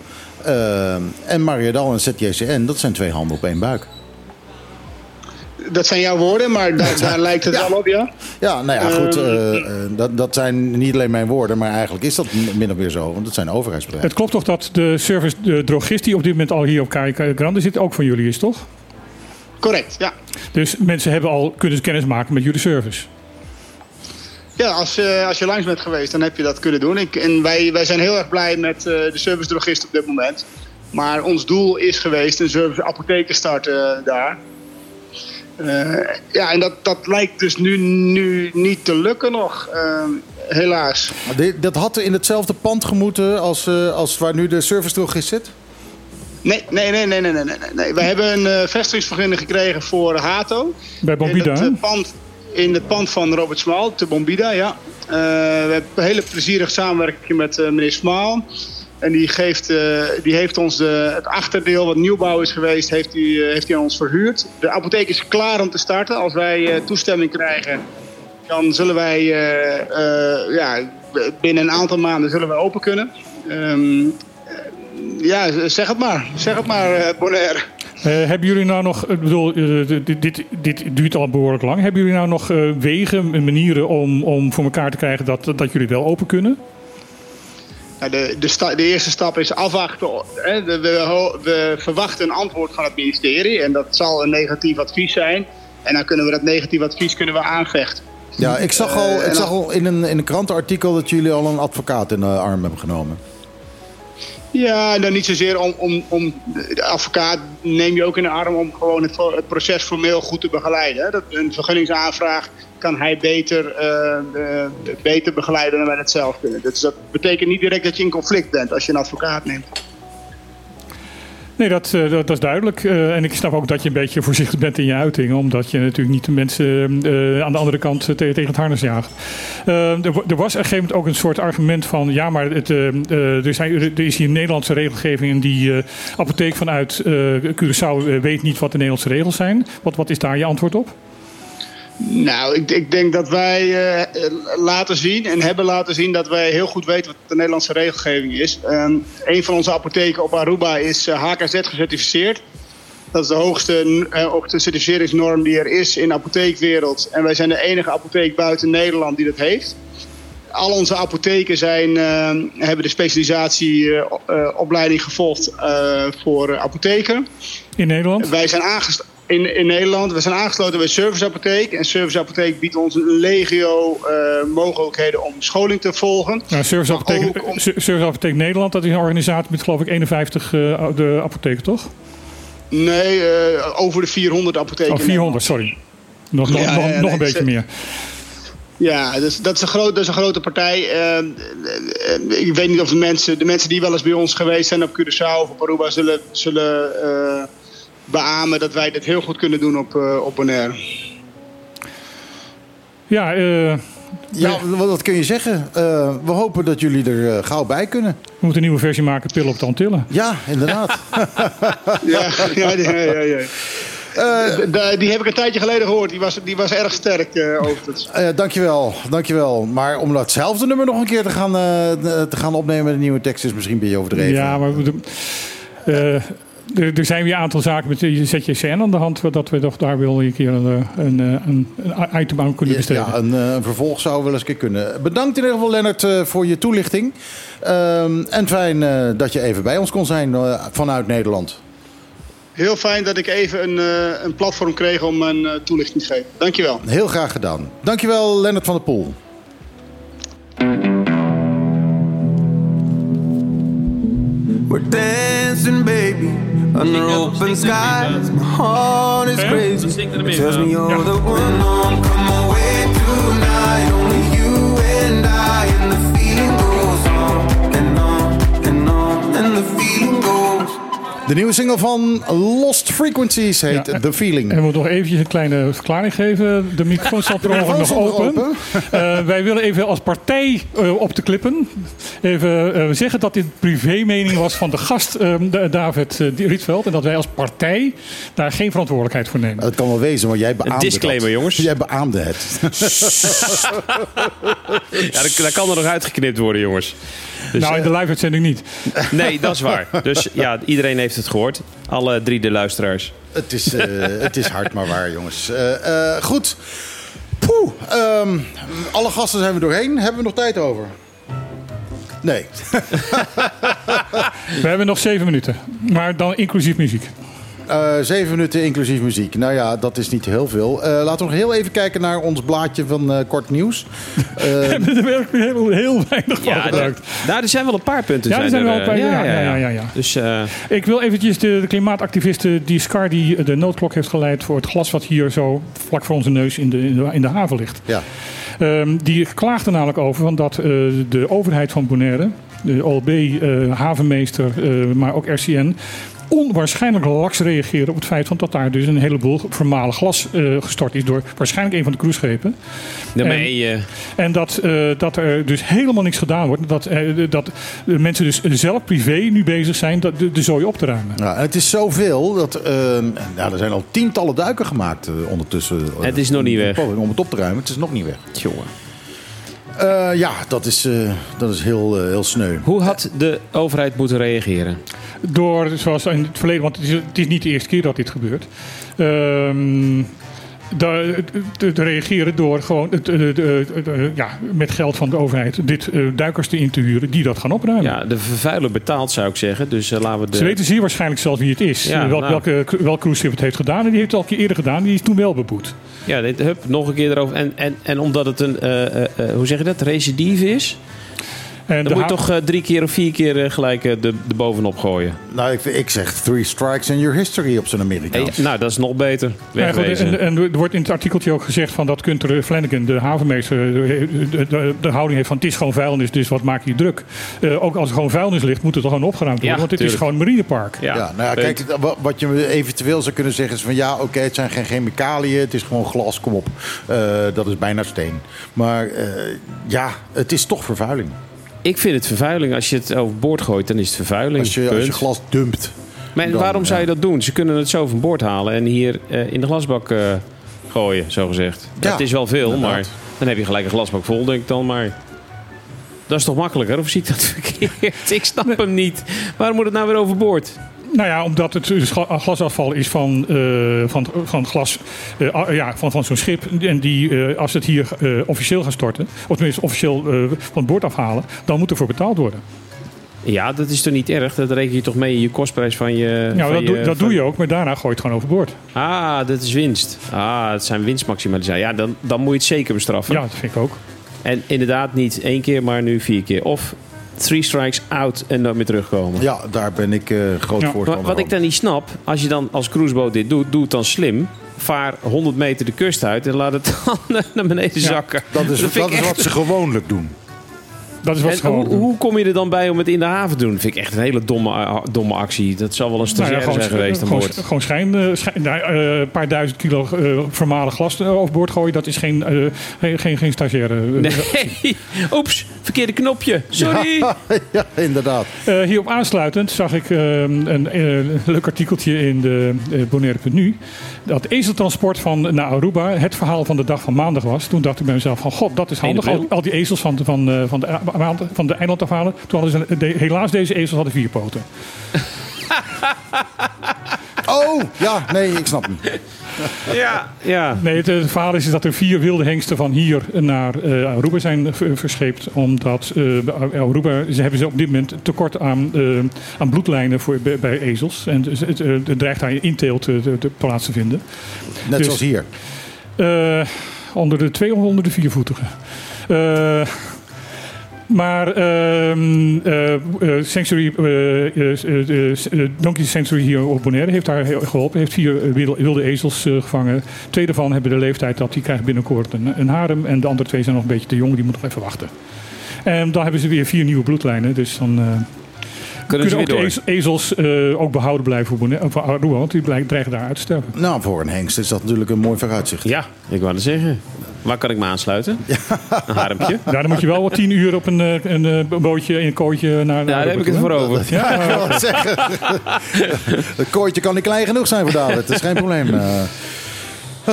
Uh, en Mariadal en ZJCN, dat zijn twee handen op één buik. Dat zijn jouw woorden, maar daar, [LAUGHS] daar lijkt het ja. wel op, ja? Ja, nou ja, goed. Uh, dat, dat zijn niet alleen mijn woorden, maar eigenlijk is dat min of meer zo. Want het zijn overheidsbedrijven. Het klopt toch dat de service, de drogist die op dit moment al hier op Grande zit, ook van jullie is, toch? Correct, ja. Dus mensen hebben al kunnen kennis maken met jullie service? Ja, als, uh, als je langs bent geweest, dan heb je dat kunnen doen. Ik, en wij, wij zijn heel erg blij met uh, de service drogist op dit moment. Maar ons doel is geweest een service apotheek starten uh, daar. ja, en dat, dat lijkt dus nu, nu niet te lukken nog, helaas. Maar dat had in hetzelfde pand gemoeten als, als waar nu de service drogist zit? Nee, nee, nee, nee, nee, nee, nee. We hebben een vestigingsvergunning gekregen voor Hato. Bij Bombida, Het pand in het pand van Robert Smaal, te Bombida, ja. Uh, we hebben een hele plezierig samenwerking met uh, meneer Smaal. En die, geeft, uh, die heeft ons het achterdeel wat nieuwbouw is geweest, heeft hij heeft aan ons verhuurd. De apotheek is klaar om te starten. Als wij toestemming krijgen, dan zullen wij ja, binnen een aantal maanden zullen we open kunnen. Um, ja, zeg het maar. Zeg het maar, Bonaire. Uh, hebben jullie nou nog, ik bedoel, uh, dit, dit, dit, duurt al behoorlijk lang. Hebben jullie nou nog uh, wegen, manieren om, om voor elkaar te krijgen dat, dat jullie wel open kunnen? Nou, de, de, de, eerste stap is afwachten. Hè. We, we, we, verwachten een antwoord van het ministerie en dat zal een negatief advies zijn. En dan kunnen we dat negatief advies kunnen we aanvechten. Ja, ik zag al, ik zag al in, een, in een krantenartikel dat jullie al een advocaat in de arm hebben genomen. Ja, dan niet zozeer om, om, om de advocaat neem je ook in de arm om gewoon het, het proces formeel goed te begeleiden. Dat, een vergunningsaanvraag kan hij beter, uh, beter begeleiden dan wij het zelf kunnen. Dus dat betekent niet direct dat je in conflict bent als je een advocaat neemt. Nee, dat, eh, dat, dat is duidelijk. Eh, en ik snap ook dat je een beetje voorzichtig bent in je uitingen. Omdat je natuurlijk niet de mensen eh, aan de andere kant te- tegen het harnas jaagt. Er, er was op een gegeven moment ook een soort argument van... ja, maar het, er, zijn, er is hier Nederlandse regelgeving... en die apotheek vanuit Curaçao weet niet wat de Nederlandse regels zijn. Wat, wat is daar je antwoord op? Nou, ik, ik denk dat wij eh, eh, laten zien en hebben laten zien dat wij heel goed weten wat de Nederlandse regelgeving is. Ehm, een van onze apotheken op Aruba is eh, HKZ gecertificeerd. Dat is de hoogste, eh, hoogste certificeringsnorm die er is in de apotheekwereld. En wij zijn de enige apotheek buiten Nederland die dat heeft. Al onze apotheken zijn, eh, hebben de specialisatieopleiding gevolgd eh, voor apotheken. In Nederland? Wij zijn aangesloten in, in Nederland. We zijn aangesloten bij Service Apotheek. En Service Apotheek biedt ons een legio eh, mogelijkheden om scholing te volgen. Nou, Service Apotheek, Ser- Service Apotheek Nederland, dat is een organisatie met geloof ik 51 eh, de apotheken, toch? Nee, eh, over de 400 apotheken. Oh, 400, sorry. Nog, nog, Ja, nog, ja, nog nee, een beetje ze- meer. Ja, dus dat, is een groot, dat is een grote partij. Ik weet niet of de mensen, de mensen die wel eens bij ons geweest zijn op Curaçao of op Aruba... zullen, zullen eh, beamen dat wij dit heel goed kunnen doen op, eh, op Bonaire. Ja, eh, Ja, wat, wat kun je zeggen? Eh, we hopen dat jullie er eh, gauw bij kunnen. we moeten een nieuwe versie maken, Pillen op de Antillen. Ja, inderdaad. [LAUGHS] ja, ja, ja, ja, die heb ik een tijdje geleden gehoord. Die was, die was erg sterk, eh overigens. Eh, dankjewel, dankjewel. Maar om datzelfde nummer nog een keer te gaan, eh, te gaan opnemen met een nieuwe tekst is misschien een beetje overdreven. Ja, maar we- eh, er, er zijn weer een aantal zaken met de ZJCN aan de hand... dat we toch daar wel een keer een, eh, een, eh, een, een item aan kunnen besteden. Ja, een, eh, een vervolg zou wel eens een keer kunnen. Bedankt in ieder geval, Lennart, eh, voor je toelichting. Ehm, en fijn eh, dat je even bij ons kon zijn vanuit Nederland. Heel fijn dat ik even een, eh, een platform kreeg om een eh, toelichting te geven. Dankjewel. Heel graag gedaan. Dankjewel, Lennart van der Poel. We're dancing, baby, under open skies. My heart is crazy. It tells me you're the one. Oh, on, come away De nieuwe single van Lost Frequencies heet Ja, The Feeling. En we moeten nog eventjes een kleine verklaring geven. De microfoon staat [LAUGHS] per ongeluk nog open. stond Eh, wij willen even als partij eh, op de klippen even eh, zeggen dat dit privé-mening was van de gast Da- David Rietveld. En dat wij als partij daar geen verantwoordelijkheid voor nemen. Dat kan wel wezen, maar jij beaamde disclaimer, dat. jongens. Jij beaamde het. [LAUGHS] Ja, dat, dat kan er nog uitgeknipt worden, jongens. Dus, nou, in de live-uitzending niet. Nee, dat is waar. [LAUGHS] Dus ja, iedereen heeft het gehoord. Alle drie de luisteraars. Het is, eh, het is hard maar waar, jongens. Eh, eh, goed. Poeh, ehm, alle gasten zijn we doorheen. Hebben we nog tijd over? Nee. [LAUGHS] We hebben nog zeven minuten. Maar dan inclusief muziek. Eh, zeven minuten inclusief muziek. Nou ja, dat is niet heel veel. Eh, laten we nog heel even kijken naar ons blaadje van eh, Kort Nieuws. [LAUGHS] Eh, We hebben er werkelijk heel, heel weinig van Ja, gebruikt. Nou, er zijn wel een paar punten. Ja, er zijn er, wel een paar. Ja, ja, ja. ja, ja. Dus eh, Ik wil eventjes de, de klimaatactiviste die Scar die de noodklok heeft geleid voor het glas wat hier zo vlak voor onze neus in de, in de, in de haven ligt. ja. Ehm, die klaagde namelijk over van dat eh, de overheid van Bonaire, de OLB, eh, havenmeester, eh, maar ook RCN, onwaarschijnlijk laks reageren op het feit van dat daar dus een heleboel vermalen glas eh, gestort is door waarschijnlijk een van de cruiseschepen. daarmee... eh, En dat, eh, dat er dus helemaal niks gedaan wordt. Dat, eh, dat de mensen dus zelf privé nu bezig zijn dat de, de zooi op te ruimen. En het is zoveel dat. ehm, nou, er zijn al tientallen duiken gemaakt eh, ondertussen. Het is nog niet weg. Om het op te ruimen. Het is nog niet weg. jongen. Eh, ja, dat is, eh, dat is heel, eh, heel sneu. Hoe had de overheid moeten reageren? Door, zoals in het verleden, want het is, het is niet de eerste keer dat dit gebeurt. Te, reageren door gewoon ja, met geld van de overheid dit eh, duikers te huren die dat gaan opruimen. Ja, de vervuiler betaalt, zou ik zeggen. Dus eh, laten we de... Ze weten zeer waarschijnlijk zelfs wie het is. Ja, Welk, nou. welke, welk cruiseschip het heeft gedaan. En die heeft het al een keer eerder gedaan. Die is toen wel beboet. Ja, dit, hup, nog een keer erover. En, en, en omdat het een, eh, hoe zeg je dat, recidive is? En Dan moet je toch eh, drie keer of vier keer eh, gelijk eh, de, de bovenop gooien. Nou, ik, ik zeg three strikes and your history op zijn Hey, Amerikaans. nou, dat is nog beter. Ja, goed, en, en er wordt in het artikeltje ook gezegd van dat Kunter Flanagan, de havenmeester, de, de, de, de houding heeft van het is gewoon vuilnis, dus wat maak je druk? Eh, ook als er gewoon vuilnis ligt, moet het toch gewoon opgeruimd worden, Ja, want dit is gewoon een marinepark. Ja, Ja, nou ja, kijk, wa- wat je eventueel zou kunnen zeggen is van ja, oké, het zijn geen chemicaliën, het is gewoon glas, kom op. Eh, dat is bijna steen. Maar eh, ja, het is toch vervuiling. Ik vind het vervuiling. Als je het overboord gooit, dan is het vervuiling. Als je, als je glas dumpt. Maar dan, waarom zou je dat doen? Ze kunnen het zo van boord halen en hier eh, in de glasbak eh, gooien, zo gezegd. Ja, het is wel veel, inderdaad. maar dan heb je gelijk een glasbak vol, denk ik dan. Maar dat is toch makkelijker? Of zie ik dat [LAUGHS] verkeerd? Ik snap hem niet. Waarom moet het nou weer overboord? Nou ja, omdat het dus gla- glasafval is van, eh, van, van glas, eh, ja, van, van zo'n schip. En die, eh, als het hier officieel gaat storten, of tenminste officieel van het boord afhalen, dan moet ervoor betaald worden. Ja, dat is toch niet erg? Dat reken je toch mee in je kostprijs van je... Ja, van dat, doe, je- dat van- doe je ook, maar daarna gooi je het gewoon overboord. Ah, dat is winst. Ah, dat zijn winstmaximalisatie. Ja, dan, dan moet je het zeker bestraffen. Ja, dat vind ik ook. En inderdaad niet één keer, maar nu vier keer. Of three strikes out en nooit meer terugkomen. Ja, daar ben ik eh groot Ja, voorstander wat van. ik dan niet snap, als je dan als cruiseboot dit doet, doe het dan slim. Vaar 100 meter de kust uit en laat het [LAUGHS] dan naar beneden zakken. Dat is, vind dat ik is echt- wat ze gewoonlijk doen. Dat is wat En hoe, hoe kom je er dan bij om het in de haven te doen? Dat vind ik echt een hele domme, eh, domme actie. Dat zal wel een Nou stagiair ja, zijn geweest gewoon, boord. gewoon schijn, eh, schijn- nou, eh, een paar duizend kilo vermalen glas overboord gooien, dat is geen, geen, geen, geen stagiaire. Nee, [LAUGHS] oeps, verkeerde knopje. Sorry. Ja, [LAUGHS] ja, inderdaad. Hierop aansluitend zag ik eh, een leuk artikeltje in de Bonaire.nu. Dat ezeltransport van naar Aruba het verhaal van de dag van maandag was. Toen dacht ik bij mezelf van god, dat is handig. Al, al die ezels van, van, van, de, van de eiland afhalen. Toen hadden ze, de- helaas deze ezels hadden vier poten. [LAUGHS] Oh, ja, nee, ik snap hem. Ja, ja. Nee, het, eh, verhaal is dat er vier wilde hengsten van hier naar eh, Aruba zijn ver- verscheept. Omdat eh, bij Aruba ze hebben ze op dit moment tekort aan, eh, aan bloedlijnen voor, bij, bij ezels. En dus het, het dreigt daar inteelt te, te, te plaats te vinden. Net Dus- zoals hier. Eh, onder de twee of onder de viervoetigen. Eh, maar ehm, Sanctuary, eh, eh, eh, eh, Donkey Sanctuary hier op Bonaire heeft daar geholpen. Heeft vier wilde, ezels gevangen. Twee daarvan hebben de leeftijd dat die krijgen binnenkort een, harem. En de andere twee zijn nog een beetje te jong, die moeten nog even wachten. En dan hebben ze weer vier nieuwe bloedlijnen. Dus dan Kunnen ze kunnen weer ook door? de ez- ezels eh, ook behouden blijven voor Aruba. Want die blij- dreigen daar uit te sterven. Nou, voor een hengst is dat natuurlijk een mooi vooruitzicht. Ja, ik wou het zeggen. Waar kan ik me aansluiten? Een harempje? Ja, dan moet je wel wat tien uur op een, eh, een, eh, bootje in een kooitje naar. Ja, daar heb ik het voor over. Ja, [LAUGHS] het zeggen. [LAUGHS] Het kooitje kan niet klein genoeg zijn voor David. Dat is geen probleem. eh.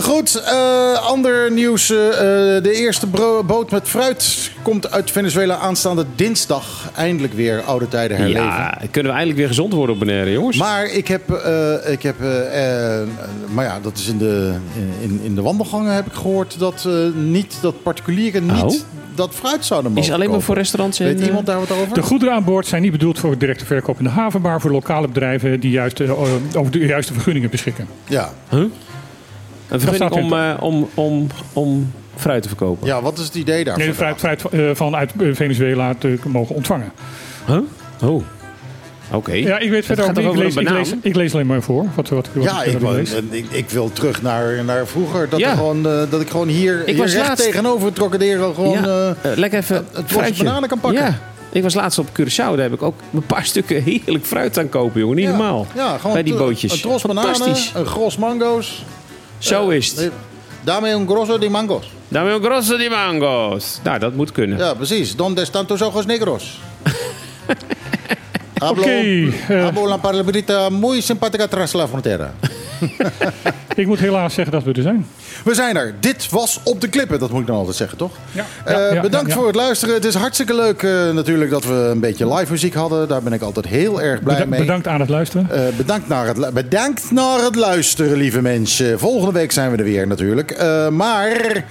Goed, eh, ander nieuws. eh, eh, de eerste bro- boot met fruit komt uit Venezuela aanstaande dinsdag. Eindelijk weer oude tijden herleven. Ja, kunnen we eindelijk weer gezond worden op Bonaire, jongens? Maar ik heb, eh, ik heb maar ja, dat is in de, in, in de wandelgangen heb ik gehoord dat eh, niet, dat particulieren niet Oh. dat fruit zouden mogen Is alleen maar kopen. voor restaurants en... Weet iemand daar wat over? De goederen aan boord zijn niet bedoeld voor directe verkoop in de haven, maar voor lokale bedrijven die juist over de juiste vergunningen beschikken. Ja. Een vergunning om, eh, om, om, om fruit te verkopen. ja, wat is het idee daarvan? Nee, fruit, fruit eh, vanuit eh, Venezuela te mogen ontvangen. Huh? Oh, oké. Ja, ik weet verder ook niet. Ik over lees, ik, lees, ik lees alleen maar voor. Wat, wat, wat Ja, ik, wil, lees. ik, ik wil terug naar, naar vroeger. Dat, Ja. er gewoon, eh, dat ik gewoon hier, Ik hier was recht laatst- tegenover het Trocadero gewoon... Ja, eh, eh, lekker even het bosje fruitje. bananen kan pakken. Ja. Ik was laatst op Curaçao. Daar heb ik ook een paar [LAUGHS] stukken heerlijk fruit aan kopen, jongen. Niet ja, normaal. Ja, gewoon Bij die een- bootjes. Een tros bananen, een gros mango's. Zo is het. Eh, Dame un grosso de mangos. Dame un grosso di mango's. Nou, dat moet kunnen. Ja, precies. Donde están tus ojos negros? [LAUGHS] Hablo, Oké, eh. hablo la palabrita muy simpática tras la frontera. [LAUGHS] Ik moet helaas zeggen dat we er zijn. We zijn er. Dit was Op de Klippen. Dat moet ik dan altijd zeggen, toch? Ja, Eh, ja, bedankt voor het luisteren. Het is hartstikke leuk eh, natuurlijk dat we een beetje live muziek hadden. Daar ben ik altijd heel erg blij Beda- mee. Bedankt aan het luisteren. Eh, bedankt, naar het, bedankt naar het luisteren, lieve mensen. Volgende week zijn we er weer natuurlijk. Maar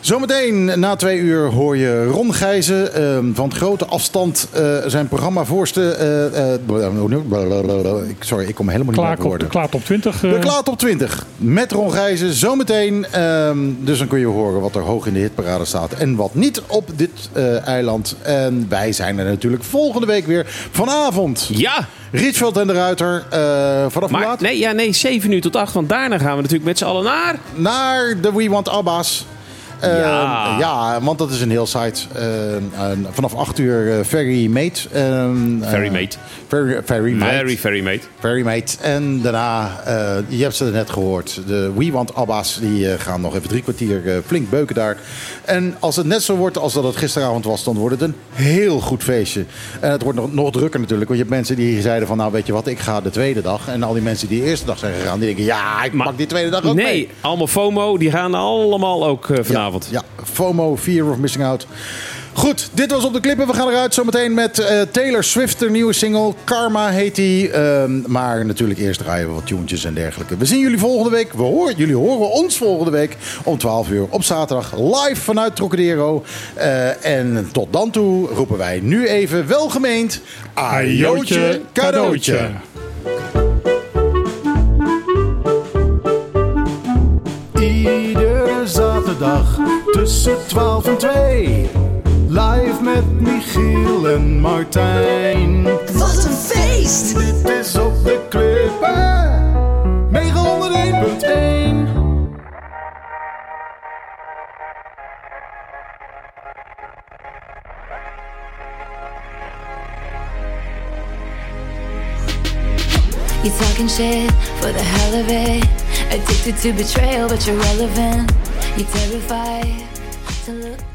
Zometeen na twee uur hoor je Ron Gijzen ehm, van grote afstand eh, zijn programma voorste. eh, eh, ik- sorry, ik kom helemaal niet meer op op, woorden. klaar op 20. De Klaat op 20 met Ron Gijzen zometeen. ehm, dus dan kun je horen wat er hoog in de hitparade staat en wat niet op dit eh, eiland. En wij zijn er natuurlijk volgende week weer vanavond. Ja! Rietveld en de Ruiter. eh, vanaf hoe Maar laat? nee, ja, nee, 7 uur tot 8. Want daarna gaan we natuurlijk met z'n allen naar... Naar de We Want Abba's. Ehm, Ja. ja, want dat is een heel site. Ehm, vanaf 8 uur eh, Ferry Mate. Ehm, Very eh, mate. Very, very Mate. Very, very mate. Very Mate. En daarna, eh, je hebt ze net gehoord, de We Want Abba's die gaan nog even drie kwartier flink beuken daar. En als het net zo wordt als dat het gisteravond was, dan wordt het een heel goed feestje. En het wordt nog, nog drukker natuurlijk, want je hebt mensen die zeiden van nou weet je wat, ik ga de tweede dag. En al die mensen die de eerste dag zijn gegaan, die denken ja, ik pak die tweede dag ook mee. Nee, allemaal FOMO. Die gaan allemaal ook vanavond. Ja, FOMO, Fear of Missing Out. Goed, dit was op de klippen. We gaan eruit zometeen met eh, Taylor Swift, een nieuwe single. Karma heet die. Ehm, maar natuurlijk eerst draaien we wat tuentjes en dergelijke. We zien jullie volgende week. We horen, jullie horen ons volgende week om 12 uur op zaterdag live vanuit Trocadero. Eh, en tot dan toe roepen wij nu even welgemeend... Ajootje cadeautje. Zaterdag tussen 12 en 2. Live met Michiel en Martijn. Wat een feest! Dit is op de klippen. 901.1. You talking shit for the hell of it. Addicted to betrayal, but you're relevant. You're terrified to look back.